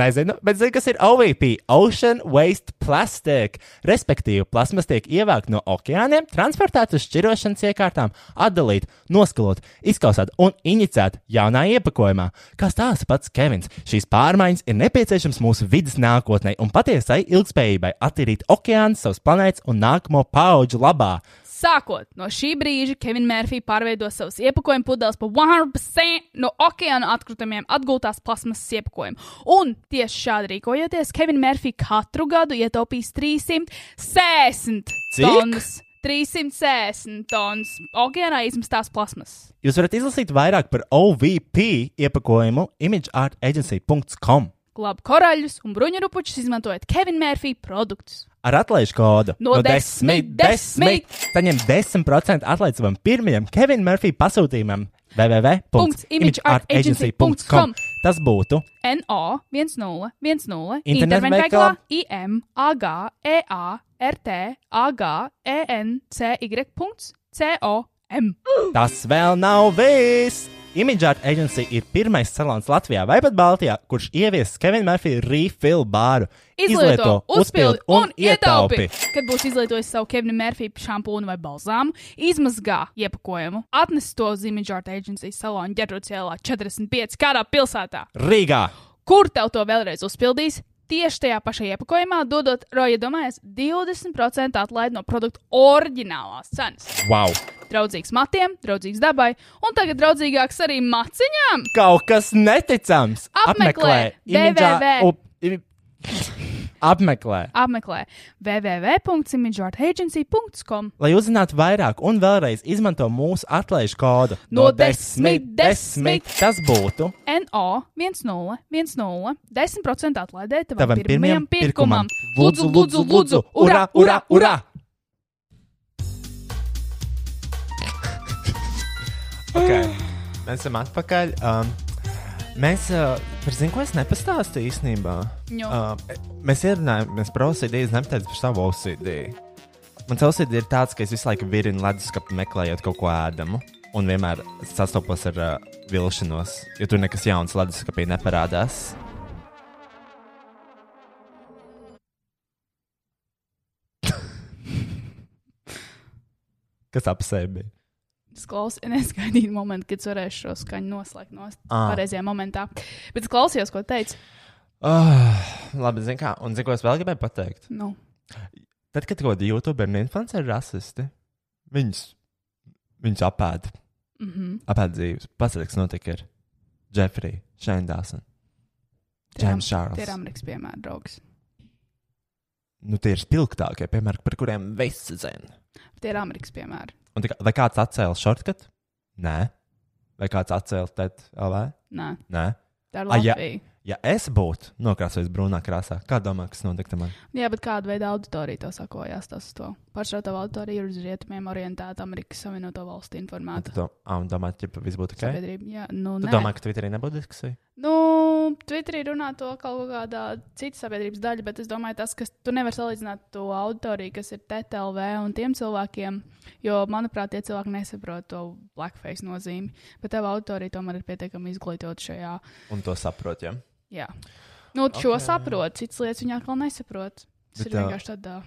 Nezinu, bet zinu, kas ir OVP - Ocean Waste Plastic. Respektīvi, plasmas tiek ievākta no okeāniem, transportēta uz šķirošanas iekārtām, atdalīta, noskalot, izkausēta un inicēta jaunā iepakojumā. Kā stāsta pats Kevins, šīs pārmaiņas ir nepieciešamas mūsu vidas nākotnē un patiesai ilgspējībai attīrīt okeānu, savas planētas un nākamo pauģu labā. Sākot no šī brīža, Kevins Mārfī pārveido savus iepakojumu pudeles par 100% no okeāna atkritumiem atgūtās plasmasas iepakojumu. Un tieši šādi rīkojoties, Kevins Mārfī katru gadu ietaupīs 360 Cik? tonnas. 360 tonnas okeānā izmestās plasmasas. Jūs varat izlasīt vairāk par OVP iepakojumu imageartagency.com. Glāb korāļus un bruņurupučus izmantojot Kevina Mērfī produktus. Ar atlaižu kodu No desmit, desmit. saņem 10% atlaidi savam pirmajam Kevina Murphy pasūtījumam www.imageartagency.com. Tas būtu NO 1010 Internetu internetveikalā veikalā IM AG EA RT AG ENC.com. Tas vēl nav viss! Imageart Agency ir pirmais salons Latvijā vai pat Baltijā, kurš ieviesis Kevina Murphy refill bāru. Izlieto, uzpildi un ietaupi. Kad būs izlietojis savu Kevina Mērfī šampūnu vai balzāmu, izmazgā iepakojumu, atnes to uz Image Art Agency salonu ģerbrots ielā 45 kādā pilsētā. Rīgā! Kur tev to vēlreiz uzpildīs? Tieši tajā pašā iepakojumā, dodot, Roja, domājies, 20% atlaidi no produktu oriģinālās cenas. Wow! Draudzīgs matiem, draudzīgs dabai, un tagad draudzīgāks arī maciņām. Kaut kas neticams! Apmeklē Imageart- www. Apmeklē! Apmeklē www.imageartagency.com. Lai uzzinātu vairāk un vēlreiz izmanto mūsu atlaižu kodu No desmit, desmit. Tas būtu NO 1010 10% atlaidē tavam tavam pirmajam pirkumam. Lūdzu, lūdzu, lūdzu! Urā, urā, urā! Okay. Mēs esam atpakaļ. Um, mēs uh, par zinu, ko es nepastāstīju īstenībā. Jo. Uh, mēs ierunājāmies par OCD, es nepateicu par savu OCD. Mans OCD ir tāds, ka es visu laiku virinu leduskapu meklējot kaut ko ēdamu. Un vienmēr sastopos ar uh, vilšanos, jo tur nekas jauns leduskapī neparādās. Kas ap sevi bija? Es klausījos, negaidīju momentu, kad varēšu šo skaņu noslēgt no Ah. pareizajā momentā. Bet es klausījos, ko teicu. Oh, labi, zinu, kā. Un zinu, ko es vēl gribēju pateikt. Nu. Tad, kad kaut kādi YouTuberi un influenceri ir rasisti, viņus, viņus apēda. Mhm. Apēda dzīves. Pasaka, kas notika ar Jeffrey, Shane Dawson, James Tie ir Charles. Amerikas piemēra draugs. Nu, tie ir spilgtākie, piemēram, par kuriem visi zina. Tie ir Amerikas piemēri. Un vai kāds atcēla shortcut? Nē. Vai kāds atcēla TED LV? Nē. Nē. Tā ir Ah, ja, Latvija. ja es būtu nokrāsojis brūnā krāsā, kā domā, kas notiktu man? Jā, bet kāda veida auditorija to sakojās? Tas to pašrauta auditorija ir uz rietumiem orientēta Amerikas Savienoto Valstu informēta. Tu ah, un domā, ka viss būtu ok? Sabiedrība, jā, nu, tu nē. domā, ka Twitterī nebūtu diskusija? Nu, Twitterī runā to kaut kādā cita sabiedrības daļa, bet es domāju, tas, ka tu nevari salīdzināt to auditoriju, kas ir TTLV un tiem cilvēkiem, jo, manuprāt, tie cilvēki nesaprot to blackface nozīmi. Bet tava auditorija tomēr ir pietiekami izglītota šajā. Un to saprot, ja? Jā. Nu, šo Ok. saprot, citas lietas viņa atkal nesaprot. Tas Bet, ir vienkārši tādā.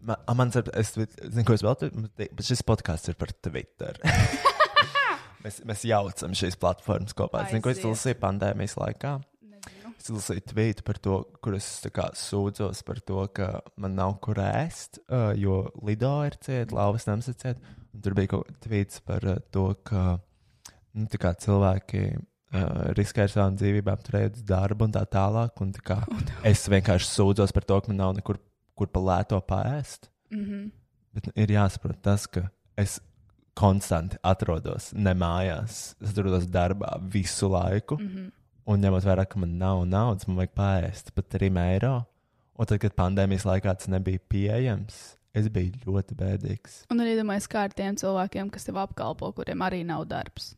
Ma, a, man ir, es zinu, ko es vēl teicu, bet šis podkāsts ir par Twitter. mēs, mēs jaucam šīs platformas kopā. Zinu, ko es lasīju pandēmijas laikā. Es lasīju tvītu par to, kur es kā sūdzos par to, ka man nav kur ēst, uh, jo Lido ir cieta, Lauvas nams ir cieta. Un Tur bija kaut kāds tvīts par uh, to, ka nu, kā cilvēki uh, riskē ar savām dzīvībām, turējot darbu un tā tālāk. Un, tā kā, es vienkārši sūdzos par to, ka man nav nekur kur pa lēto paēst. Mhm. Bet nu, ir jāsaprot tas, ka es konstanti atrodos ne mājās, es atrodos darbā visu laiku. Mhm. Un ņemot vērā, ka man nav naudas, man vajag paēst pat 3 eiro. Un tad, kad pandēmijas laikā tas nebija pieejams, es biju ļoti bēdīgs. Un arī domāju, kā ar tiem cilvēkiem, kas tev apkalpo, kuriem arī nav darbs.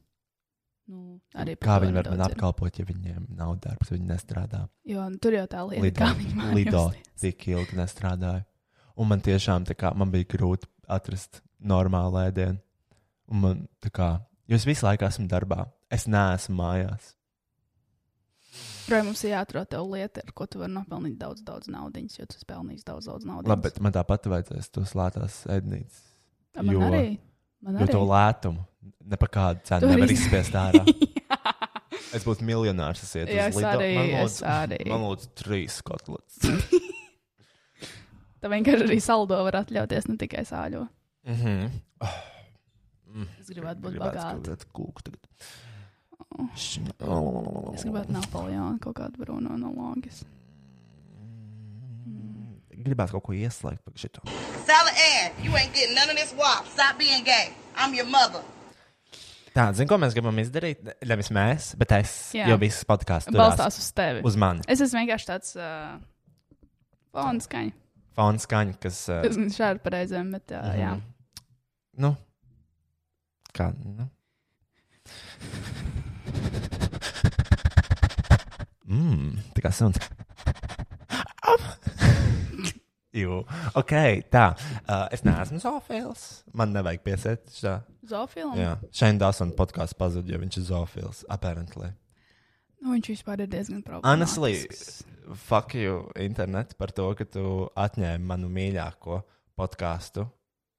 Nu, Kā viņi var man apkalpot, ja viņiem nav darbs, viņi nestrādā? Jo nu, tur jau tā lieta, Lido, kā viņi Lido tik ilgi nestrādāja. Un man tiešām kā man bija grūti atrast normālu ēdienu. Un man tā kā, jo es visu laiku esmu darbā, es neesmu mājās. Vai mums ir jāatrod tev lieta, ar ko tu vari nopelnīt daudz, daudz naudas, jo tu esi pelnījis daudz, daudz naudas. Labi, bet man tāpat vajadzēs tos lētās ēdnīcas. A, man arī, man jo to arī. lētumu ne par kādu cenu Tur nevar iz- izspiest ārā. es būtu miljonārs, es ietu uz Lido. arī, man lūdzu, arī. man lūdzu trīs kotletes. Tā vienkārši arī saldo var atļauties, ne tikai sāļo. Mhm. Es gribētu būt bagāta. tagad. Es gribētu Napoleonu kaut kādu brūno no logas. Gribētu kaut ko ieslēgt par šito. Sally Ann, you ain't getting none of this wop. Stop being gay. I'm your mother. Tā, zini, ko mēs gribam izdarīt? Nevis mēs, bet es. Jā. Jo viss podkāsts Balstās uz tevi. Uz mani. Es esmu vienkārši tāds uh, fons skaņa. Fons skaņa, kas. Uh, Es nezinu, šādi pareizēm, bet uh, jā. Nu, kā. Nu. Mmm, tā kā suns. Jū, ok, tā. Uh, es neesmu zoofils. Man nevajag piesēt šā. Zoofilam? Jā, Šeit Dāsona podkāsts pazuda, jo viņš ir zoofils, apparently. Nu, viņš vispār ir diezgan Honestly, problemātisks. fuck you, internet, par to, ka tu atņēmi manu mīļāko podkāstu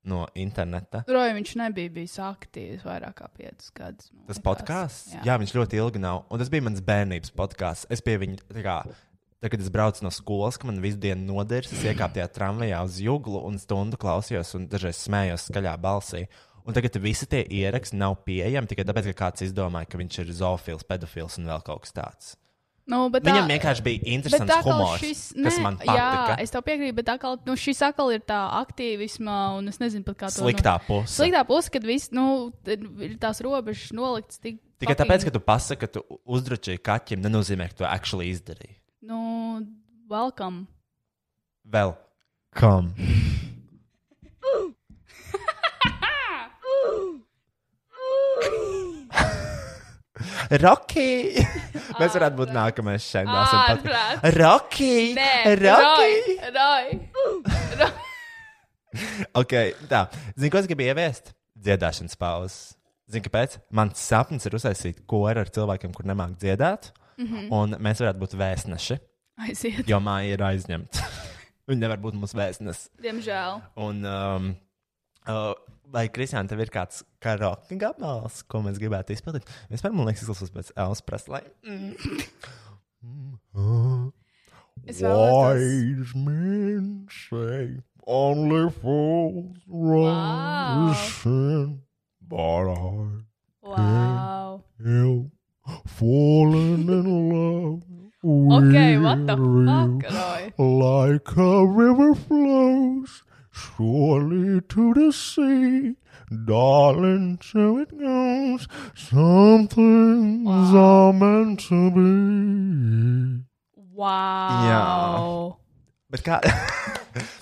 no interneta. Roja viņš nebija bijis aktīvs vairāk kā 5 gadus. Tas podkāsts, jā. jā, viņš ļoti ilgi nav. Un tas bija mans bērnības podkāsts. Es pie viņa, tā kā, tad, kad es braucu no skolas, ka man visu dienu nodeļas, es iekāpu tajā tramvajā uz juglu un stundu klausījos un dažreiz smējos skaļā balsī. Un tagad visi tie ieraksti nav pieejami tikai tāpēc, ka kāds izdomāja, ka viņš ir zoofils, pedofils un vēl kaut kas tāds. Nu, bet Viņam tā- vienkārši bija interesants tā humors, šis, kas nē, man Jā, patika. es tev piekrītu, bet tā kā nu, šis atkal ir tā aktīvisma, un es nezinu pat kā to. Sliktā nu, puse. Sliktā puse, kad viss, nu, ir tās robežas noliktas tik. Tikai fucking- tāpēc, ka tu pasaki, ka tu uzdrošināji kaķim, nenozīmē, ka tu actually izdarīji. Nu, welcome. Vēl. Rocky! Mēs varētu būt nākamais šeit. Rocky! Roj, roj. Ok, tā. Zini, ko es gribu ieviest? Dziedāšanas pauzes. Zini, kāpēc? Mans sapnis ir uztaisīt koru ar cilvēkiem, kur nemāk dziedāt. Mhm. Un mēs varētu būt vēstneši. Aiziet. Jo māja ir aizņemta. Viņi nevar būt mūsu vēstnesi. Diemžēl. Un, um, uh, vai Kristiāna, tev ir kāds karaoke gabals, ko mēs gribētu izpildīt? Vispār man liekas, izklausās pēc Elsa Presley. Es vēlētos- men say only fools Wow. sin, but I Wow. can't falling in love. Okay, what the fuck, you. Roy? Like a river flows surely to the sea. Darling, so it goes. Some things are meant to be. Wow. Jā. Bet kā?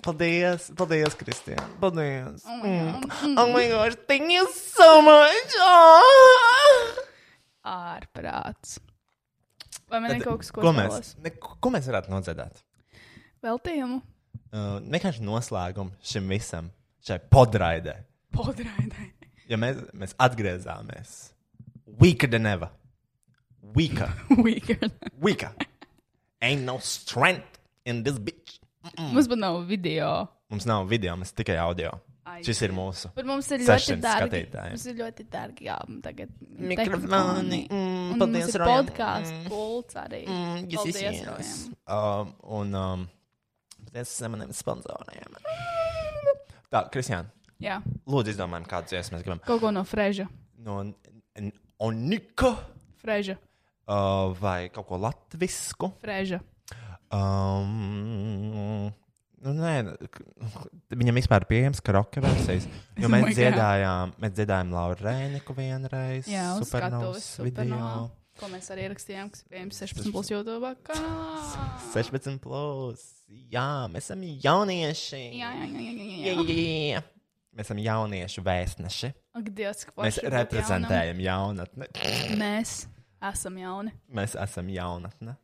paldies, paldies, Kristija. Paldies. Oh my God. Mm. Oh my gosh, thank you so much. Oh. Ārprāts. Vai man ir Tad, kaut kas, ko, ko es mēs, vēlos? ne, ko mēs varētu nodziedāt? Veltījumu. Uh, vienkārši noslēgumu šim visam, šai podraidē. Podraidē. Ja mēs, mēs atgriezāmies weaker than ever. Weaker. Weaker. Weaker. Ain't no strength in this bitch. Mm-mm. Mums pat nav video. Mums nav video, mums tikai audio. Ai, Šis ir mūsu. Bet mums ir ļoti 600 dārgi. Mums ir ļoti dārgi. Jā, tagad Mikrofoni, mm, paldies, Rojam. podkāsts, Mm. pults arī. Mm, yes, yes, paldies, yes. Rojam. Um, un um, paldies maniem sponsoriem. Tā, Kristiāna. Jā. Lūdzu, izdomājam, kādu dziesmu mēs gribam. Kaut ko no Freža. No Onika Freža. uh, vai kaut ko latvisku. Freža. Um, nu, nē, viņam vispār ir pieejams karaoke versijas. Jo Oh mēs dziedājām, mēs dziedājām Lauru Rēniku vienreiz. Jā, uz skatuves. Supernovā. Ko mēs arī ierakstījām, kas pieejams 16 plus YouTube kanālā. 16 plus. Jā, mēs esam jaunieši. Jā, jā, jā, jā, jā, jā. Jā, jā. Mēs esam jauniešu vēstneši. Ak, Dievs, cik Mēs reprezentējam jaunatni. Mēs esam jauni. Mēs esam jaunatne.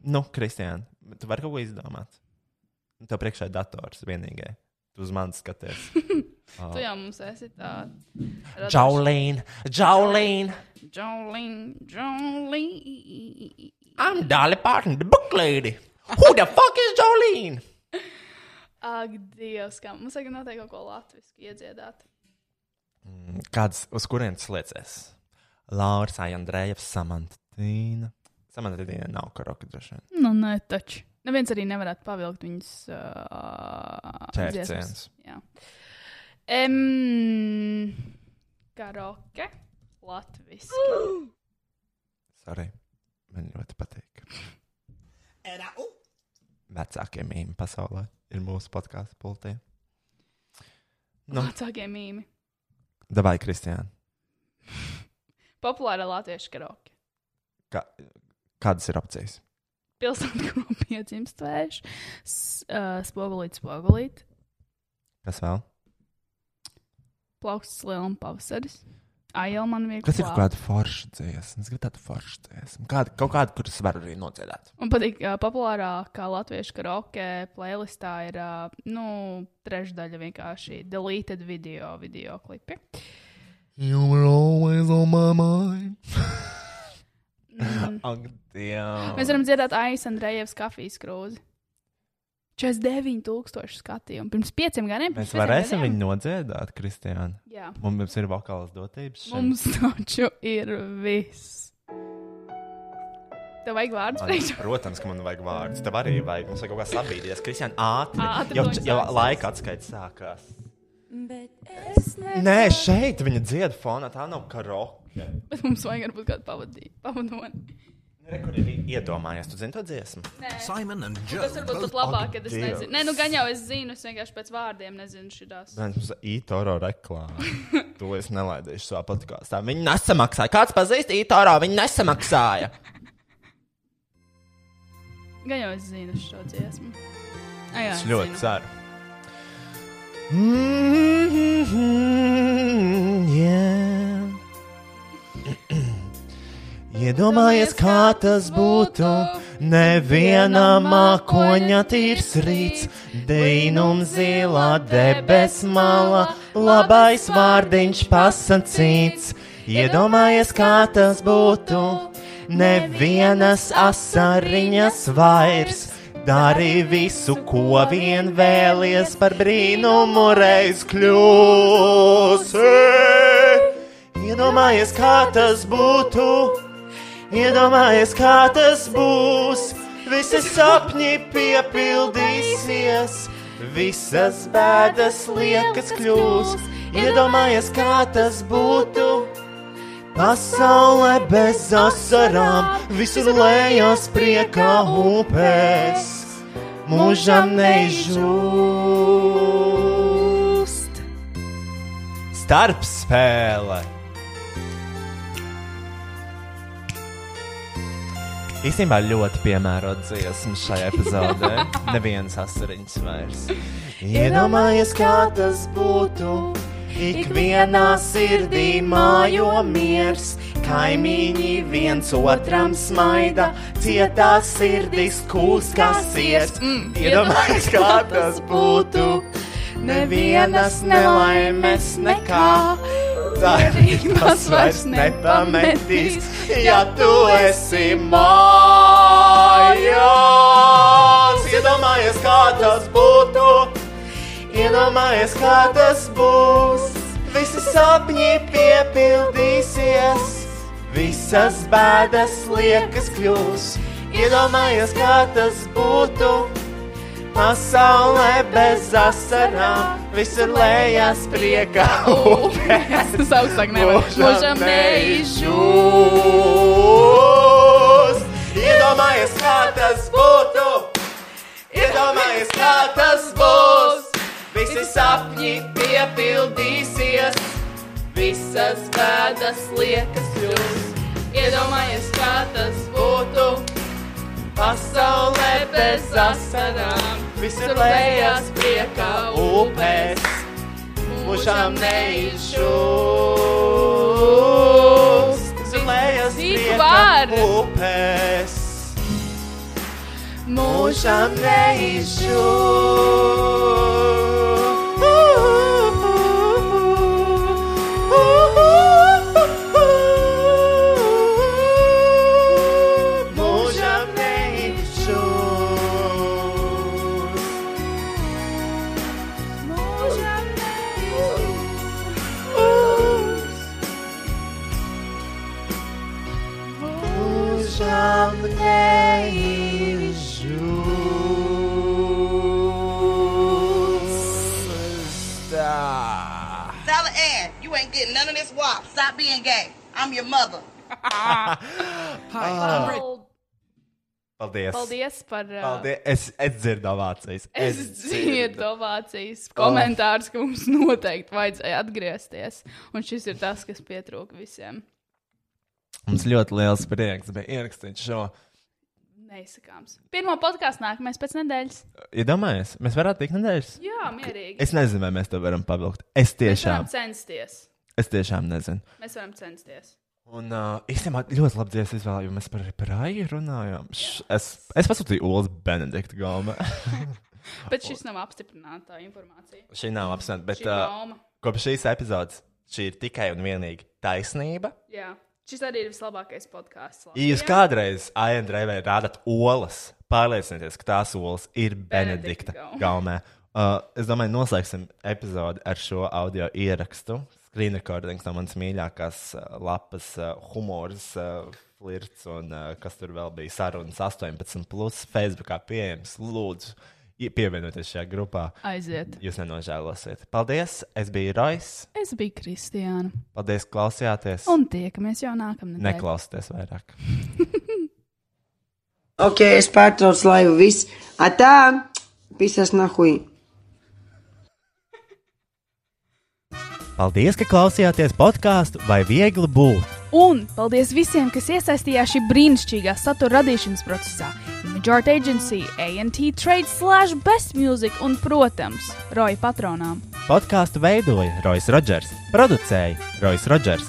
Nu, Kristiāna, tu vari kaut ko izdomāt. Tev priekšā ir dators vienīgais. Tu uz mani skaties. Oh. Tu jau mums esi tā. Jolene, Jolene. Jolene, Jolene. I'm Dolly Parton, the book lady. Who the fuck is Jolene? Ak, Dievs, kā mums vajag noteikti kaut ko latviešu iedziedāt. Mm, Kāds uz kurienes slēdzies? Laura, Andrejevs, Samantīna. Samantīna nav karaoke droši vien. Nu, nē, taču. Neviens arī nevarētu pavilkt viņas uh. Jā. Um, karaoke. Latviešu. Sorry. Man ļoti patīk. Vecākie mīmī pasaulē ir mūsu podkāstu pultī. Nu, Vecākie mīmi. Davai, Kristiāna. Populārā latviešu karaoke. Kā, kādas ir opcijas? Pilsēta, ko piedzimst vējš, uh, spogulīt, spogulīt, Kas vēl? plauksts lielam pavasaris. Aijel man viegli. Kas ir kaut kāda forša dziesma? Es gribu tādu foršu dziesmu. Kāda, kaut kādu, kuras var arī nodziedāt. Man patīk, ka populārākā latviešu karaoke playlistā ir uh, nu, trešdaļa vienkārši deleted video, video klipi. You were always on my mind. Mm. Ak, Dievs. Mēs varam dzirdēt Aijas Andrejevs kafijas krūzi. 49,000 skatījumu. Pirms pieciem gadiem. Mēs varēsim viņu nodziedāt, Kristiāna. Jā. Mums ir vokālas dotības. šim. Mums taču ir viss. Tev vajag vārdus Man, priekšā. protams, ka man vajag vārdus. Tev arī vajag. Mums vajag kaut kā sabīdīties. Kristiāna, ātri. Ātri jau, jau laika atskaits sākās. Es Nē, šeit viņa dzied fonā. Tā nav karaoke. Bet mums vajag varbūt kādu pavadīju. Pavadoni. Re, kur ir iedomājies? Tu zini to dziesmu? Nē. Simon and Joe. Tas varbūt pat labāk, kad es Dievs. nezinu. Nē, nu gan jau es zinu, es vienkārši pēc vārdiem nezinu šitās. Nē, mums ir ītoro reklāma. to es nelaidīšu savā podkāstā. Viņi nesamaksāja. Kāds pazīst ītoro? Viņi nesamaksāja. Gan jau es zinu šo dziesmu. Ai, jā, Es ļoti zinu. ceru. Mm-hmm, yeah. Iedomājies, kā tas būtu, neviena mākoņa tīrs rīts, dīnum zilā debes mala, labais vārdiņš pasacīts. Iedomājies, kā tas būtu, nevienas asariņas vairs. Dari visu, ko vien vēlies par brīnumu reiz kļūsi. Iedomājies, kā tas būtu, iedomājies, kā tas būs. Visi sapņi piepildīsies, visas bēdas liekas kļūs. Iedomājies, kā tas būtu. Pasaulē bez asarām, visur lejās priekā upēs, mūžam neizžūst. Starpspēle! Īstenībā ļoti piemērota dziesma šai epizodē. Nevienas asariņas vairs. Iedomājies, kā tas būtu. Ikvienā sirdī mājo miers, kaimiņi viens otram smaida, cietās sirdis kūs kā sirds. Mm, iedomājies, kā tas būtu. Nevienas nelaimes nekā. Cerības vairs nepametīs, ja tu esi mājās. Iedomājies, kā tas būtu. Iedomājies, kā tas būs. Visi sapņi piepildīsies, visas bēdas liekas kļūs. Iedomājies, kā tas būtu. Pasaulē bez asarām, visur lejās priekā upēs. Tas augstāk nevar. Mūžam neizžūst. Iedomājies, kā tas būtu. Iedomājies, kā tas būs. Visi sapņi piepildīsies, visas bēdas liekas kļūs. Iedomājies, kā tas būtu. Pasaulē bez asarām, visur lejās priekā upēs. Mūžām neizžūst, visur priekā var? upēs. Mūžām neizžūst. Wop. Stop being gay. I'm your mother. Well, Paldies! Paldies par. Uh, Paldies. Es, es dzirdu ovācijas. Es dzirdu ovācijas, komentārus, ka mums noteikti vajadzēja atgriezties. Un šis ir tas, kas pietrūka visiem. Mums ļoti liels prieks bija ierakstīt šo. Neizsakāms. Pirmā podkāstu nākamais pēc nedēļas. Iedomājies, mēs varētu tikt nedēļas. Jā, mierīgi. Es nezinu, vai mēs to varam pavilkt. Es Mēs tiešām, varam censties. Es tiešām nezinu. Mēs varam censties. Un uh, īstenībā ļoti labi dziesmu izvēle, jo mēs par Rāju runājām. Š, es, es pasūtīju Olas Benedikta galvu. Bet šis nav apstiprināta informācija. Šī nav apsvērta, bet Šī uh, kopš šīs epizodes šī ir tikai un vienīgi taisnība. Jā, šis arī ir vislabākais podkāsts. Ja jūs kādreiz ANDRV rādat olas, pārliecinieties, ka tās olas ir Benedikta gaumē. gaumē. Uh, es domāju, noslēgsim epizodi ar šo audio ierakstu. Screen recordings no manas mīļākās uh, lapas, uh, humors, uh, flirts un kas tur vēl bija sarunas 18, plus Facebookā pieejams. Lūdzu, ie- pievienojieties šajā grupā. Aiziet. Jūs nenožēlosiet. Paldies! Es biju Rois. Es biju Kristiāna. Paldies, ka klausījāties. Un tiekamies jau nākamnedēļ. Neklausieties vairāk. Ok, es pārtraucu laivu. Viss. Atā! Pisas nahui. Paldies, ka klausījāties podkāstu vai viegli būt. Un paldies visiem, kas iesaistījās šī brīnišķīgā satura radīšanas procesā. Art Agency, ANT Trade, Slash Best Music un, protams, Roja patronām. Podkāstu veidoja Rois Rodžers, producēja Rois Rodžers,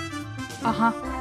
啊哈。